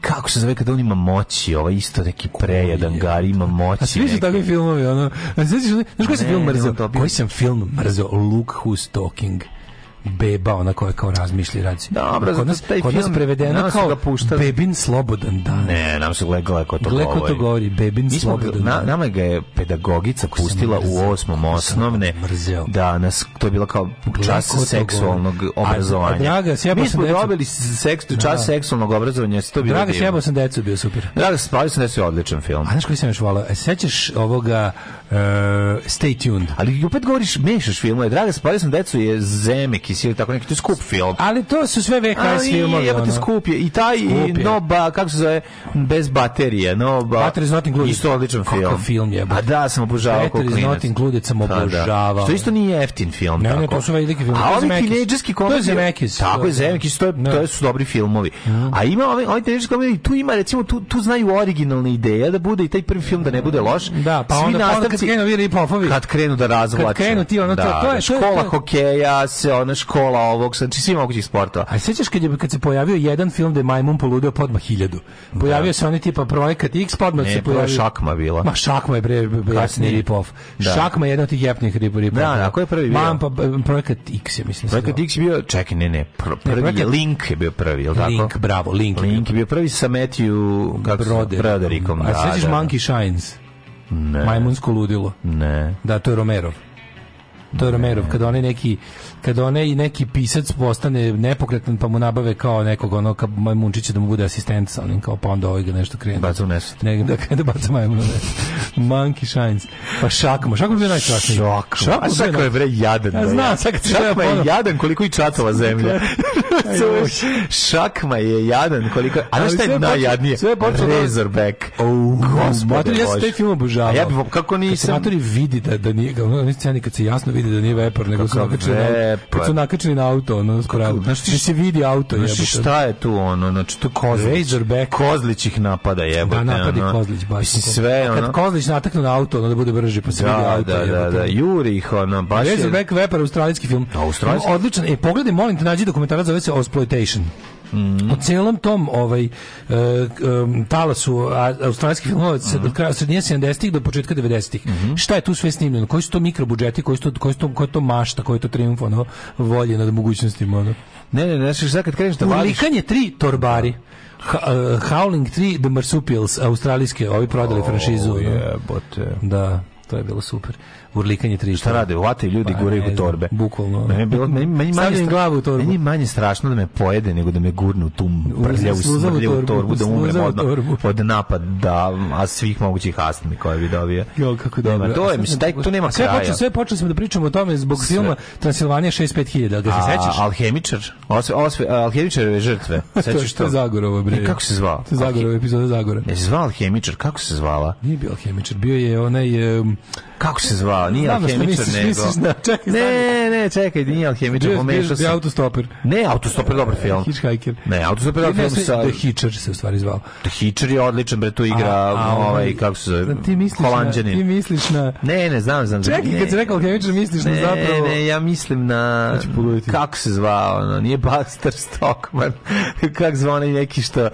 kako se zove kada on ima moći, ovaj isto neki prejedan gar, ima moći. A svi su takvi filmovi, ono. A znaš koji se film mrzeo? Koji sam film mrzeo? Look Who's Talking beba ona koja kao razmišlja radi. Da, Dobro, kod nas, taj kod nas prevedeno kao ga Bebin slobodan dan. Ne, nam se gledala kako to Gle govori. to govori, Bebin Mi slobodan na, dan. Nama ga je pedagogica kako pustila mrzeo, u osmom osnovne. Mrzeo. Da, nas, to je bila kao čas seksualnog obrazovanja. draga, sjebao sam decu. Mi smo dobili seks, da, čas da. seksualnog obrazovanja. To bilo draga, sjebao sam decu, bio super. Draga, spavio sam decu, odličan film. A znaš koji sam još volao? E, sećaš ovoga uh, Stay Tuned? Ali opet govoriš, mešaš filmove. Draga, spavio sam decu je Zemek Apprentice ili tako neki, to je skup film. Ali to su sve VHS filmovi. Ali skup je. I taj skup Noba, kako se zove, bez baterije. Noba, Battery is not included. Isto odličan film. Kakav film je. A da, sam obožavao kako klinac. Battery is not included, sam pa da. obožavao. Što isto nije jeftin film. Ne, tako. ne, to su veliki film. A ovi tinejdžerski komedi. To je Zemekis. Tako je Zemekis, to, je, to da. su dobri filmovi. A ima ovi, ovi tinejdžerski komedi, tu ima, recimo, tu, tu znaju originalne ideje da bude i taj prvi film da ne bude loš. Da, pa Svi onda, pa onda kad krenu vi ripofovi. Kad krenu da razvlače. Kad krenu ti, ono, to, da, to je... Škola hokeja, se, ono, škola ovog, znači svi mogućih sportova. A sećaš kad, je, kad se pojavio jedan film gde Majmun poludeo podma hiljadu? Pojavio da. se oni tipa projekat X, podma se pojavio... Ne, Šakma bila. Ma Šakma je bre, jasni ripov. Da. Šakma je jedan od tih jepnih ripov. Rip da, da, ko je prvi bio? Mam, pa, projekat X je, mislim. Projekat X je bio, čekaj, ne, ne, pr prvi, ne, projekat... Link je bio prvi, je li tako? Link, bravo, Link. Link je bio prvi sa Matthew Broderikom. Broderikom, da, A sećaš da, da, Monkey Shines? Ne. Majmunsko ludilo. Ne. Da, to je Romerov. To je Romerov, kada oni neki kad one i neki pisac postane nepokretan pa mu nabave kao nekog ono kao Majmunčića da mu bude asistent sa onim kao pa onda ovaj ga nešto krene. Baca u nešto. Ne, da kada baca Majmun u Monkey Shines. Pa šakmo Šakma je najstrašniji. šakmo Šakma, šakma je bre jadan. Ja, znam, sad kad šakma je jadan koliko i čatova zemlja. šakma je jadan koliko... A znaš šta je najjadnije? Sve je počelo... Da- Razorback. Oh, gospode Ja sam taj film obožavao. A ja bi, kako nisam... Kad se vidi da, da nije... Oni sceni kad se jasno vidi da nije vepar, nego se okačio je pa. Kad su nakačili na auto, ono, spravo. Znači, se vidi auto, jebote. Znači, šta je tu, ono, znači, to Kozlić. Razorback. Kozlić ih napada, da, jebote. Da, napadi ono. Kozlić, baš. Mislim, sve, ono. Kad Kozlić natakne na auto, ono, da bude brži, pa se da, vidi auto, da, da jebote. Da, da, da, Juri ih, ono, baš Razorback je... Vepar, australijski film. Da, australijski? Odličan. E, pogledaj, molim te, nađi dokumentarac, zove se Osploitation. Mm. O celom tom ovaj, um, talasu australijskih filmova mm. od kraja srednje 70-ih do početka 90-ih. Mm. Šta je tu sve snimljeno? Koji su to mikrobudžeti? Koji su to, koji su to, koji to mašta? Koji je to triumf ono, volje nad mogućnostima? Ono? Ne, ne, ne, sad kad kreneš da vadiš... tri torbari. Ha, uh, Howling 3 The Marsupials, australijske, ovi prodali oh, franšizu. Jebote. No? Da, to je bilo super urlikanje tri. Šta rade? Uvate ljudi pa, gure u torbe. Bukvalno. Meni bilo meni, meni manje glavu u torbu. Meni manje strašno da me pojede nego da me gurnu tu prljavu smrljavu torbu, da umrem od, od da, a svih mogućih astmi koje bi dobio. Jo, kako dobro. Nema, to je, mislim, taj, to nema sve kraja. Poču, sve počeli smo da pričamo o tome zbog sve. filma Transilvanija 65.000, da se sećaš? Alhemičar, osve, osve, alhemičareve žrtve. Sećaš to? to je Zagorovo, bre. E, kako se zvao? To je Zagorovo, epizoda Zagora. Ne se zvao Alhemičar, kako se zvala? Nije bio Alhemičar, bio je onaj... Um, kako se zvao? zao, nije alhemičar nego. Misliš, čekaj, ne, ne, čekaj, nije alhemičar, pomešao sam. Autostoper. Ne, autostoper dobar film. Hitchhiker. Ne, autostoper dobar film sa The Hitcher se u stvari zvao. The Hitcher je odličan, bre, tu igra, a, a, ovaj, ovaj kako se zove, da ti misliš Holanđanin. Na, ti misliš na Ne, ne, znam, znam. Čekaj, ne, kad si rekao alhemičar, misliš ne, na zapravo. Ne, ne, ja mislim na kako se zvao, ono, nije Buster Stockman. kako zvao neki što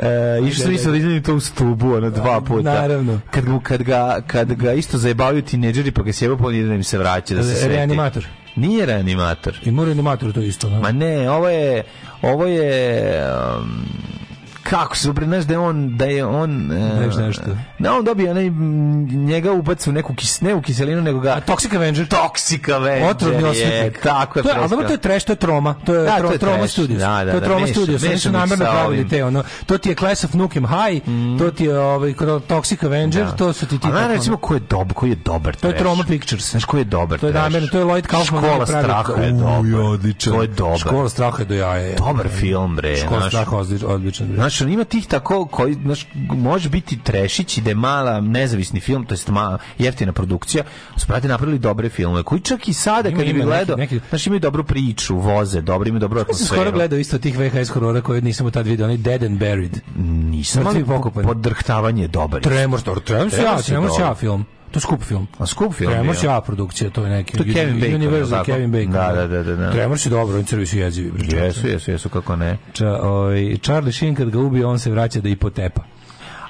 E, Išli su isto da izneni to u stubu, ono, dva da, puta. Naravno. Kad, kad, ga, kad ga isto zajebavaju tineđeri, pa ga sjebao, pa da im se vraća, da se e, sveti. Reanimator. Nije reanimator. I mora reanimator to isto. Ne? Da. Ma ne, ovo je, ovo je um, kako se znaš da je on da je on uh, nešto. Da on dobije onaj njega ubaci u neku kis, ne u kiselinu nego ga A Toxic Avenger. Toxic Avenger. Otrovni osvetnik. Tako je. To je, ali to je trash, to je troma, to je, da, tro, to je troma studios. Da, da, to je da, troma meša, studios, meša, oni su namerno pravili te ono. To ti je Class of Nukem High, mm. to ti je ovaj Toxic Avenger, da. to su ti ti. A na, recimo ko je dob, ko je dobar To je Troma Pictures. Znaš ko je dobar? To je namerno, to je Lloyd Kaufman Škola straha je dobar. To je dobar. Škola straha je do jaja. Dobar film bre. Škola straha odličan. Znaš znaš, ima tih tako koji, znaš, može biti trešić i da je mala nezavisni film, to jest mala jeftina produkcija, su napravili dobre filmove, koji čak i sada kad bi gledao, neki... znaš, imaju dobru priču, voze, dobro, imaju dobro da atmosferu. Skoro gledao isto tih VHS horora koje nisam u tad vidio, oni Dead and Buried. Nisam, ali podrhtavanje dobar. Tremor, tremor, tremor, tremor, tremor, tremor, tremor, tremor, tremor, tremor, tremor, To je skup film. A skup film. Tremors je A produkcija, to je neki. To je Kevin Bacon. Universal Kevin Bacon. Da, da, da, da, da. da. Tremors je dobro, intervju su jezivi. Jesu, jesu, jesu, kako ne. Ča, ovaj, Charlie Sheen kad ga ubije, on se vraća da i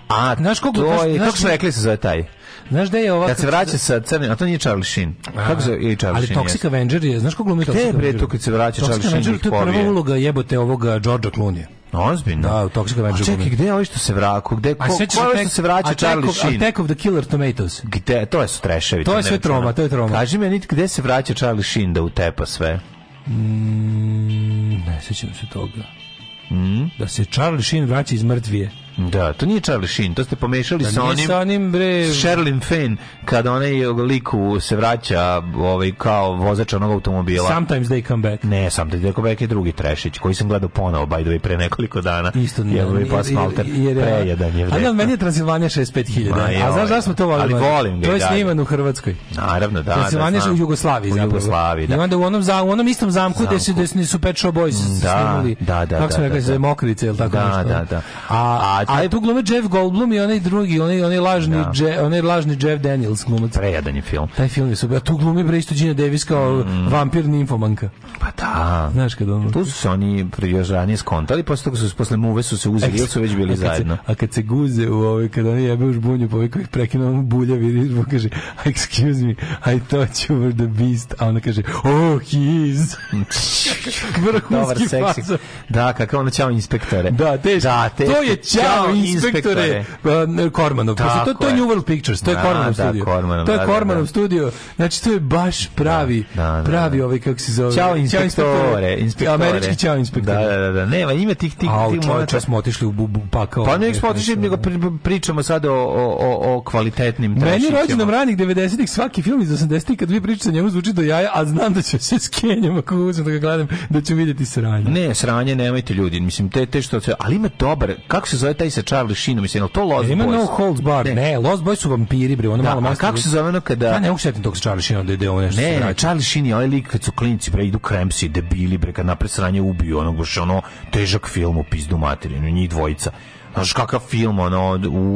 A, znaš kako, to je, kako se rekli se zove taj? Znaš da je ova Kad se vraća da- sa crnim, a to nije Charlie Sheen. Kako se je Charlie Sheen? Ali Toxic Avenger je, znaš ko glumi Toxic Avenger? Gde bre to kad se vraća Charlie Sheen? Toxic Avenger to je prva uloga jebote ovoga Georgea Clooney. Ozbiljno. Da, u Toxic Avenger. A čekaj, gde je ovaj što se vraku? Gde ko, ko je što se vraća Charlie Sheen? Attack of the Killer Tomatoes. Gde? To je su treševi. To je sve troma, to je troma. Kaži mi niti gde se vraća Charlie Sheen da utepa sve. Mm, ne sećam se toga. Mm? Da se Charlie Sheen vraća iz mrtvije. Da, to nije Charlie Sheen, to ste pomešali da, sa onim... Sa onim bre... Sherilyn Fenn, kada onaj liku se vraća ovaj, kao vozač onog automobila. Sometimes they come back. Ne, Sometimes they come back je drugi trešić, koji sam gledao ponovo, by the way, pre nekoliko dana. Isto nije. Jel' bi pas Malter prejedan je vredno. Ali meni je Transilvanija 65.000, a znaš da smo to volim? Ali volim ga. To je sniman u Hrvatskoj. Naravno, da. Transilvanija da, u Jugoslaviji. U Jugoslaviji, da. I onda u onom, za, u onom istom zamku gde su, gde su Pet Show Boys da, snimali. Da, da, da. Kako smo rekli, da, da. mokrice, ili tako da, nešto. Da, da, da. A, a A tu glume Jeff Goldblum i onaj drugi, onaj, onaj, lažni, da. Je, onaj lažni Jeff Daniels glumac. Prejadan je film. Taj film je super. A tu glumi bre isto Gina Davis kao mm. vampir nimfomanka. Pa da. Znaš kad ono... Tu su se oni još skontali, posle toga su posle muve su se uzeli, ili su već bili a zajedno. Se, a kad se guze u ovoj, kad oni jebe už bunju, pa ovaj koji prekinu bulja, vidi, pa kaže, excuse me, I touch over the beast, a ona kaže, oh, he is. Vrhunski Dobar, seksi. Da, kako ono čao inspektore. Da, teško. Da, teško. To je čao zvao inspektore, inspektore. Pa, Kormanov. Tako to, to je New World Pictures, to je da, Kormanov da, studio. Kormanov, to je da, da, da. Kormanov da, studio. Znači, to je baš pravi, da, pravi ovaj, kako se zove. Ćao inspektore. inspektore. Američki čao inspektore. Da, da, da. Nema, ima tih, tih, Au, tih momenta. smo otišli u bubu, pa kao... Pa ne smo otišli, nego pričamo sad o, o, o kvalitetnim Meni rođenom ranih 90-ih svaki film iz 80-ih, kad vi pričate njemu, zvuči do jaja, a znam da će se skenjem, Kenjom, ako uzmem da ga gledam, da ću vidjeti sranje. Ne, sranje nemajte ljudi, mislim, te, te što... se... Ali ima dobar, kako se zove taj i sa Charlie Sheenom, mislim, je to Lost Ima Boys? Ima No Holds Bar. Ne. ne, Lost Boys su vampiri, bre, ono da, malo... A kako se zove ono kada... Ja ne mogu sjetiti tog sa Charlie Sheenom da ide ovo nešto. Ne, ne, Charlie Sheen je ovaj lik kad su klinci, bre, idu kremsi, debili, bre, kad napred sranje ubiju, ono, baš ono, težak film u pizdu materinu, njih dvojica. Znaš kakav film, ono,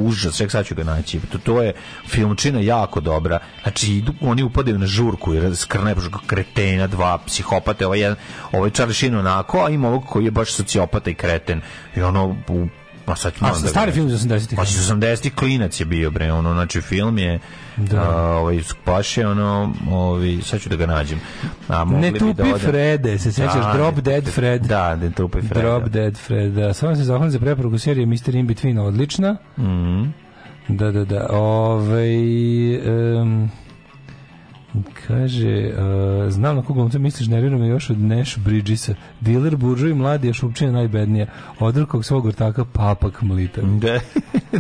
užas, ček sad ću ga naći. To, to je filmčina jako dobra. Znači, idu, oni upadaju na žurku i skrne kretena, dva psihopate, ovaj, jedan, ovaj Charlie čaršin onako, a ima ovog koji je baš sociopata i kreten. I ono, u, pa sad A da stari film iz 80-ih. Pa 80 klinac je bio bre, ono znači film je da. A, ovaj spaše ono, ovaj sad ću da ga nađem. A mogli ne tupi da Frede, se da, sećaš da, Drop Dead Fred. Da, ne tupi Fred. Drop Dead Fred. Da. Samo se zahvalim za preporuku serije Mr. In Between, odlična. Mhm. Mm da, da, da. Ovaj um, Kaže, uh, znam na kog glumca misliš, nervira me još od Nash Bridgesa. Dealer, buržu i mladi, još upčine najbednija. Odrkog svog ortaka, papak mlita. Da,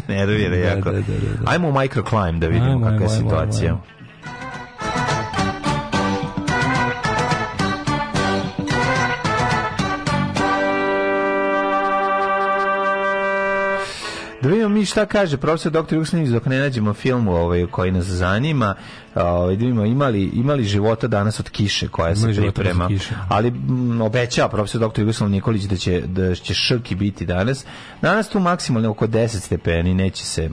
nervira da, jako. Da, da, da, da, Ajmo u microclimb da vidimo ajmo, kakva je situacija. Ajmo, ajmo. Da vidimo mi šta kaže profesor doktor Juksanić dok ne nađemo film ovaj koji nas zanima ovaj da imali imali života danas od kiše koja se priprema. Da. Ali obećava profesor dr. Jugoslav Nikolić da će da će šrki biti danas. Danas tu maksimalno oko 10 stepeni, neće se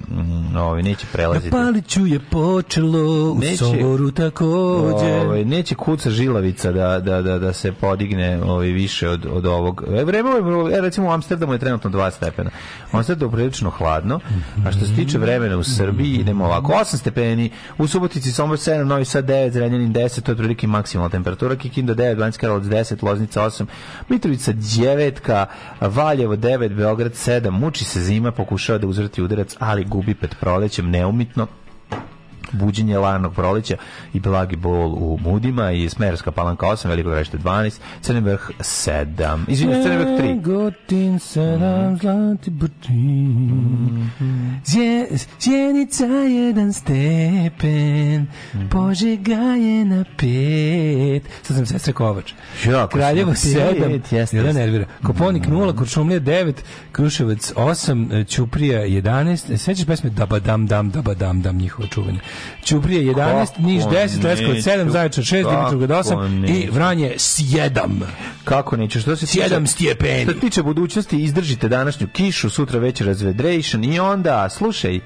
ovaj neće prelaziti. Na paliću je počelo, u neće, soboru takođe. Ovaj neće kuca žilavica da, da, da, da se podigne ovaj više od od ovog. E, vreme je e, recimo u Amsterdamu je trenutno 2 stepena. Amsterdam je prilično hladno, a što se tiče vremena u Srbiji idemo ovako 8 stepeni, u Subotici samo Sombor 7, Novi Sad 9, Zrenjanin 10, to je otprilike maksimalna temperatura, Kikinda 9, Banjska Karlovac 10, Loznica 8, Mitrovica 9, Valjevo 9, Beograd 7, muči se zima, pokušava da uzvrati udarac, ali gubi pred prolećem neumitno, buđenje lanog proleća i blagi bol u mudima i Smerska palanka 8, Veliko vrešte 12, vrh 7, crni vrh 3. Gotin 7, mm. zlati bučin, Sjenica jedan stepen, mm. Požega je na pet. Sad sam sestra Kovač. Ja, Kraljevo 7, jeste, jedan nervira. Mhm. Koponik 0, Kuršumlija 9, Kruševac 8, Ćuprija 11. E, Sećaš pesme Dabadam dam, Dabadam dam, njihova čuvanja. Ćuprije 11, Kako Niš 10, Leskovac 7, Zaječar 6, Dimitrovgrad 8 i Vranje 7. Kako neće? Što se 7 stjepeni. Što tiče budućnosti, izdržite današnju kišu, sutra već razvedrejšan i onda, slušaj,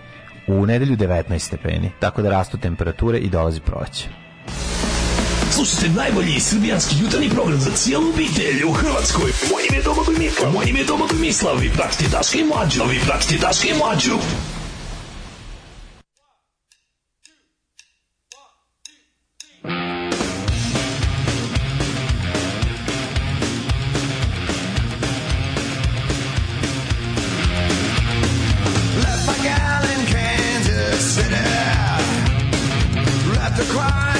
u nedelju 19 stepeni, tako da rastu temperature i dolazi proći. Slušajte najbolji srbijanski jutarnji program za cijelu obitelj u Hrvatskoj. Moje ime je Domagoj Mislav. Moje ime je Domagoj Mislav. Vi pratite Daška i Mlađu. Vi pratite Daška i Mlađu. city. Let the crime.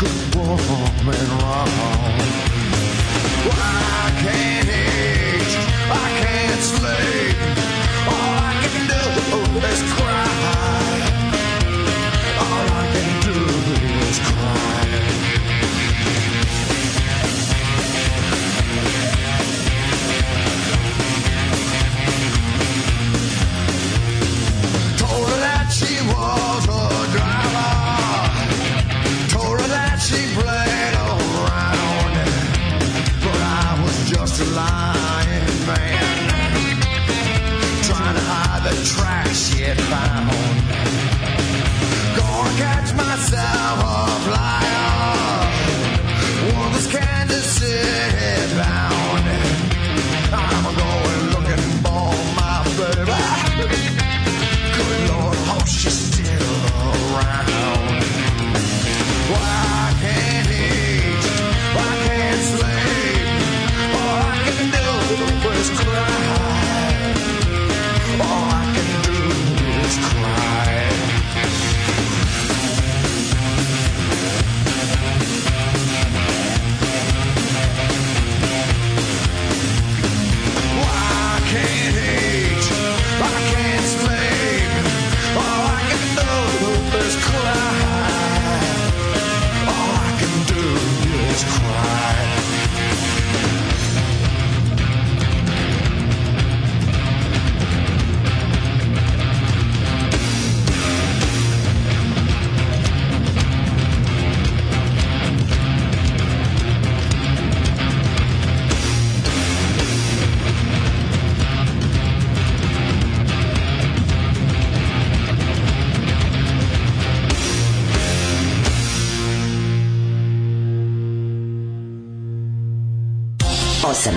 good wrong. I can't I can't sleep. All I can do is cry. All I can do is cry. Told her that she was. home.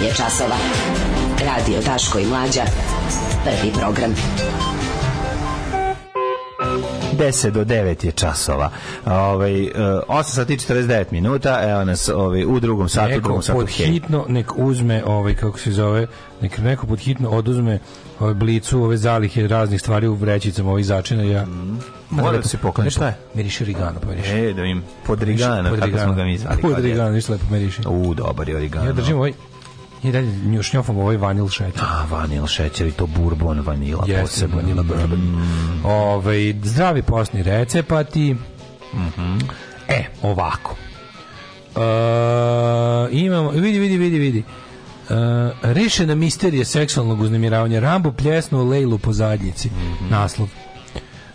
je časova. Radio Daško i Mlađa. Prvi program. 10 do 9 je časova. Ovaj 8 e, sati 49 minuta. Evo nas ovaj u drugom satu, neko drugom satu. Pod hitno nek uzme ovaj kako se zove, nek neko pod hitno oduzme ovaj blicu, ove zalihe raznih stvari u vrećicama, ovih začina ja. Mm. Mora da se pokloni. Šta je? Miriši origano, pa miriši. E, da im podrigana, pod kako smo ga mi zvali. Podrigana, pa da. ništa lepo miriši. U, dobar je origano. Ja držim ovaj I dalje njušnjofom ovaj vanil šećer. A, vanil šećer i to bourbon vanila. posebno. vanila da. bourbon. Mm. Ove, ovaj, zdravi posni recepati. Mm -hmm. E, ovako. E, imamo, vidi, vidi, vidi, vidi. Uh, rešena misterija seksualnog uznemiravanja Rambo pljesnu Lejlu po zadnjici mm -hmm. naslov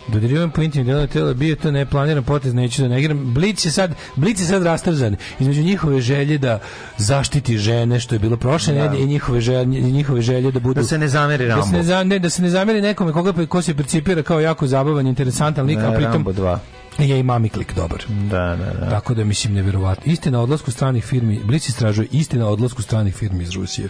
Dodirivam po intimnim delama tela, bio to neplaniran potez, neću da negiram. Blic je sad, Blic je sad rastrzan. Između njihove želje da zaštiti žene, što je bilo prošle da. i njihove želje, njihove želje da budu... Da se ne zameri Rambo. Da se ne, zameri, ne, da se ne zameri nekome koga, pa- ko se percipira kao jako zabavan, interesantan lik, a pritom... Rambo 2 je i mami klik dobar. Da, da, da. Tako da mislim neverovatno. Istina odlasku stranih firmi, Blic istražuje istina odlasku stranih firmi iz Rusije.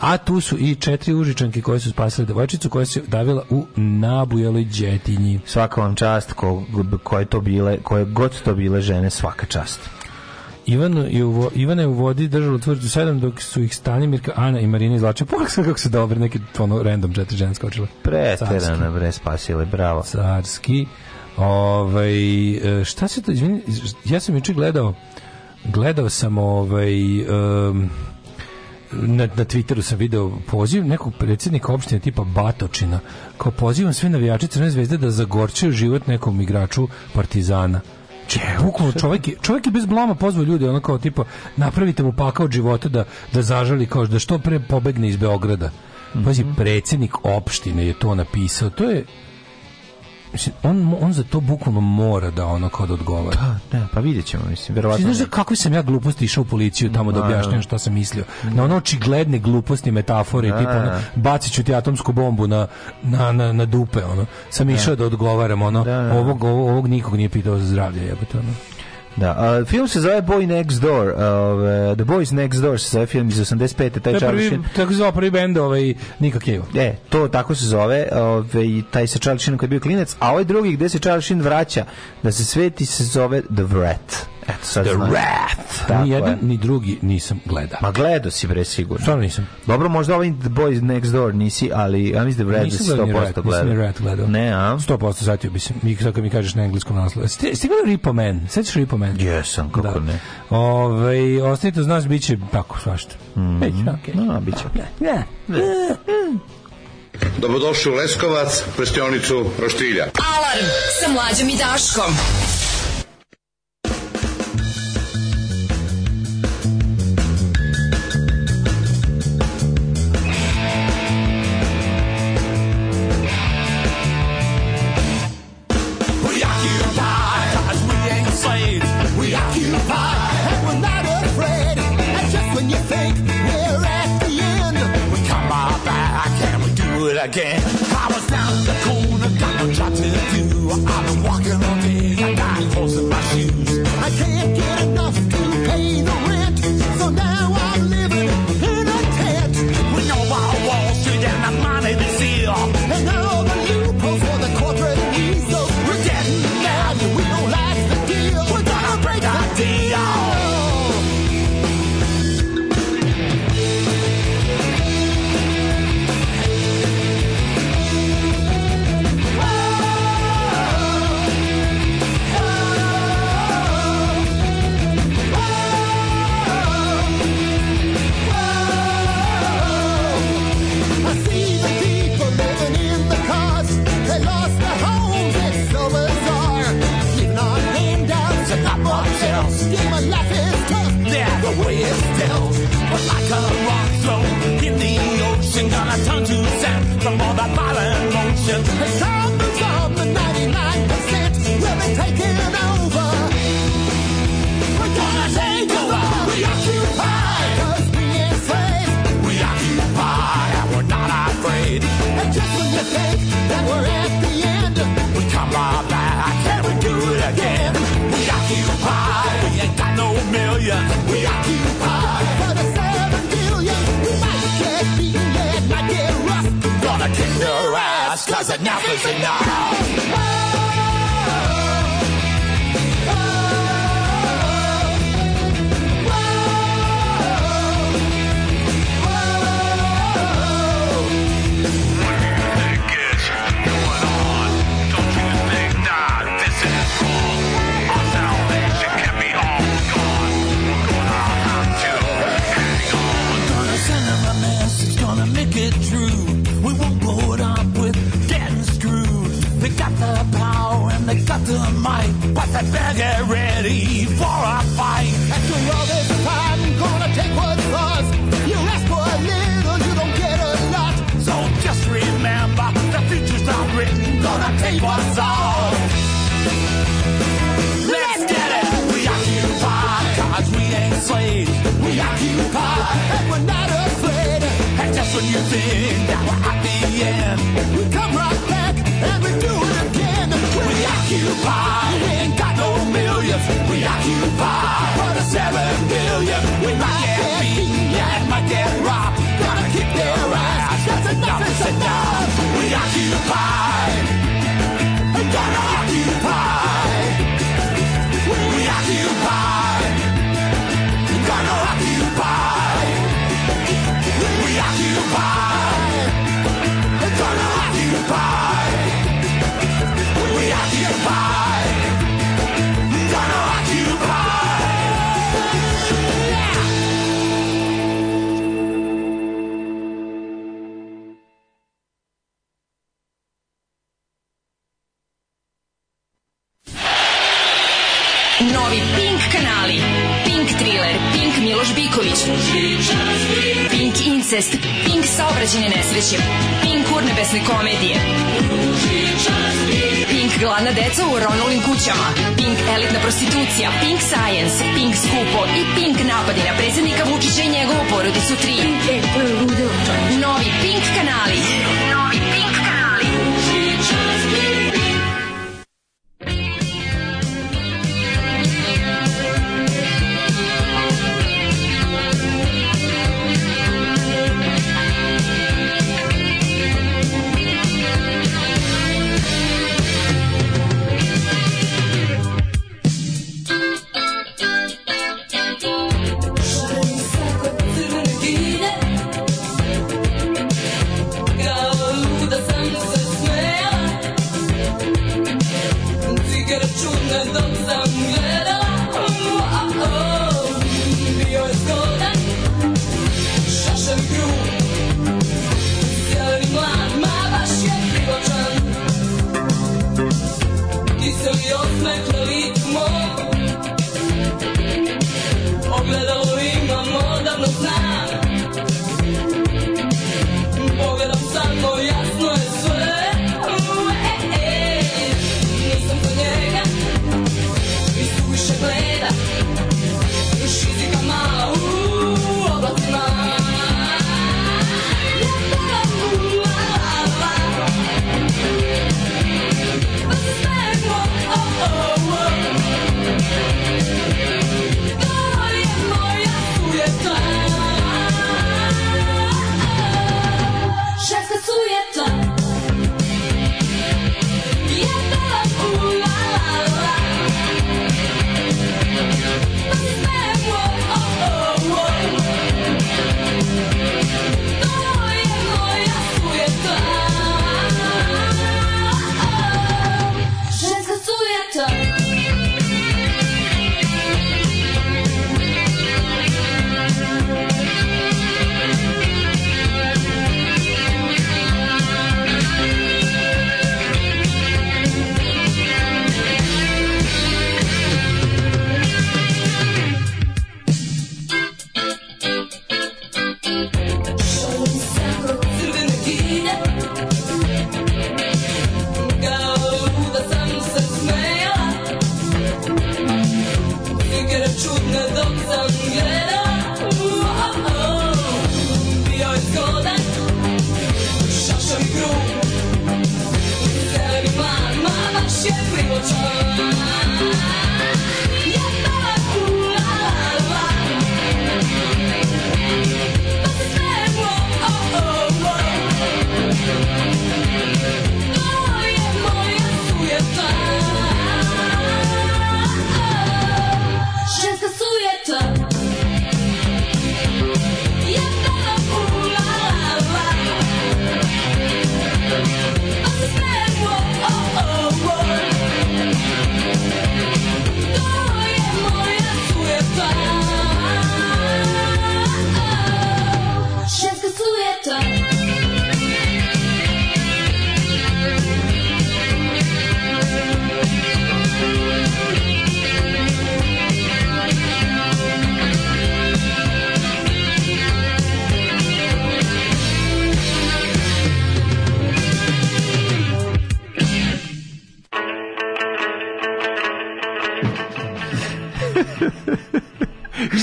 A tu su i četiri užičanke koje su spasile devojčicu koja se davila u nabujeloj đetinji. Svaka vam čast ko, koje to bile, koje god to bile žene, svaka čast. Ivan je u, Ivana je u vodi držalo tvrđu sedam dok su ih Stanimirka, Ana i Marina izlače. Pogledaj sam kako se dobro, neki ono random četiri žene skočile. Preterano, bre, spasile, bravo. Carski. Ovaj e, šta se to izvini, ja sam juče gledao gledao sam ovaj um, na, na Twitteru sam video poziv nekog predsednika opštine tipa Batočina kao pozivam sve navijače Crne zvezde da zagorčaju život nekom igraču Partizana Bukvalno čovjek je, čovjek je bez blama pozvao ljude, ono kao tipa napravite mu pakao od života da, da zažali kao da što pre pobegne iz Beograda. Pazi, mhm. predsednik opštine je to napisao. To je mislim, on, on za to bukvalno mora da ono kao da odgovara. Da, da, pa vidjet ćemo, mislim, verovatno. Znaš da kako sam ja gluposti išao u policiju tamo da, da objašnjam da. šta sam mislio. Na ono očigledne gluposti, metafore, da, tipa ono, bacit ću ti atomsku bombu na, na, na, na dupe, ono. Sam išao da odgovaram, ono, ovog, ovog, ovog nikog nije pitao za zdravlje, jebate, ono. Da, uh, film se zove Boy Next Door. Uh, The Boys Next Door se zove film iz 85. Taj to je prvi, tako se zove prvi bend ovaj, Nika Cave. E, to tako se zove. Ovaj, taj se Charlie Sheen koji je bio klinec. A ovaj drugi gde se Charlie Sheen vraća da se sveti se zove The Wrat. Eto, sad The znaš. Wrath. Tako ni jedan, je. ni drugi nisam gledao. Ma gledao si bre sigurno. Stvarno nisam. Dobro, možda ovaj The Boys Next Door nisi, ali ja mislim The da Wrath nisam 100% gledao. Nisam ni Wrath gledao. Ne, a? 100% satio bi se. Mi kako mi kažeš na engleskom naslovu. Ste ste gledali Repo Man? Sećaš Repo Man? Jesam, da. kako da. ne. Ovaj ostanite uz nas biće tako svašta. Mm -hmm. Biće, okej. Okay. No, biće. Ne. ne. ne. Dobrodošli u Leskovac, prštionicu Roštilja. Alarm sa mlađom i Daškom. again. Jason. not. the power and they got the might, but they better get ready for a fight. After all this time, gonna take what's ours. You ask for a little, you don't get a lot. So just remember, the future's not written. Gonna take what's ours. Let's get it. We occupy, cause we ain't slaves. We occupy, and we're not afraid. And just when you think that we're at the end, we come right occupy. We ain't got no millions. We occupy for the seven billion. We might get beat, yeah, and might get robbed. Gotta keep their ass. That's enough. That's enough. We occupy. kućama, Pink elitna prostitucija, Pink science, Pink skupo i Pink napadi na predsjednika Vučića i njegovu porodicu 3. Pink e, je ludilo. Novi Pink kanali. Novi Pink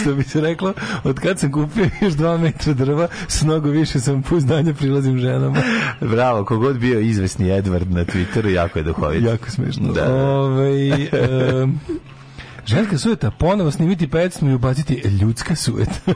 što bi se reklo, od kad sam kupio još dva metra drva, s mnogo više sam puzdanje prilazim ženama. Bravo, kogod bio izvesni Edward na Twitteru, jako je duhovit. Jako smešno. Da. da. Ove, um, Željka sujeta, ponovo snimiti pesmu i ubaciti ljudska sujeta.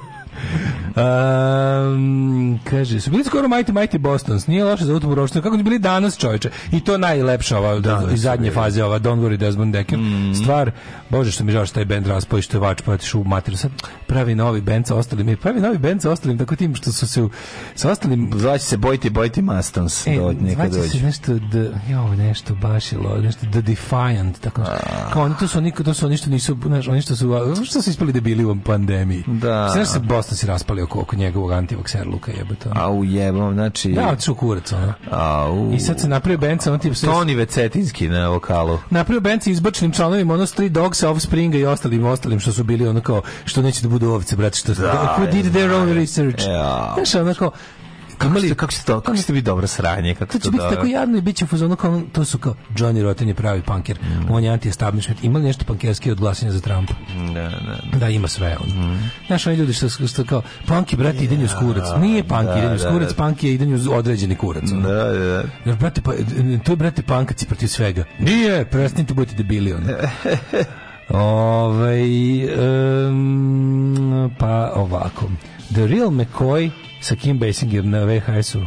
Um, kaže, su bili skoro Mighty Mighty Bostons, nije loše za utomu roštinu, kako su bili danas čovječe. I to najlepša ova, da, iz zadnje faze ova, Don't Worry Desmond Decker. Mm. Stvar, bože što mi žao što je band raspoji, što je vač, pa u mater, sad pravi novi band sa ostalim, e, pravi novi band sa ostalim, tako tim što su se, u, sa ostalim... Zvaće se Bojti, Bojti Mastons, e, dođe, neka dođe. Zvaće se nešto, the, jo, nešto baš je lo, nešto The Defiant, tako nešto. Kao oni, to su oni, to su oni što nisu, znaš, oni što su, što su ispali debili u pandemiji. Da. sve da se Boston se raspali oko, oko njegovog antivakserluka jebota. A u jebom, znači... Da, od su kurac, ono. A u... Znači- da, I sad se napravio band on tip tipu... Toni Vecetinski na vokalu. Napravio band sa izbačnim članovima, ono Street Dogs, of Offspringa i ostalim, ostalim što su bili ono kao, što neće da budu ovce, brate, što... Da, who did their own research. Ja. Znaš, ono kao, Kako imali ste, kako ste to? Kako ste vi dobro sranje? Kako to će biti tako jadno i biće fuzonu kao to su kao Johnny Rotten je pravi panker. Mm. On je anti-establishment. Imali nešto pankerski od glasanja za Trumpa. Mm, da, da, da, da. ima sve on. Mm. Znaš, oni ljudi što, što kao panki brati yeah. idenju s kurac. Nije panki da, idenju s da, kurac, panki je idenju određeni kurac. Da, da. Jer brate pa to je brate pankaci protiv svega. Nije, prestanite budite debili on. Ovaj um, pa ovako. The Real McCoy sa Kim Basinger na VHS-u.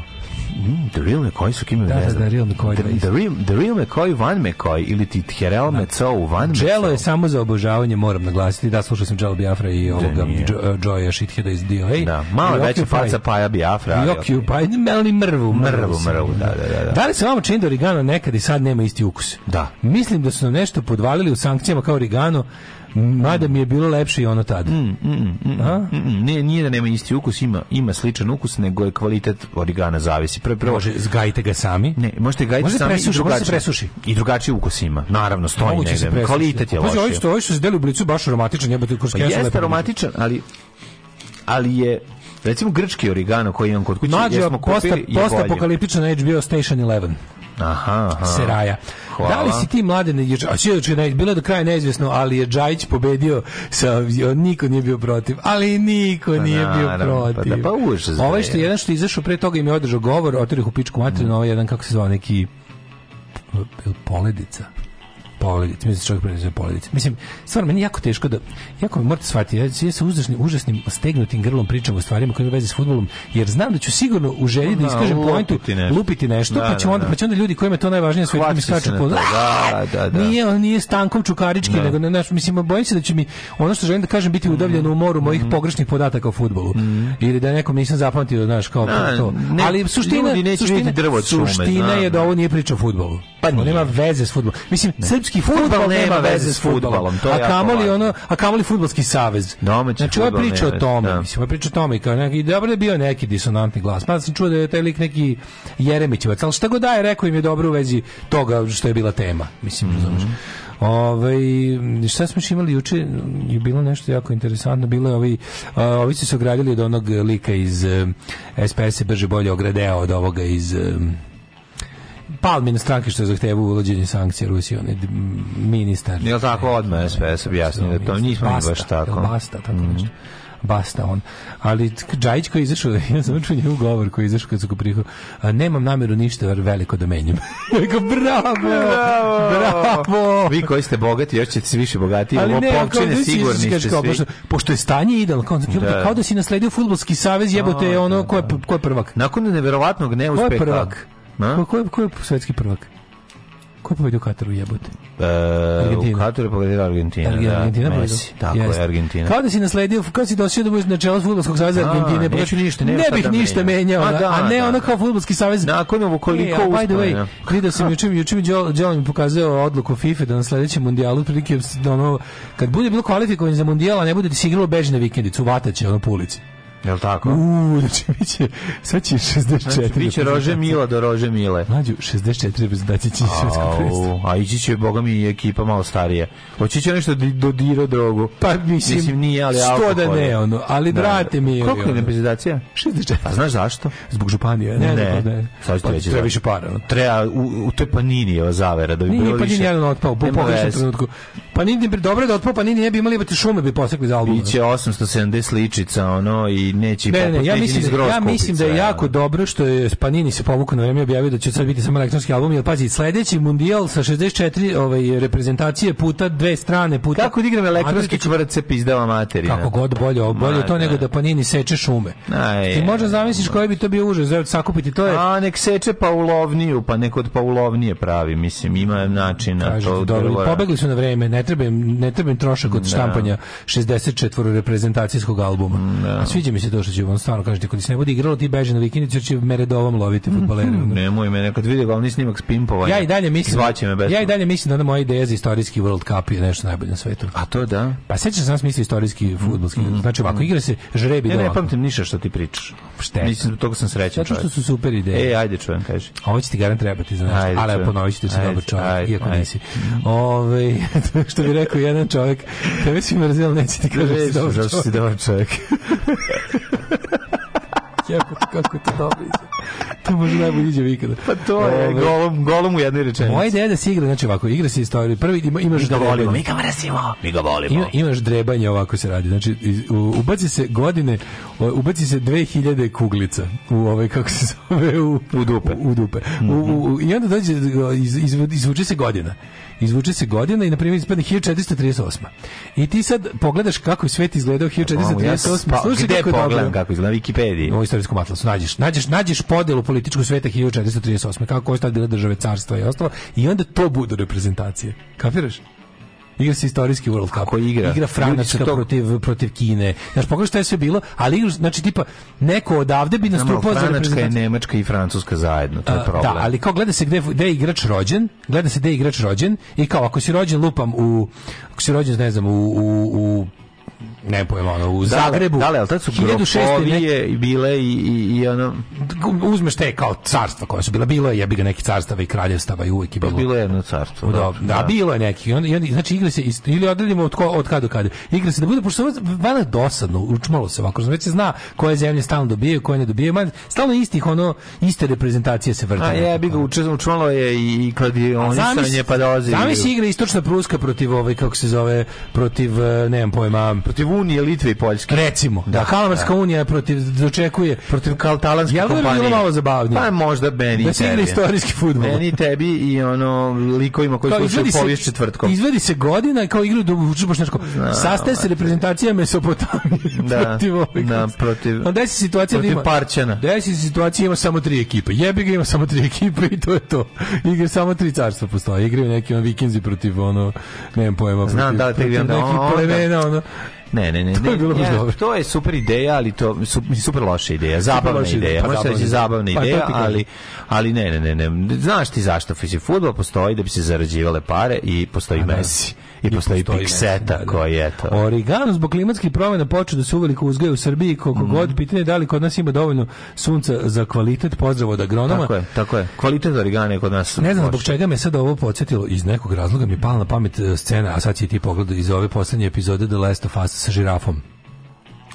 Mm, the Real McCoy su kim da, da, ne znam. Da, Real McCoy. The, da, the, real, the Real McCoy, Van McCoy ili ti Herel da. Mecou, Van Mecou. Jello je samo za obožavanje, moram naglasiti. Da, slušao sam Jello Biafra i da ovoga jo, eh, Joya Shitheda iz DOA. Da, malo veća faca Paja Biafra. I Occupy, melni mrvu. Mrvu, mrvu, da, da, da, da. Da li se vama čini da Origano nekad i sad nema isti ukus? Da. Mislim da su nam nešto podvalili u sankcijama kao Origano, Mada mi je bilo lepše i ono tada. Mm, mm, mm, mm A? Mm, mm. Ne, nije da nema isti ukus, ima, ima sličan ukus, nego je kvalitet origana zavisi. Prvo, prvo, Može, zgajite ga sami. Ne, možete gajiti Može da sami presuši, i da drugačije. presuši. I drugačiji ukus ima. Naravno, stoji Moguće se Kvalitet je loši. Pa pazi, ovo što, ovo se deli u blicu baš aromatičan, jebate kroz kesu. Pa jeste aromatičan, ali, ali je recimo grčki origano koji imam kod kuće, Mlađe, jesmo kupili, posta, je Posta apokaliptična HBO Station 11. Aha, aha. Seraja. Hvala. Da li si ti mlade a Čiločka ne, bilo je do kraja neizvjesno, ali je Džajić pobedio sa niko nije bio protiv. Ali niko pa nije bio pa da, protiv. Pa da pa užas. Ovaj što je jedan što je izašao pre toga im je održao govor, otrih u pičku materinu, mm. ovaj jedan kako se zove neki Poledica poledice, mislim da čovjek prenese poledice. Mislim, stvarno meni jako teško da jako mi morate shvatiti, ja, ja sa uzrašnim, užasnim stegnutim grlom pričam o stvarima koje imaju veze s fudbalom, jer znam da ću sigurno u želji da, da iskažem pointu lupiti nešto, da, pa će da, onda da, pa će onda ljudi kojima je to najvažnije sve mi skaču po. Da, da, da. Nije on nije stankom čukarički, nego ne, naš, mislim bojim se da će mi ono što želim da kažem biti udavljeno u moru mojih mhm. pogrešnih podataka o fudbalu. Mhm. Ili da nekom nisam zapamtio, znaš, kao to. Ali suština, suština, suština je da ovo nije priča o fudbalu. Pa nema veze s fudbalom. Mislim, srpski domaćinski futbal nema veze s fudbalom, To je a kamoli ono, a kamoli fudbalski savez. Domaći znači, ova priča o tome, da. mislim, ova priča o tome, kao neki, dobro je bio neki disonantni glas. Pa sam čuo da je taj lik neki Jeremićevac, ali šta god daje, rekao im je dobro u vezi toga što je bila tema. Mislim, mm -hmm. Ovaj šta smo imali juče je bilo nešto jako interesantno, bilo je ovi ovi su se ogradili od onog lika iz eh, SPS-a brže bolje ogradeo od ovoga iz eh, Palmin stranke što zahtevaju uvođenje sankcija Rusije, on je ministar. Jel tako odmah SPS objasnio da to nismo basta, baš tako. Basta, tako mm -hmm. nešto basta on. Ali Džajić koji izašao, ja sam čuo njegov govor koji izašao kad su ga prihod, nemam nameru ništa veliko da menjam. Rekao, bravo, bravo, bravo. Vi koji ste bogati, još ćete se više bogati, ali ovo popčine da sigurni ste svi. Pošto, pošto je stanje idealno, kao, da. da. da- kao da si nasledio futbolski savez, jebote, ono, ko je, ko je prvak? Nakon neverovatnog neuspeha. Ko je prvak? Ko, ko, ko je svetski prvak? Ko je pobedio Kataru jebote? E, u Kataru je pobedila Argentina. Argentina, da, Messi, tako Jeste. je Argentina. Kao da si nasledio, kao da si dosio da budeš na čelu futbolskog saveza da, Argentine. Pa neću da ništa, ne, ne bih ništa menjao, a, da, a ne da. ono kao futbolski savez. Nakon ovo koliko e, by the way, vidio sam juče, juče mi Đole mi pokazao odluku FIFA da na sledećem mundijalu da ono kad bude bilo kvalifikovanje za mundijal, ne bude ti se igralo beži na vikendicu, vataće ono po ulici. Jel tako? U, znači biće sad će 64. Znači, biće da Rože Mila do Rože Mile. Mlađu 64 reprezentacije da će svetsko prvenstvo. A ići će bogami i ekipa malo starije. Hoće će nešto do Diro drogu. Pa mislim, mislim nije, ali što da ne ono, ali da. brate mi je. Koliko je reprezentacija? 64. A pa znaš zašto? Zbog županije, ne, ne. ne. Pa sad ću pa Treba više para. Treba u, u toj panini zavera da bi bilo više. Nije panini jedan otpao, po pogrešnom trenutku. Panini dobro da da pa Panini ne bi imali imati šume bi posekli za album. Biće 870 ličica, ono i neće ne, ne, ne, ja mislim, da- ja mislim da je jako dobro što je Panini se povukao na vreme objavio da će sad biti samo elektronski album jer pazi sledeći mundijal sa 64 ovaj reprezentacije puta dve strane puta Kako da igram elektronski čvrt se pizdava materija. Kako god bolje, bolje Ma, to nego da. da Panini seče šume. Aj, Ti možeš zamisliš koji bi to bio užas za sakupiti to je. A nek seče pa ulovniju, pa nekod od pa ulovnije pravi, mislim ima način na to. Dobro, pobegli su na vreme, ne ne treba im, ne treba im trošak od da. štampanja 64 reprezentacijskog albuma. Da. A sviđa mi se to što će vam stvarno kažete, ako ti se ne bude igralo, ti beži na vikendicu, će meredovom da loviti mhm. futbalere. Nemoj me, nekad vidi glavni snimak spimpova. Ja i dalje mislim, me ja i dalje mislim da moja ideja za istorijski World Cup je nešto najbolje na svetu. A to da? Pa sećaš sam smisli istorijski fudbalski. Mhm. Znači ovako mhm. igra se žrebi Ne, ne pamtim ništa što ti pričaš šteta. Mislim, toga sam srećan Zato što su super ideje. E, ajde čujem, kaži. Ovo će ti garant trebati za nešto, ali ponovit ćete da se dobro čovjek, iako ajde. nisi. Ove, što bi rekao jedan čovjek, tebe si mrzio, neće ti da si dobar čovjek. Jebote, kako je to dobro izjava. To može najbolje izjava ikada. Pa to je Ove, ovaj, golom, golom u jednoj rečenici. Moja ideja da se igra, znači ovako, igra se istoriju. Prvi ima, imaš mi ga volimo, mi ga mrzimo, mi ga volimo. Ima, imaš drebanje, ovako se radi. Znači, ubaci se godine, ubaci se 2000 kuglica u ovaj, kako se zove, u, u dupe. U, u dupe. Mm -hmm. u, mhm. u, I onda dođe, iz, izvuče se godina izvuče se godina i na primjer ispadne 1438. I ti sad pogledaš kako je svet izgledao 1438. Ja pa, Slušaj gde kako je pogledam kako izgleda na Wikipediji. U istorijskom atlasu nađeš, nađeš, nađeš podelu političkog sveta 1438. Kako je bila države carstva i ostalo. I onda to budu reprezentacije. Kapiraš? igra se istorijski World Cup. Ako igra? Igra Francuska to... protiv, protiv Kine. Znaš, pogledaj šta je sve bilo, ali igra, znači, tipa, neko odavde bi nastupao za je Nemačka i Francuska zajedno, to je problem. A, da, ali kao gleda se gde, gde je igrač rođen, gleda se gde je igrač rođen i kao, ako si rođen lupam u, ako si rođen, ne znam, u, u, u ne pojem, ono, u Zagrebu. Da, ali tad su grofovije nek... bile i, i, i ono... Uzmeš te kao carstva koja su bila, bilo je, jebi ga neki carstava i kraljevstava i uvijek je pa bilo. Bilo je jedno carstvo. U, da, da, da, bilo je neki. I onda, i onda, znači, igre se, ili odredimo od, ko, od kada do kada. Igre se da bude, pošto je dosadno, učmalo se ovako, već se zna koje zemlje stalno dobijaju, koje ne dobijaju, man, stalno istih, ono, iste reprezentacije se vrte. A jebi ga, učmalo je i kad je kladionisanje, pa dolazi... Zamisli igra istočna Pruska protiv, ovaj, kako se zove, protiv, e, nemam pojma, protiv Unije, Litve i Poljske. Recimo, da, da Kalamarska da. unija protiv dočekuje protiv kaltalanske ja da kompanije. Ja bi bilo malo zabavnije. Pa možda Beni. da se istorijski fudbal. Meni tebi i ono likovima koji su slušaju povijest četvrtkom. Izvedi se godina kao igru do uči baš nešto. Sastaje se reprezentacija Mesopotamije da, protiv ovih. Da, protiv. Onda se situacija protiv da ima Parčana. Da se situacija ima samo tri ekipe. Jebi ga ima samo tri ekipe i to je to. Igre samo tri carstva postoje. Igraju neki on vikinzi protiv ono, ne znam pojma. Znam da, te da, plevena, ono, Ne, ne, ne. To je bilo baš dobro. To je super ideja, ali to su, super loša ideja, zabavna loša ideja. Pa Možeš reći zabavna pa ideja, ali ali ne, ne, ne, ne. Znaš ti zašto? Fisi fudbal postoji da bi se zarađivale pare i postoji da. Messi i postoji pikseta da, da, koji je to. Origano zbog klimatskih promjena počeo da se uveliko uzgaja u Srbiji koliko mm. god mhm. pitanje da li kod nas ima dovoljno sunca za kvalitet pozdrav od agronoma. Tako je, tako je. Kvalitet origana kod nas. Ne znam zbog čega me sada ovo podsjetilo iz nekog razloga mi je pala na pamet e, scena, a sad si ti pogledaj iz ove poslednje epizode The Last of Us sa žirafom.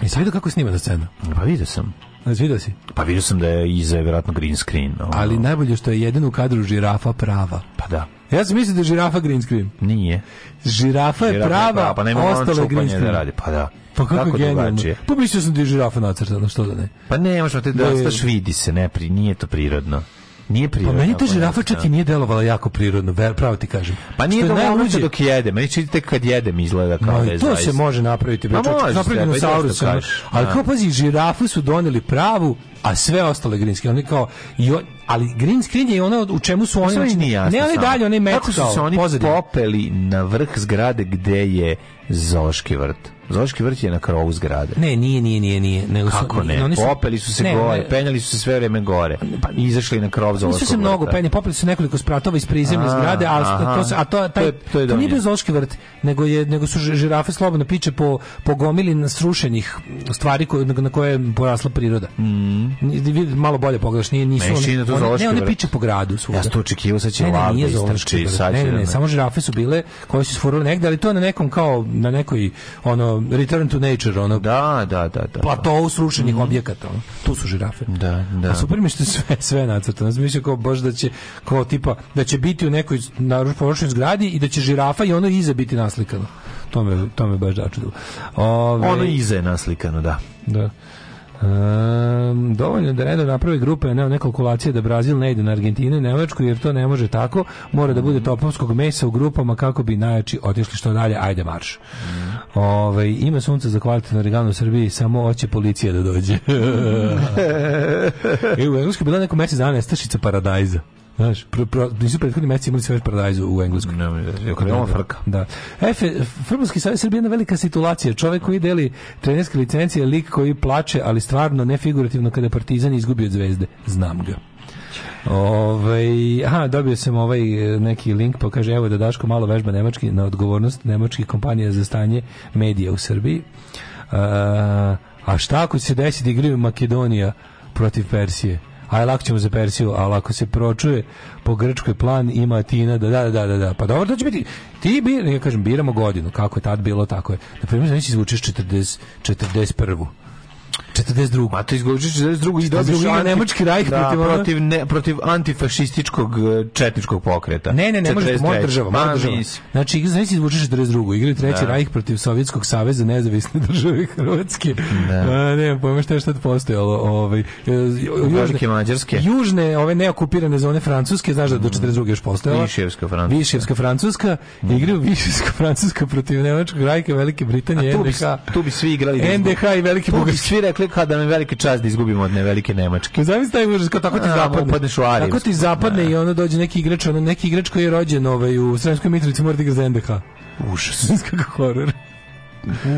I e, sad vidio kako je snimana scena. Pa vidio sam. Zvidio si? Pa vidio sam da je iza eh, vjerojatno green screen. Ono. Ali najbolje što je jedan u kadru žirafa prava. Pa da. Ja sam mislio da je žirafa green screen. Nije. Žirafa je žirafa prava, je prava, pa ostale green da screen. Da radi, pa da. Pa kako, kako genijalno. Pa sam da je žirafa nacrtana, što da ne. Pa ne, možda te da, da ostaš vidi se, ne, pri, nije to prirodno. Nije prirodno. Pa meni ta žirafa da. čak i nije delovala jako prirodno, pravo ti kažem. Pa nije najluđe dok jede, meni čini tek kad jedem izgleda kao no, da je To se može napraviti, bre, pa čovjek, napraviti pa saurusa. Ali da. kao pazi, žirafu su doneli pravu, a sve ostale grinske. oni kao i on, ali green screen je ono u čemu su pa oni znači, nije ne ali dalje oni metkao kako su se oni pozadine. popeli na vrh zgrade gde je zoološki vrt Zoški vrt je na krovu zgrade. Ne, nije, nije, nije, nije. Nego Kako ne? Oni su, popeli su se ne, gore, ne, penjali su se sve vreme gore. Pa, izašli na krov Zološkog vrta. Nisu se mnogo penjali, popeli su nekoliko spratova iz prizemne zgrade, a, aha, to, a to, taj, to, je, to, je to nije bio Zoški vrt, nego, je, nego su žirafe slobodno piče po, po gomili na srušenih mm, stvari ko, na koje je porasla priroda. Mm. Malo bolje pogledaš, nije, nisu Mešina, one, one, ne, one piče po gradu. Svuda. Ja sam to očekivao, sad će ne, ne, nije Zološki Ne, ne, ne, samo žirafe su bile koje su sforule negde, ali to na nekom kao, na nekoj ono Return to Nature, ono. Da, da, da, da. Platou da. srušenih mm -hmm. objekata, ono. Tu su žirafe. Da, da. A super mi što sve sve nacrtano. Zamišljam kao baš da će kao tipa da će biti u nekoj naručenoj zgradi i da će žirafa i ono iza biti naslikano. To me, to me baš začudilo. Ove... Ono iza je naslikano, da. Da. Um, dovoljno da redo naprave grupe, ne, ne kalkulacije da Brazil ne ide na Argentinu i Nemačku, jer to ne može tako. Mora da bude topovskog mesa u grupama kako bi najjači otišli što dalje. Ajde marš. Mm. Ove, ovaj, ima sunce za kvalitetno regano u Srbiji, samo hoće policija da dođe. I e, u Engleskoj bila neko mesec dana nestašica paradajza. Znaš, pro, pro, nisu prethodni meseci imali sve paradajzu u Engleskoj. Ne, ne, ne, frka. Da. Efe, Frbovski savjez Srbije je jedna velika situacija. Čovek koji deli trenerske licencije, lik koji plače, ali stvarno ne figurativno kada Partizan izgubi od zvezde. Znam ga. Ove, aha, dobio sam ovaj e, neki link, pa kaže, evo da Daško malo vežba nemački na odgovornost nemačkih kompanija za stanje medija u Srbiji. A, e, a šta ako će se desiti da igraju Makedonija protiv Persije? aj lako ćemo za Persiju, ali ako se pročuje po Grčkoj plan ima Atina, da, da, da, da, da. Pa dobro, to će biti, ti bir, ja kažem, biramo godinu, kako je tad bilo, tako je. Na primjer, znači izvučeš 40, 41. 42. A to izgubio 42. i dobio šan nemački rajh da, protiv, protiv, ne, protiv antifašističkog e, četničkog pokreta. Ne, ne, ne, može mora država, mora pa, država. Znači, igra znači izvuče 42. Igra treći da. rajh protiv Sovjetskog saveza nezavisne države Hrvatske. Da. A, ne, pojma šta je šta postojalo. Ovaj, e, južne, Mađarske. Južne, ove neokupirane zone Francuske, znaš da do 42. Mm. još postojalo. Viševska Francuska. Viševska Francuska. Mm. Da. Igra Viševska Francuska protiv Nemačkog rajka Velike Britanije, NDH. Tu bi, tu bi svi igrali. NDH i Velike Bugarske. Tu bi svi rekli uvek kada mi velika čast da izgubimo od nevelike Nemačke. Zavis taj možeš kao tako ti zapadne. Tako da. ti zapadne i onda dođe neki igrač, ono neki igrač koji je rođen ovaj, u Sremskoj Mitrovici mora da igra za NDH. Užas. Kako horor.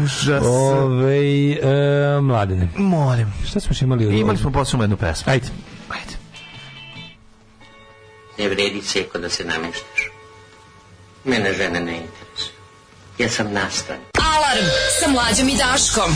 Užas. Ove, ovaj, e, mladene. Molim. Šta smo još imali? Imali smo posledno jednu pesmu. Ajde. Ajde. Ne vredi ceko da se namještaš. Mene žene ne interesuje. Ja sam nastan. Alarm sa mlađom i Daškom.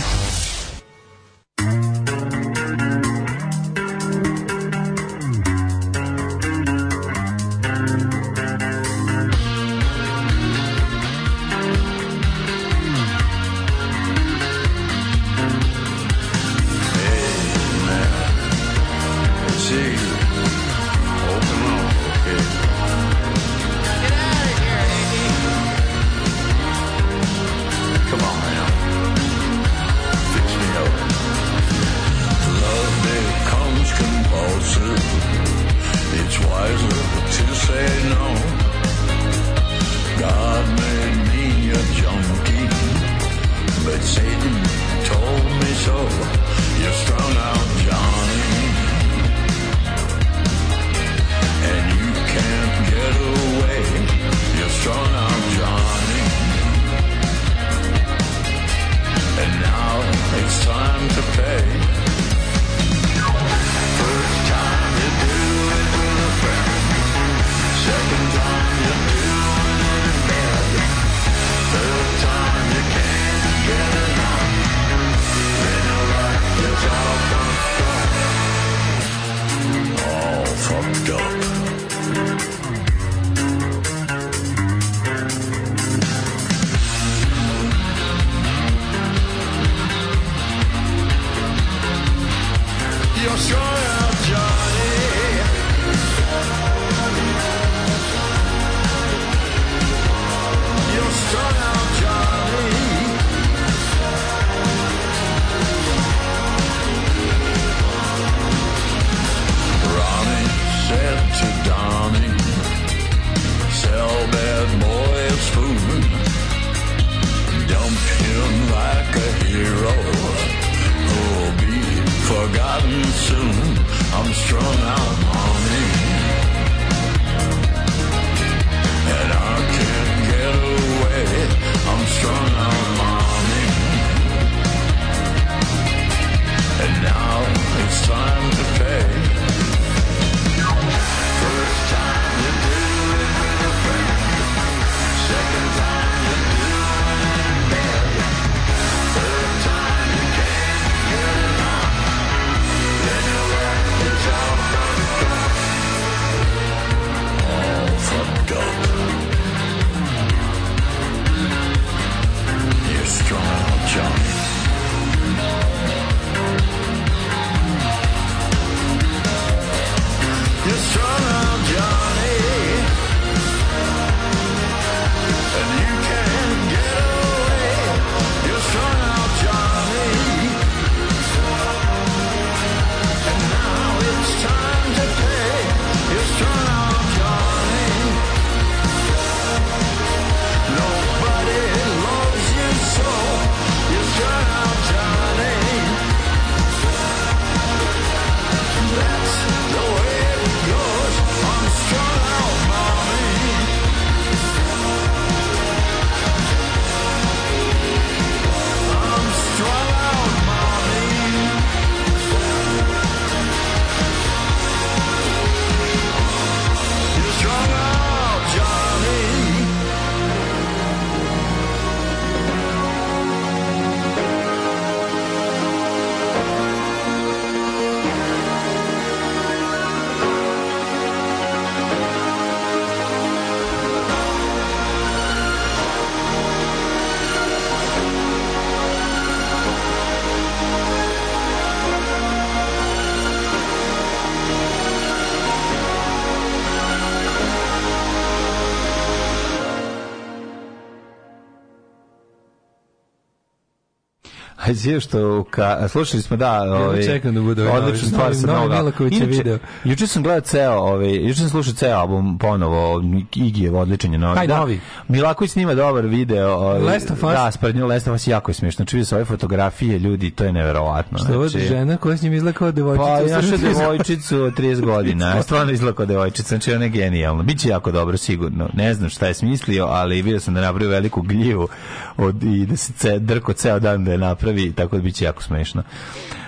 sledeće što ka, slušali smo da, ovaj ja čekam da bude ovaj odlična stvar sa Novog. video. Juče sam gledao ceo, ovaj juče sam slušao ceo album ponovo Igijev odličan je Novog. Taj da, novi. Milaković snima dobar video, ovaj Da, sprednju Last of da, jako je smešno. Čuvi znači, se ove fotografije ljudi, to je neverovatno. Što znači, ova žena koja s njim izgleda kao devojčica, pa, ja naša devojčicu od 30 godina, stvarno izgleda kao devojčica, znači ona je genijalna. Biće jako dobro sigurno. Ne znam šta je smislio, ali video sam da napravio veliku gljivu od, i da se ce, drko ceo dan da je napravi, tako da biće jako smešno.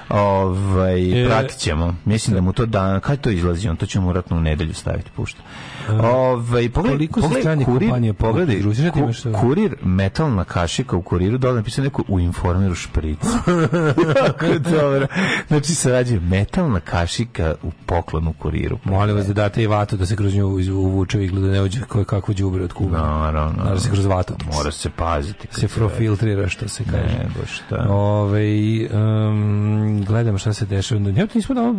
Ovaj, e, pratit Mislim da mu to dan, kad to izlazi, on to ćemo ratno u nedelju staviti, pušta. Ovaj pogledaj koliko pogled, stranih kurir, kompanija pogledaj. Ku, eh? kurir metalna kašika u kuriru dole napisano neko u informeru špric. dobro. Znači se sarađuje metalna kašika u poklonu kuriru. Molim vas da date i vatu da se kroz nju uvuče i gleda ne uđe koje kakvo đubre od kuga. Naravno. No, no, se kroz vatu. Mora se paziti. Se profiltrira što se kaže. Ne, baš šta. Da. Ove, um, gledamo šta se dešava. Ja, nismo da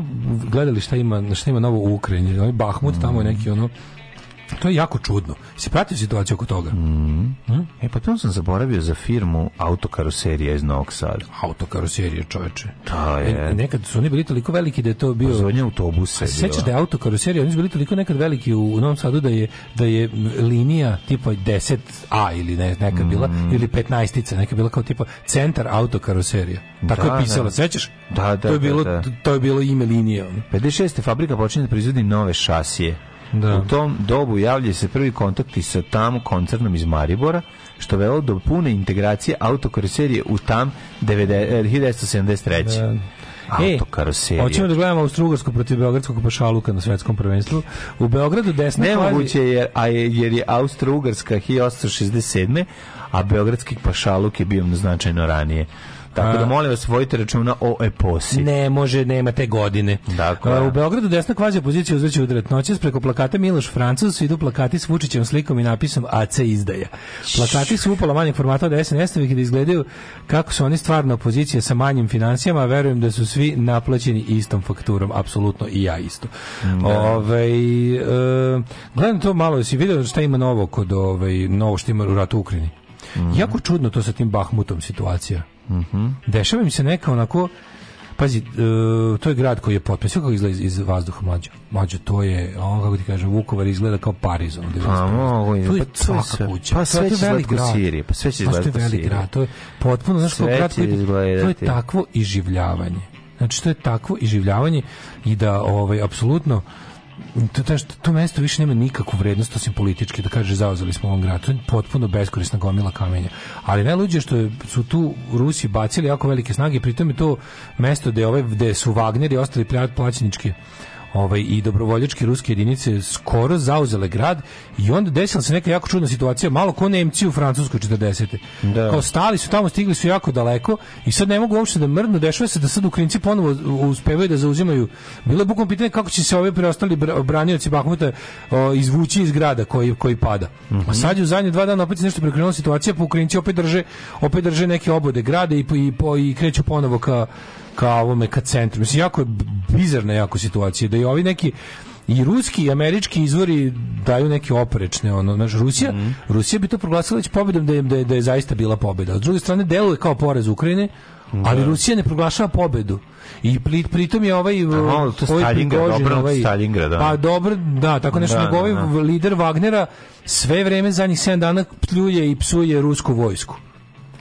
gledali šta ima, šta ima novo u Ukrajini. Ovaj Bahmut tamo je neki ono To je jako čudno. Se prati situaciju oko toga. Mm. Mm? E pa to sam zaboravio za firmu autokaroserija iz Novog Sada. Autokaroserija, čoveče. To da, e, je. E, nekad su oni bili toliko veliki da je to bio Pozvanje pa autobuse. Se sećaš da je autokaroserija, oni su bili toliko nekad veliki u, u Novom Sadu da je da je linija tipa 10A ili ne, neka bila mm. ili 15ica, neka bila kao tipa centar autokaroserija. Tako da, je pisalo, da. sećaš? Da, da. To je da, bilo da, da. to je bilo ime linije. 56. fabrika počinje da proizvodi nove šasije. Da. U tom dobu javljaju se prvi kontakti sa tam koncernom iz Maribora, što velo do pune integracije autokaroserije u tam 1973. Eh, da. E, hoćemo da gledamo Austrougarsku protiv Beogradskog pašaluka na svetskom prvenstvu. U Beogradu desna Nemoguće je, jer, a je, jer je Austrougarska 1867. a Beogradski pašaluk je bio značajno ranije. Tako da molim vas vodite računa o eposi. Ne može, nema te godine. dakle. U Beogradu desna kvazi opozicija uzreće udrat noćas preko plakata Miloš Francus idu plakati s Vučićem slikom i napisom AC izdaja. Plakati su upala manjeg formata od SNS da i da izgledaju kako su oni stvarno opozicija sa manjim financijama, a verujem da su svi naplaćeni istom fakturom, apsolutno i ja isto. Da. Ove, ovaj, e, gledam to malo, jesi vidio šta ima novo kod ove, ovaj, novo što ima u ratu u Ukrajini? -hmm. Jako čudno to sa tim Bahmutom situacija. Mhm. Mm Dešava mi se neka onako Pazi, uh, to je grad koji je potpuno sve kako izgleda iz, iz vazduha mlađo. Mlađo to je, on kako ti kažem, Vukovar izgleda kao Pariz onda. Pa mogu, pa to sve, kuća. Pa sve je velik grad. Sirije, pa sve će izgledati. Pa to je velik grad, to je potpuno, znaš, kao grad koji to je takvo iživljavanje. Znači to je takvo iživljavanje i da ovaj apsolutno Da, da, to, to, to mesto više nema nikakvu vrednost osim političke, da kaže zauzeli smo ovom gradu. To je potpuno beskorisna gomila kamenja. Ali najluđe što su tu Rusi bacili jako velike snage, pritom je to mesto gde, ove, ovaj- gde su Wagner i ostali plaćenički ovaj, i dobrovoljačke ruske jedinice skoro zauzele grad i onda desila se neka jako čudna situacija, malo ko Nemci u Francuskoj 40. Da. Kao stali su tamo, stigli su jako daleko i sad ne mogu uopšte da mrdnu, dešava se da sad Ukrajinci ponovo uspevaju da zauzimaju. Bilo je bukvalno pitanje kako će se ove preostali branioci Bahmuta o, izvući iz grada koji, koji pada. Mm -hmm. A sad je u zadnje dva dana opet nešto prekrenula situacija, pa Ukrajinci opet drže, opet drže neke obode grade i, i, i, i kreću ponovo ka kao ovome ka centru. Mislim, jako je bizarna jako situacija, da i ovi neki i ruski i američki izvori daju neke oprečne ono znaš Rusija mm Rusija bi to proglasila već pobedom da je, da je, da je zaista bila pobeda a s druge strane deluje kao porez Ukrajine ali da. Rusija ne proglašava pobedu. I pri, pritom je ovaj da, to ovaj Prigožin, ovaj da. Pa dobro, da, tako nešto da, nego da, ovaj da, da. lider Wagnera sve vreme za 7 dana pljuje i psuje rusku vojsku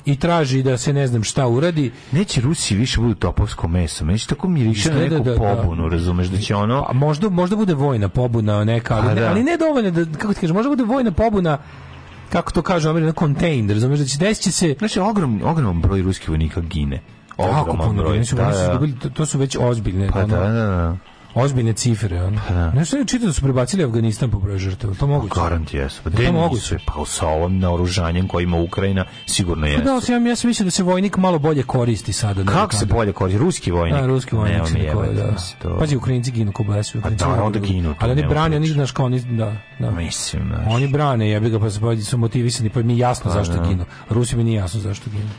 i traži da se ne znam šta uradi. Neće Rusi više budu topovsko meso. Meni tako miriše na neku da, da. pobunu, da, razumeš da će ono. Pa možda možda bude vojna pobuna neka, ali, A, da. ali ne dovoljno da kako ti kažeš, možda bude vojna pobuna kako to kažu Amerika, contained, razumeš da će desiti se... Znači, ogrom, ogroman broj ruskih vojnika gine. Ogroman broj. Da, da, da. To su već ozbiljne. Pa da, da, da ozbiljne cifre. Ono. Pa da. Nešto je čitao da su prebacili Afganistan po broju žrtava. To moguće. Pa Garant jesu. Pa, to moguće. Pa sa ovom naoružanjem koje ima Ukrajina sigurno pa da, jesu. Da, ja, ja sam mislio da se vojnik malo bolje koristi sada. Kako se bolje koristi? Ruski vojnik. Da, ruski vojnik. Ne, se je, koje, da. To... Pazi, Ukrajinci ginu ko blesu. Pa da, onda ginu. Ali oni brane, oni, znaš, kao oni, da, da. Mislim, znaš. Oni brane, ja bih ga pa su motivisani, pa mi jasno pa, zašto da. ginu. Rusi mi nije jasno zašto ginu.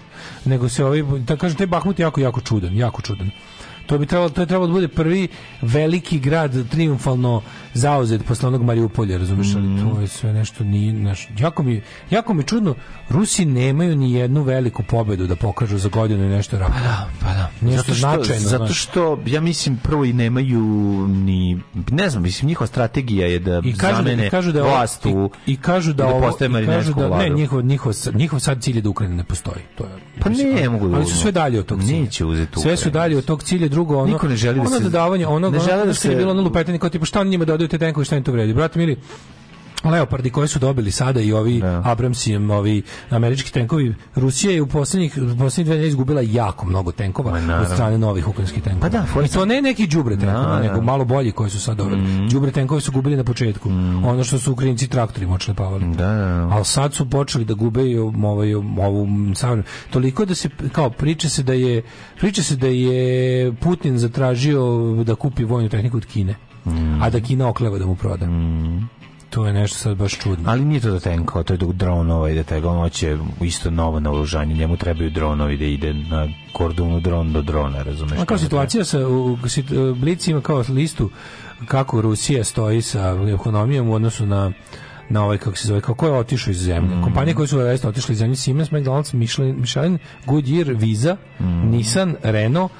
Nego se ovi, da kažem, taj Bahmut jako, jako čudan, jako čudan. To bi trebalo, to je trebalo da bude prvi veliki grad triumfalno zauzet posle onog Mariupolja, razumeš, ali mm. to je sve nešto nije, naš, jako mi, jako mi čudno, Rusi nemaju ni jednu veliku pobedu da pokažu za godinu i nešto rako. Pa da, pa da. Nešto zato što, značajno, zato što, ja mislim, prvo i nemaju ni, ne znam, mislim, njihova strategija je da I kažu da- zamene da, i kažu da vlast u, i, i kažu da, da ovo, i kažu da, vladu. ne, njihov, njihov, njihov sad cilj je da Ukrajina ne postoji. To je, pa mislim, ne, mogu da Ali su sve dalje od tog cilja. Neće uzeti Sve su dalje od tog cilja, drugo ono niko ne želi da se dodavanje onog ne žele da se je bilo ono lupetanje kao tipa šta on njima dodaju te tenkovi šta im to vredi brate mili Leopardi koje su dobili sada i ovi da. Abramsijem, ovi američki tenkovi. Rusija je u poslednjih poslednjih posljednjih dve izgubila jako mnogo tenkova Ma, od strane novih ukrajinskih tenkova. Pa da, I to ne neki đubre tenkova, da, da. nego malo bolji koji su sad dobili. Mm. Đubre tenkovi su gubili na početku. Mm. Ono što su Ukrajinci traktorima odšlepavali. Da, da, da. Ali sad su počeli da gube i ovaj, ovu savjenu. Toliko da se, kao, priča se da je priča se da je Putin zatražio da kupi vojnu tehniku od Kine. Mm. A da Kina okleva da mu proda. Mm to je nešto sad baš čudno. Ali nije to da tenko, to je da dron ovaj da tega, on hoće isto novo naoružanje, njemu trebaju dronovi da ide na kordonu dron do drona, razumeš? A kao da- situacija sa u, Blic ima kao listu kako Rusija stoji sa ekonomijom u odnosu na na ovaj kako se zove kako je otišao iz zemlje. Mm. Kompanije koje su resno otišle iz zemlje Siemens, McDonald's, Michelin, Michelin Goodyear, Visa, mm. Nissan, Renault,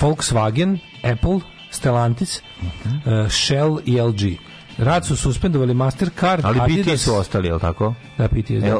Volkswagen, Apple, Stellantis, mm -hmm. uh, Shell i LG. Rad su suspendovali Mastercard, Ali Adidas, su ostali, je li tako? Da, BT je. Da.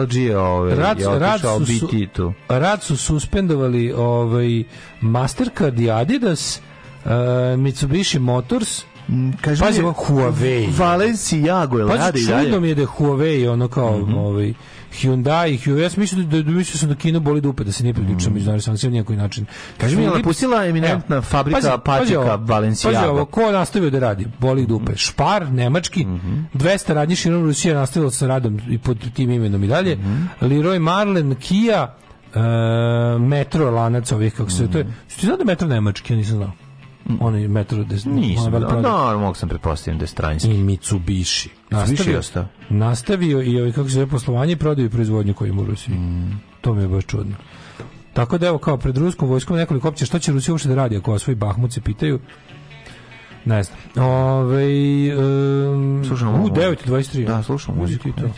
LG ovaj, rad, je rad su, BT tu. Rad su suspendovali ovaj, Mastercard i Adidas, uh, Mitsubishi Motors, mm, Kaže Pazi, Huawei. Valencijago, je pa radi dalje? Pazi, čudno mi je da je Huawei ono kao, mm -hmm. ovaj, Hyundai, Hyundai, ja sam mislio da, da, mislio sam da Kina boli dupe, da se ne priključio mm. međunarodne sankcije na koji način. Kaži mi, ali pustila eminentna fabrika pazi, patika Balenciaga. Pazi ovo, ko nastavio da radi? Boli dupe. Mm. Špar, nemački, mm -hmm. 200 radnji širom Rusije nastavilo sa radom i pod tim imenom i dalje. Mm -hmm. Leroy Marlen, Kia, uh, Metro, lanac ovih, kako se mm -hmm. to je. Mhm. Ti znao da Metro nemački, ja nisam znao. Mm. oni metro des nisam da, da, mogu sam pretpostaviti da je i Mitsubishi nastavio ostao nastavio i ovaj kako se zove poslovanje prodaje proizvodnju koju ima u Rusiji mm. to mi je baš čudno tako da evo kao pred ruskom vojskom nekoliko opcija što će Rusija uopšte da radi ako svoj Bahmut se pitaju ne znam. ovaj um, slušamo. U 9:23. Da, slušamo muziku. Da.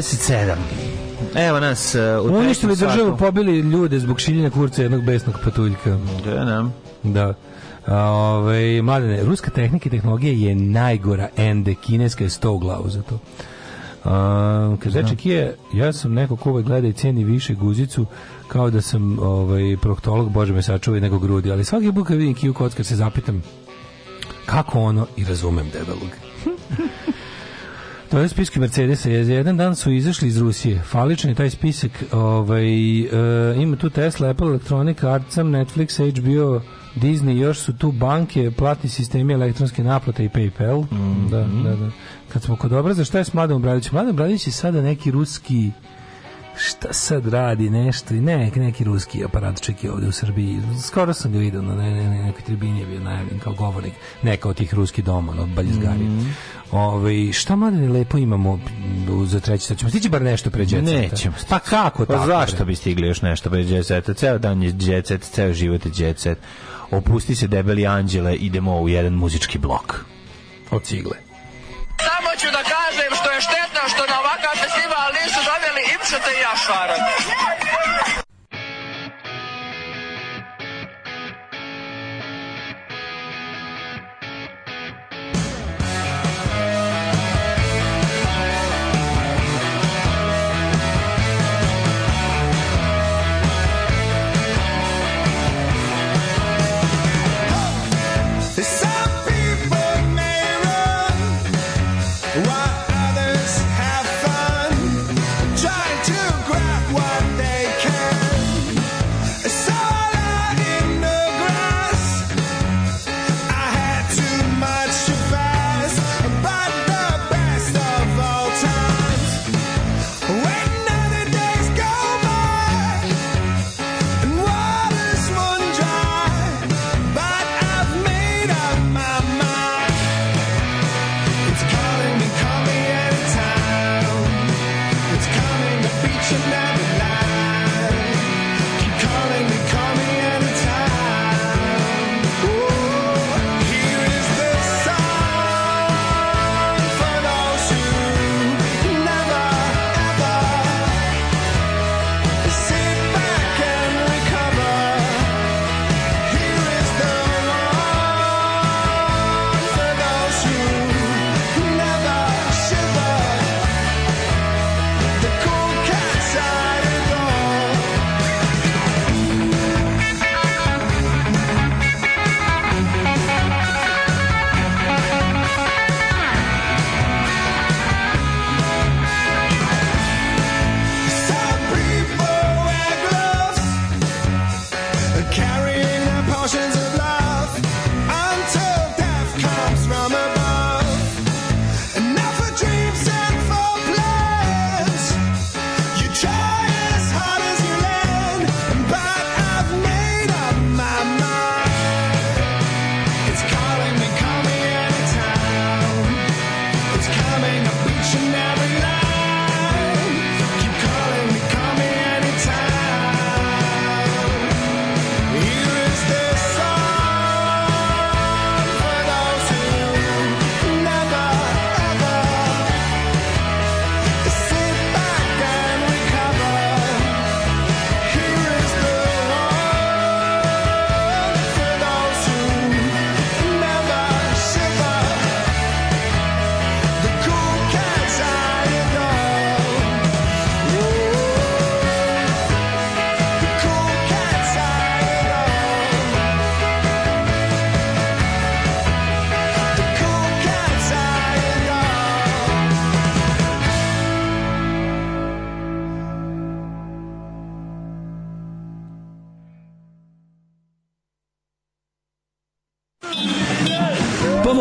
27. Evo nas uh, u Uništili državu, pobili ljude zbog šiljenja kurca jednog besnog patuljka. Da, da. Da. Ove, ovaj, mladene, ruska tehnika i tehnologija je najgora ende, kineska je sto u glavu za to. Um, kaže, znači, deček da. je, ja sam neko ko ovaj gleda i ceni više guzicu, kao da sam ovaj, proktolog, bože me sačuva i nego grudi, ali svaki put kad vidim kiju kockar se zapitam kako ono i razumem debelog. To je spiske Mercedesa. Jedan dan su izašli iz Rusije. Faličan je taj spisak. Ovaj, e, ima tu Tesla, Apple, Electronic, Artsam, Netflix, HBO, Disney, još su tu banke, platni sistemi, elektronske naplate i PayPal. Mm -hmm. da, da, da. Kad smo kod obraza, šta je s Mladom Bradićem? Mladen Bradić je sada neki ruski šta sad radi nešto i ne, neki ruski aparatček je ovdje u Srbiji. Skoro sam ga vidio na ne, ne, nekoj tribini je bio najavljen kao govornik neka od tih ruski doma, od Baljizgari. Mm Ove, šta mladene lepo imamo za treći sat? ćemo stići bar nešto pre djeceta. Nećemo. Pa kako pa tako? Pa zašto bi stigli još nešto pre djeceta? Ceo dan je djecet, ceo život je djecet. Opusti se debeli anđele, idemo u jedan muzički blok. Od cigle. Samo ću da kažem što je štetno što na você tem a Sara.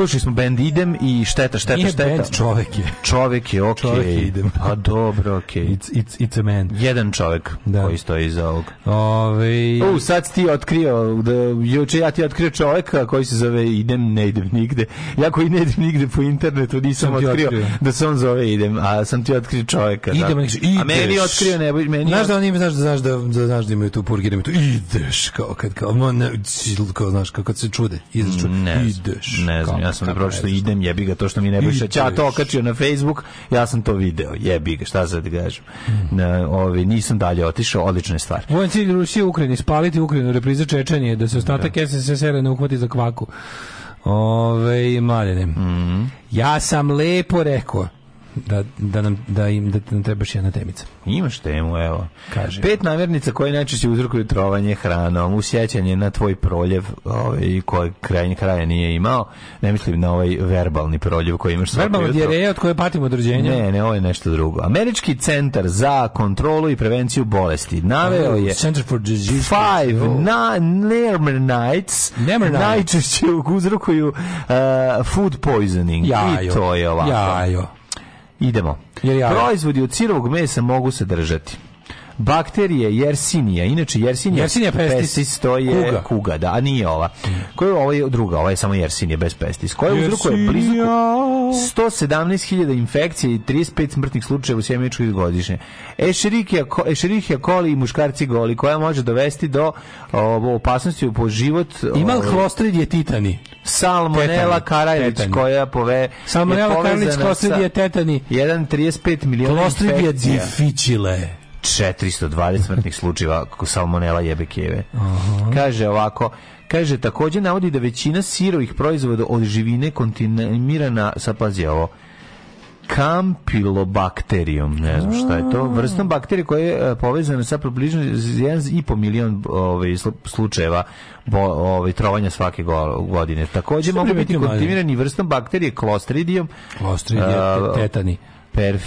slušali smo bend Idem i šteta, šteta, Nije šteta. Band, čovek je. Čovek je, okej. Okay. Čovek idem. A pa dobro, okej. Okay. It's, it's, it's a man. Jedan čovjek da. koji stoji iza ovog. Ove... U, sad ti otkrio, da, juče ja ti otkrio čoveka koji se zove Idem, ne idem nigde. Ja koji ne idem nigde po internetu nisam otkrio, otkrio, da se on zove Idem, a sam ti otkrio čoveka. Da. Idem, da. ideš. A meni otkrio ne, meni znaš da oni znaš da znaš da, da znaš da imaju tu purgir, imaju tu ideš kao kad kao, no, ne, kao znaš kao se čude, izraču, ideš. Ne znam, ja ja sam dobro što idem, jebi ga to što mi ne biše. Ja to okačio na Facebook, ja sam to video. Jebi ga, šta sad da kažem. Na, ovi, nisam dalje otišao, odlična je stvar. Vojni cilj Rusije Ukrajini spaliti Ukrajinu, repriza Čečenije, da se ostatak da. SSSR ne uhvati za kvaku. Ove, mladene. Mm Ja sam lepo rekao da, da, nam, da, im, da nam trebaš jedna temica. Imaš temu, evo. Kaži. Pet namirnica koje najčešće uzrokuju trovanje hranom, usjećanje na tvoj proljev ovaj, koji krajnje kraja nije imao. Ne mislim na ovaj verbalni proljev koji imaš Verbalno djereje od koje patimo od Ne, ne, ovo je nešto drugo. Američki centar za kontrolu i prevenciju bolesti naveo je Center for Disease Five oh. na Nermer Nights najčešće uzrokuju uh, food poisoning. Jajo. I to je ovako. Jajo. Idemo. Jer Proizvodi od sirovog mesa mogu se držati bakterije Yersinia, inače Yersinia, Yersinia pestis, pestis to je kuga. kuga, da, a nije ova. Koja je ovo ovaj je druga, ova je samo Yersinia bez pestis. Koja uzrokuje blizu 117.000 infekcija i 35 smrtnih slučajeva u sjemeničkoj godišnje. Escherichia, Escherichia coli i muškarci goli, koja može dovesti do o, opasnosti po život. Ima hlostrid titani. Salmonella Karajlić koja pove Salmonella Karajlić hlostrid je tetani. 1,35 miliona infekcija. Hlostrid je difficile. 420 smrtnih slučajeva kako salmonela jebe keve. Uh -huh. Kaže ovako, kaže takođe navodi da većina sirovih proizvoda od živine kontaminirana sa pazi ovo kampilobakterijom, ne znam šta je to, vrstom bakterije koja je e, povezana sa približno 1,5 milion ovaj, slučajeva bo, ovaj, trovanja svake godine. Takođe mogu biti kontaminirani vrstom bakterije Clostridium klostridijom, e, tetani, perf,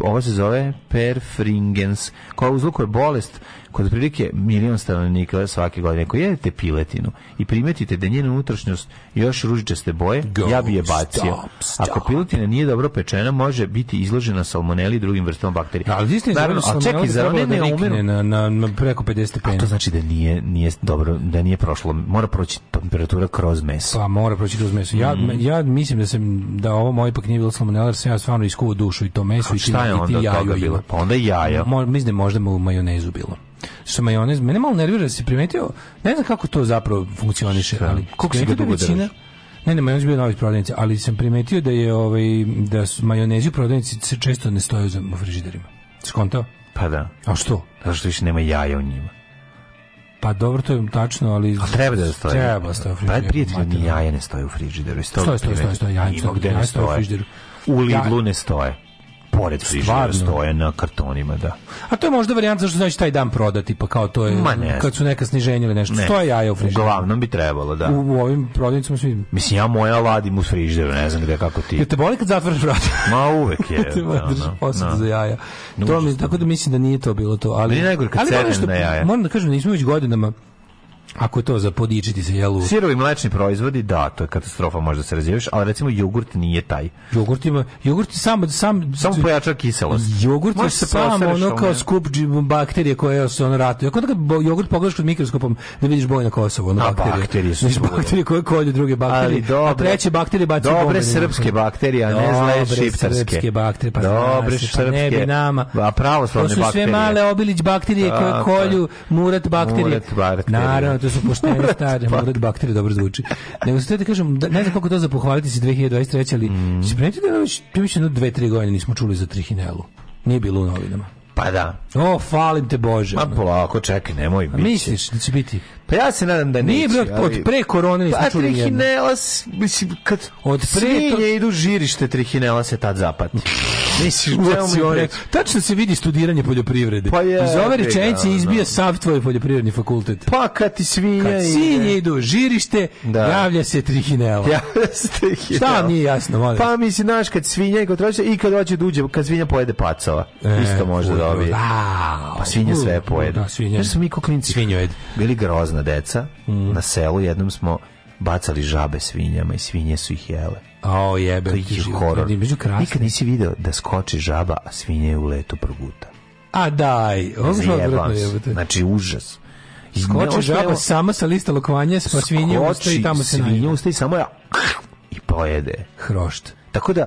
ovo se zove perfringens, koja uzlukuje bolest kod prilike milion stanovnika svake godine, ako jedete piletinu i primetite da njena unutrašnjost još ružičaste boje, Go, ja bi je bacio. Stop, stop. Ako piletina nije dobro pečena, može biti izložena salmoneli i drugim vrstama bakterija. Da, ali istina, naravno, a čekaj, da zar da ne ne na, na, na, preko 50 stepeni. A to znači da nije, nije dobro, da nije prošlo, mora proći temperatura kroz meso. Pa mora proći kroz meso. Ja, mm. ja mislim da sam da ovo moje ipak nije bilo salmonela, jer sam ja stvarno iskuvao dušu i to meso a, i ti, pa onda i ti jajo bilo? Pa onda jaja. Mo, mislim da možda u majonezu bilo što majonez, mene malo nervira da si primetio, ne znam kako to zapravo funkcioniše, ali koliko se dugo većina, ne, ne, majonez bio novi prodavnici, ali sam primetio da je ovaj da su majonezi u prodavnici se često ne stoje u frižiderima. Skontao? Pa da. A što? Zato što više nema jaja u njima. Pa dobro, to je tačno, ali... A treba da stoje. Treba da stoje u frižideru. Taj prijatelj ni jaja ne stoje u frižideru. Stoje, stoje, stoje, stoje, jaja, stoje, stoje, u frižideru. U stoje, stoje, stoje, stoje pored frižidera stoje na kartonima, da. A to je možda varijanta zašto znači taj dan prodati, pa kao to je Ma ne. kad su neka sniženja ili nešto. Ne. Stoje jaja u frižideru. Uglavnom bi trebalo, da. U, u ovim prodavnicama svi. Mislim ja moja ladim u frižideru, ne znam gde kako ti. Ja te boli kad zatvoriš vrata. Ma uvek je. te da, da, da. za jaja. To mi tako da mislim da nije to bilo to, ali. ali najgore kad ali, na jaja. Moram da kažem, nismo već godinama Ako je to za podičiti se jelu. Sirovi mlečni proizvodi, da, to je katastrofa, možda se razjeviš, ali recimo jogurt nije taj. Jogurt ima, jogurt sam sam samo pojača kiselost. Jogurt je samo ono kao skup bakterije koje se ono ratuje. Ako da jogurt pogledaš kod mikroskopom, ne da vidiš boj na Kosovo, ono bakterije. Bakterije su bakterije koje kolju druge bakterije. Ali dobre, a treće bakterije baci Dobre bombe, srpske bakterije, a ne zle šiptarske. Srpske bakterije, pa dobre nas, srpske. Pa ne bi nama. A pravoslavne bakterije. To su sve male obilić bakterije koje kolju murat bakterije. Murat bakterije. Naravno, da su poštene stare, pa. murat bakterije dobro zvuči. Nego se da kažem, da, ne znam koliko to za pohvaliti se 2023, ali mm. se primetite da već, više jedno da dve, tri godine nismo čuli za trihinelu. Nije bilo u novinama. Pa da. O, falim te Bože. Ma polako, čekaj, nemoj. biti. Misliš da će biti? Pa ja se nadam da neće. Nije bre, od pre korone nisam pa, čuli nijedno. Pa trihinelas, mislim, kad od pre to... idu žirište, trihinelas se tad zapati. Misliš, Tačno se vidi studiranje poljoprivrede. Pa je, Iz ove rečenice izbija no. sav tvoj poljoprivredni fakultet. Pa kad ti svinje kad sinje idu žirište, da. javlja se trihinela. Javlja se trihinela. Šta nije jasno, molim? Pa mislim, znaš, kad svinje i kod i kad hoće duđe, da kad svinja pojede pacova. E, Isto može da dobije. Pa svinja sve pojede. Da, svinja. Jer da smo mi ko klinci. Svinjojed. Bili grozni prolazna deca, mm. na selu jednom smo bacali žabe svinjama i svinje su ih jele. Ao jebe, to je horor. Nikad nisi video da skoči žaba, a svinje je u letu proguta. A daj, odvratno je. Znači užas. Skoči žaba sama sa lista lokovanja, pa svinje ustaje i tamo se nađe. Svinje ustaje samo ja i pojede. Hrošt. Tako da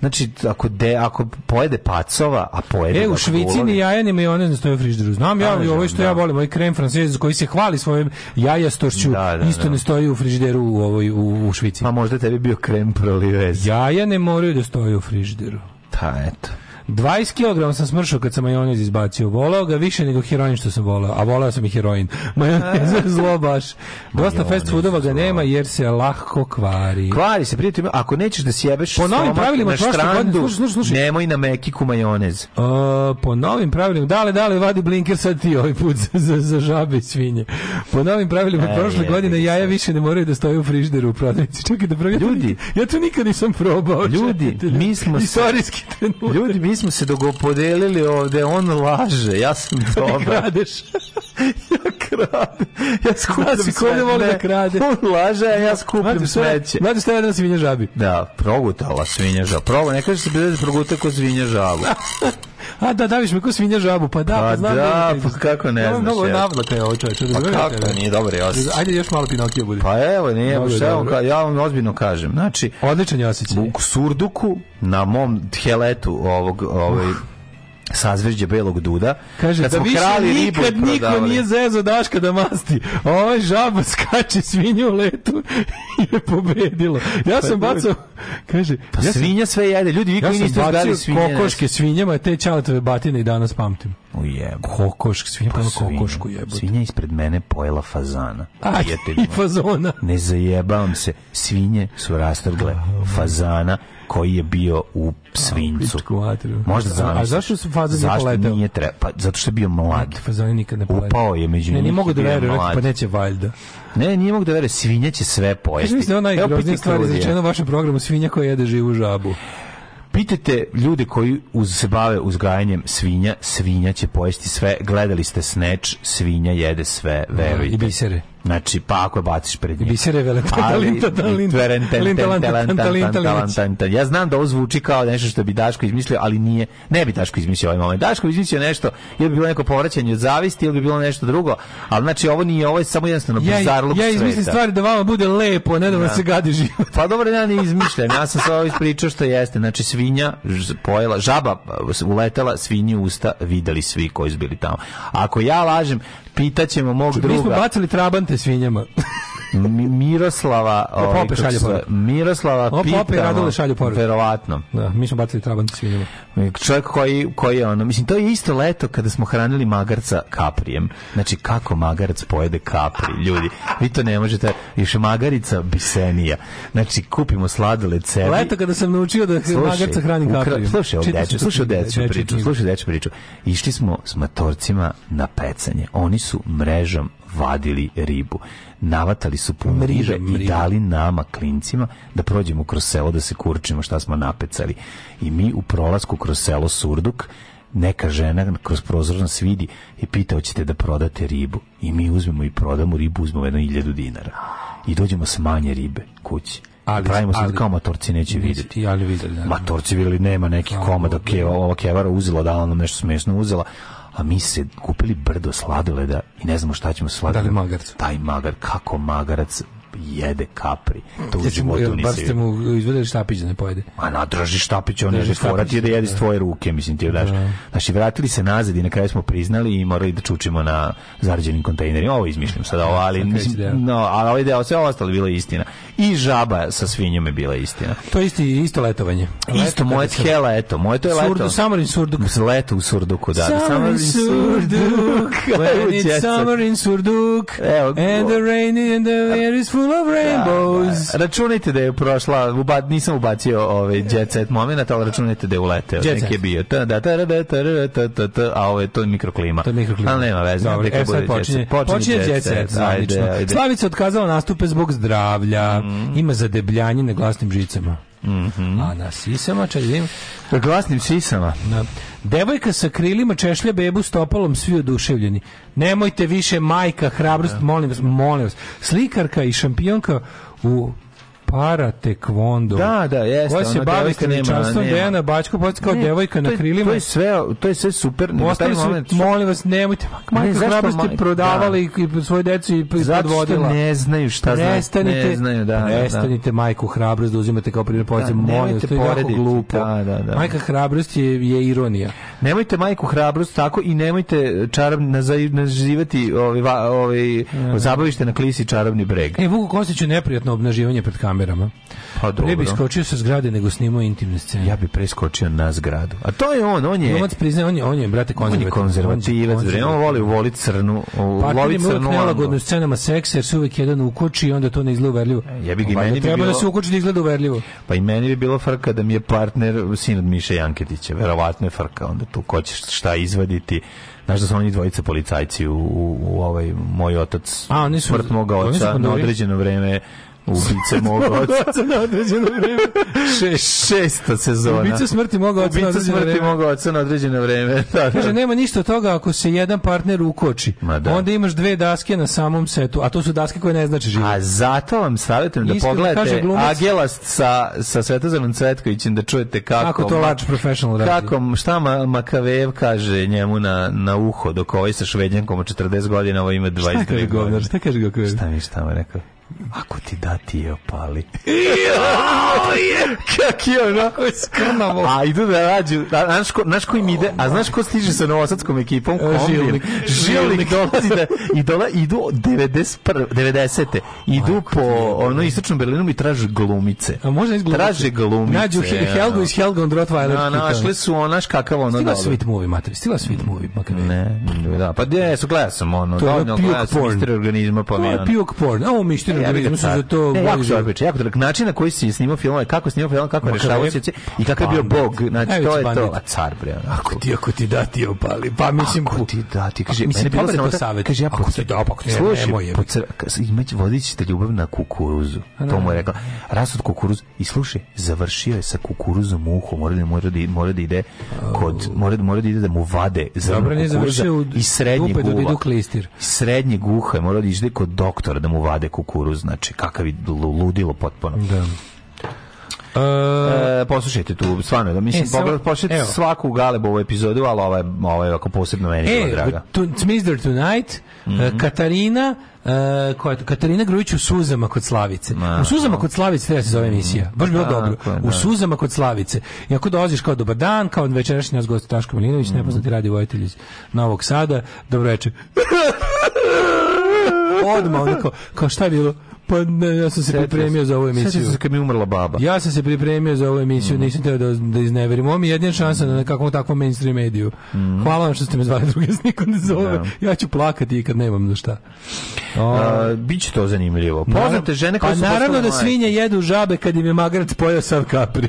Znači, ako, de, ako pojede pacova, a pojede... E, u Švicini ni jaja, ni majonez ne stoje u frižderu. Znam ja, da, ovo što da. ja volim, ovaj krem francez koji se hvali svojim jajastošću, da, da, isto da. ne stoji u frižderu u, ovoj, u, u Švici. Pa možda tebi bio krem prolivez. Jaja ne moraju da stoje u frižderu. Ta, pa, eto. 20 kg sam smršao kad sam majonez izbacio. Volao ga više nego heroin što sam volao, a volao sam i heroin. Majonez je zlo baš. Dosta fast foodova ga nema jer se lahko kvari. Kvari se, prijatelj, ako nećeš da sjebeš po novim pravilima na štrandu, slušaj, slušaj, nemoj na mekiku majonez. Uh, po novim pravilima, dale, dale, vadi blinker sad ti ovaj put za, za, za žabe i svinje. Po novim pravilima e, prošle je, godine je, jaja više ne moraju da stoje u frižderu u prodavnici. Čekaj da pravi, ljudi, ja to nikad nisam probao. Ljudi, četite, mi smo... Istorijski trenutak. Ljudi, mi smo se dogopodelili ovde, on laže, ja sam dobar. Kradeš. ja krade. Ja skupljam znači, sve. voli da krade. On laže, a ja skupljam znači, Znači šta je jedna svinja žabi? Da, progutala svinja žabi. Progu, ne kaže se da proguta ko svinja žabu. A da, daviš me ko svinja žabu, pa da, pa, pa znam. Da, da pa kako ne znaš. Mnogo navlaka je ovo čovječe. Pa kako, da, nije dobro je osjećaj. Ajde još malo Pinokija bude. Pa evo, nije, dobro, šta dobro. ja vam ozbiljno kažem. Znači, Odličan je osjećaj. U surduku, na mom heletu ovog, ovaj, sazvežđe belog duda. Kaže, kad da smo više krali ribu nikad niko nije zezo Daška da masti. Ovo ovaj žaba skače svinju u letu i je pobedilo. Ja pa sam bacao... Kaže, pa ja svinja sve jede. Ljudi, vi koji ja niste zgrali svinje. kokoške svinjama, te čaletove batine i danas pamtim. Ujebo. Kokoš, svinja pa pojela kokošku, jebote. Svinja ispred mene pojela fazana. Aj, pa, i fazona. Ne zajebavam se. Svinje su rastrgle pa, da. fazana koji je bio u svincu. Možda za A zašto su fazan zašto poletao? Nije treba, pa zato što je bio mlad. Fazan nikad ne poletao. Upao je među njih. Ne, ne mogu da verujem, pa neće valjda. Ne, nije mogu da verujem, svinja će sve pojesti. Mislim da ona najgroznija stvar izrečena u vašem programu svinja koja jede živu žabu. Pitajte ljude koji uz se bave uzgajanjem svinja, svinja će pojesti sve. Gledali ste Snatch, svinja jede sve, da, verujte. I bisere. Znači, pa ako je baciš pred njim. Bisere talinta, Ja znam da ovo zvuči kao nešto što bi Daško izmislio, ali nije. Ne bi Daško izmislio ovaj moment. Daško bi izmislio nešto, ili bi bilo neko povraćanje od zavisti, ili bi bilo nešto drugo, ali znači ovo nije, ovo je samo jednostavno ja, bizarluk Ja izmislim stvari da vama bude lepo, ne da vam da. se gadi život. Pa dobro, ja ne izmišljam, ja sam se ovo ispričao što jeste. Znači, svinja pojela, žaba uletela, svinju usta, videli svi koji su bili tamo. Ako ja lažem, pitaćemo mog druga. Mi smo bacili trabante svinjama. Mi, Miroslava, ovaj, Pope šalje poruku. Miroslava o, Pope Radule da šalju poruku. Verovatno. Da, mi smo bacili trabant svinjima. Čovjek koji, koji je ono, mislim, to je isto leto kada smo hranili magarca kaprijem. Znači, kako magarac pojede kapri, ljudi? Vi to ne možete, još magarica bisenija. Znači, kupimo sladole cevi. Leto kada sam naučio da slušaj, magarca hrani kaprijem. Slušaj, ovo deću, slušaj, deću priču, slušaj, deću priču. Išli smo s matorcima na pecanje. Oni su mrežom vadili ribu. Navatali su puno riže i dali nama, klincima, da prođemo kroz selo, da se kurčimo šta smo napecali. I mi u prolasku kroz selo Surduk neka žena kroz prozor nas vidi i pita hoćete da prodate ribu i mi uzmemo i prodamo ribu uzmemo jedno iljadu dinara i dođemo s manje ribe kući ali, pravimo se da kao matorci neće vidjeti. ali vidjeli, da, matorci vidjeli nema nekih komada da. keva, ova kevara uzela, da nam nešto smešno uzela, a mi se kupili brdo sladoleda i ne znamo šta ćemo sladoleda. Da li magarac? Taj magar, kako magarac jede kapri. To u životu nisi. Bar ste mu izvedeli štapić da ne pojede. Ma na, drži štapić, on je fora ti je da jede s tvoje ruke, mislim ti daš. Da. Znači, vratili se nazad i na kraju smo priznali i morali da čučimo na zarađenim kontejnerima. Ovo izmišljam sada, da, ovo, ali, mislim, no, ali ovo je sve ostalo bila istina i žaba sa svinjom je bila istina. To je isti, isto letovanje. Leto, isto moje tjela, eto. Moje to je surdu, leto. Summer in surduk. Leto u surduku, da. Summer, summer in surduk. When it's summer in surduk. Evo, and the rain and the air is full of rainbows. Da, da. da. Računajte da je prošla, uba, nisam ubacio ove ovaj jet set moment, ali računajte da je uleteo. Jet set. je bio. Ta, da, ta, da, ta, ta, ta, ta, a ovo je to mikroklima. To je mikroklima. Ali nema veze. Dobro, e sad počinje. Počinje jet set. Slavica otkazala nastupe zbog zdravlja. Mhm mm. ima zadebljanje na glasnim žicama. Mm -hmm. A na sisama, čak vidim... Na glasnim sisama. Na. Devojka sa krilima češlja bebu stopalom, svi oduševljeni. Nemojte više, majka, hrabrost, da. molim vas, molim vas. Slikarka i šampionka u para tekvondo. Da, da, jeste. Koja se bavi kliničarstvom Dejana Bačko, podsje kao ne, devojka na krilima. To je sve, to je sve super. Postali su, moment, molim vas, nemojte, majko, hrabrosti ste prodavali da. svoje deci i podvodila. Zato ne znaju šta znači. Prestanite, ne znaju, da, prestanite da, da. majku hrabrost da uzimate kao primjer poziv, da, molim vas, to je jako glupo. Da, da, da. Majka hrabrost je, je ironija. Nemojte majku hrabrost tako i nemojte čarab nazivati ovaj, ovaj, zabavište na klisi čarobni breg. E, Vuku Kostiću neprijatno obnaživanje pred kamerom kamerama. Pa dobro. Ne bi skočio sa zgrade, nego snimao intimne scene. Ja bi preskočio na zgradu. A to je on, on je... Glumac priznaje, on je, on je, brate, konzervativac. On je konzervativac, konzervativac. on voli, voli crnu, pa, voli crnu. Pa nelagodno scenama seksa, jer se uvijek jedan ukoči i onda to ne izgleda uverljivo. E, ja bih i meni bi treba da se ukoči da izgleda uverljivo. Pa i meni bi bilo frka da mi je partner sin od Miše Janketića. Verovatno je frka, onda tu ko će šta izvaditi. Znaš da su oni dvojica policajci u, u, u ovaj moj otac. A, nisu, su, smrt moga oca na određeno vreme Ubica mog oca na određeno vreme. Še, šesta sezona. Ubica smrti mog oca Ubica na određeno smrti vreme. mog oca na određeno vreme. Da, Kaže, nema ništa od toga ako se jedan partner ukoči. Ma da. Onda imaš dve daske na samom setu, a to su daske koje ne znači život. A zato vam savjetujem da pogledate Agelast sa, sa Svetozanom Cvetkovićem da čujete kako... Kako to lač professional radi. Kako, šta ma, Makavejev kaže njemu na, na uho, dok ovaj sa švednjankom od 40 godina, ovo ima 23 šta godine. Govnar, šta kaže Makavejev? Šta mi šta mi rekao? Ako ti da ti je opali. Kak je ono? Skrnamo. A idu da rađu. A, znaš, ko, znaš ko im ide? A znaš ko stiže sa novosadskom ekipom? E, Kombin. Žilnik. Žilnik dolazi da, i dola, idu 91, 90. Idu po ono istočnom Berlinu i traže glumice. A možda iz glumice. Traže glumice. Nađu Hel Helgu iz Helga on Rottweiler. Na, da, našli su onaš kakav ono Stila Sweet Movie, mater. Stila Sweet Movie. Makar ne, da. Pa gdje su, gledam sam ono. To je pjuk porn. Pa to je pjuk porn. Ovo mi nacionalizmu da su za to... Ne, jako Zorbić, jako drag. Način na koji si snimao film, kako snimao film, kako rešavao situacije i kakav je bio bog. Znači, to je to. A car, bre. Ako ti, ako ti da, ti opali. Pa mislim... Ako ti da, ti kaže... Mislim, bilo sam savet Kaže, ja ako ti da, pa ako ti Slušaj, imać vodit ćete ljubav na kukuruzu. Pa, da. To mu je rekla. Rasod kukuruz. I slušaj, završio je sa kukuruzom u uhu. Mora da, da mora da, ide kod... Mora, mora da ide da mu vade zrnu kukuruza i srednjeg uva. Srednjeg uha je da ide kod doktora da mu vade kukuruz Duru, znači kakav je ludilo potpuno. Da. E, e, poslušajte tu, stvarno, da mislim, e, sam, poslušajte svaku Galebovu epizodu, ali ova je, ova je ovako posebno meni e, draga. E, Smizdor Tonight, mm -hmm. Katarina, Uh, koja Katarina Grujić u suzama kod Slavice. Ma, u suzama no. kod Slavice treba da se zove emisija. Baš bilo dobro. Tako, u da. suzama kod Slavice. I ako dolaziš kao dobar dan, kao večerašnji nas gost Taško Milinović, mm. nepoznati radi vojitelj iz Novog Sada, dobro večer. Odmah, onako, kao šta je bilo? Pa ne, ja sam se pripremio za ovu emisiju. Sjetio se kad mi umrla baba. Ja sam se pripremio za ovu emisiju, mm. nisam teo da, da izneverim. Ovo mi je jedina šansa na kakvom takvom mainstream mediju. Mm. Hvala vam što ste me zvali druge, niko ne zove. Da. Ja ću plakati i kad nemam na šta. O, A, biće to zanimljivo. Poznate žene koje pa su naravno da svinje majke. jedu žabe kad im je magarac pojao sav kapri.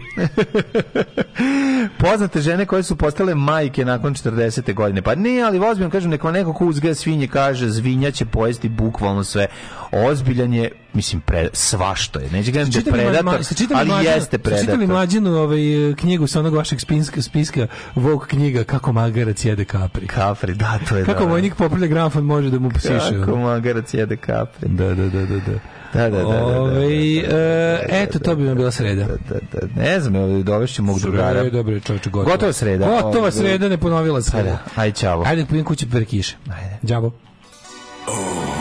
Poznate žene koje su postale majke nakon 40. godine. Pa ne, ali ozbiljno kažem, neko neko ko uzgaja svinje kaže zvinja će pojesti bukvalno sve. Ozbiljan je mislim pre, svašta je. Neće gledam da je predator, ali mlađenu, jeste predator. Čitali mlađinu ovaj, knjigu sa onog vašeg spinska, spiska Vogue knjiga Kako magarac jede kapri. Kapri, da, to je Kako da, vojnik popravlja gramfon može da mu psiše Kako magarac jede kapri. Da, da, da, da. da. Da, da, da. Ove, eto, to bi mi bila sreda. Da, da, da. Ne znam, dovešću mog drugara. Dobro, čovječe, gotovo. Gotova sreda. Gotova sreda, ne ponovila se. Ajde, ajde, čavo. Ajde, pojem kuće pre kiše. Ajde. Đavo. Oh.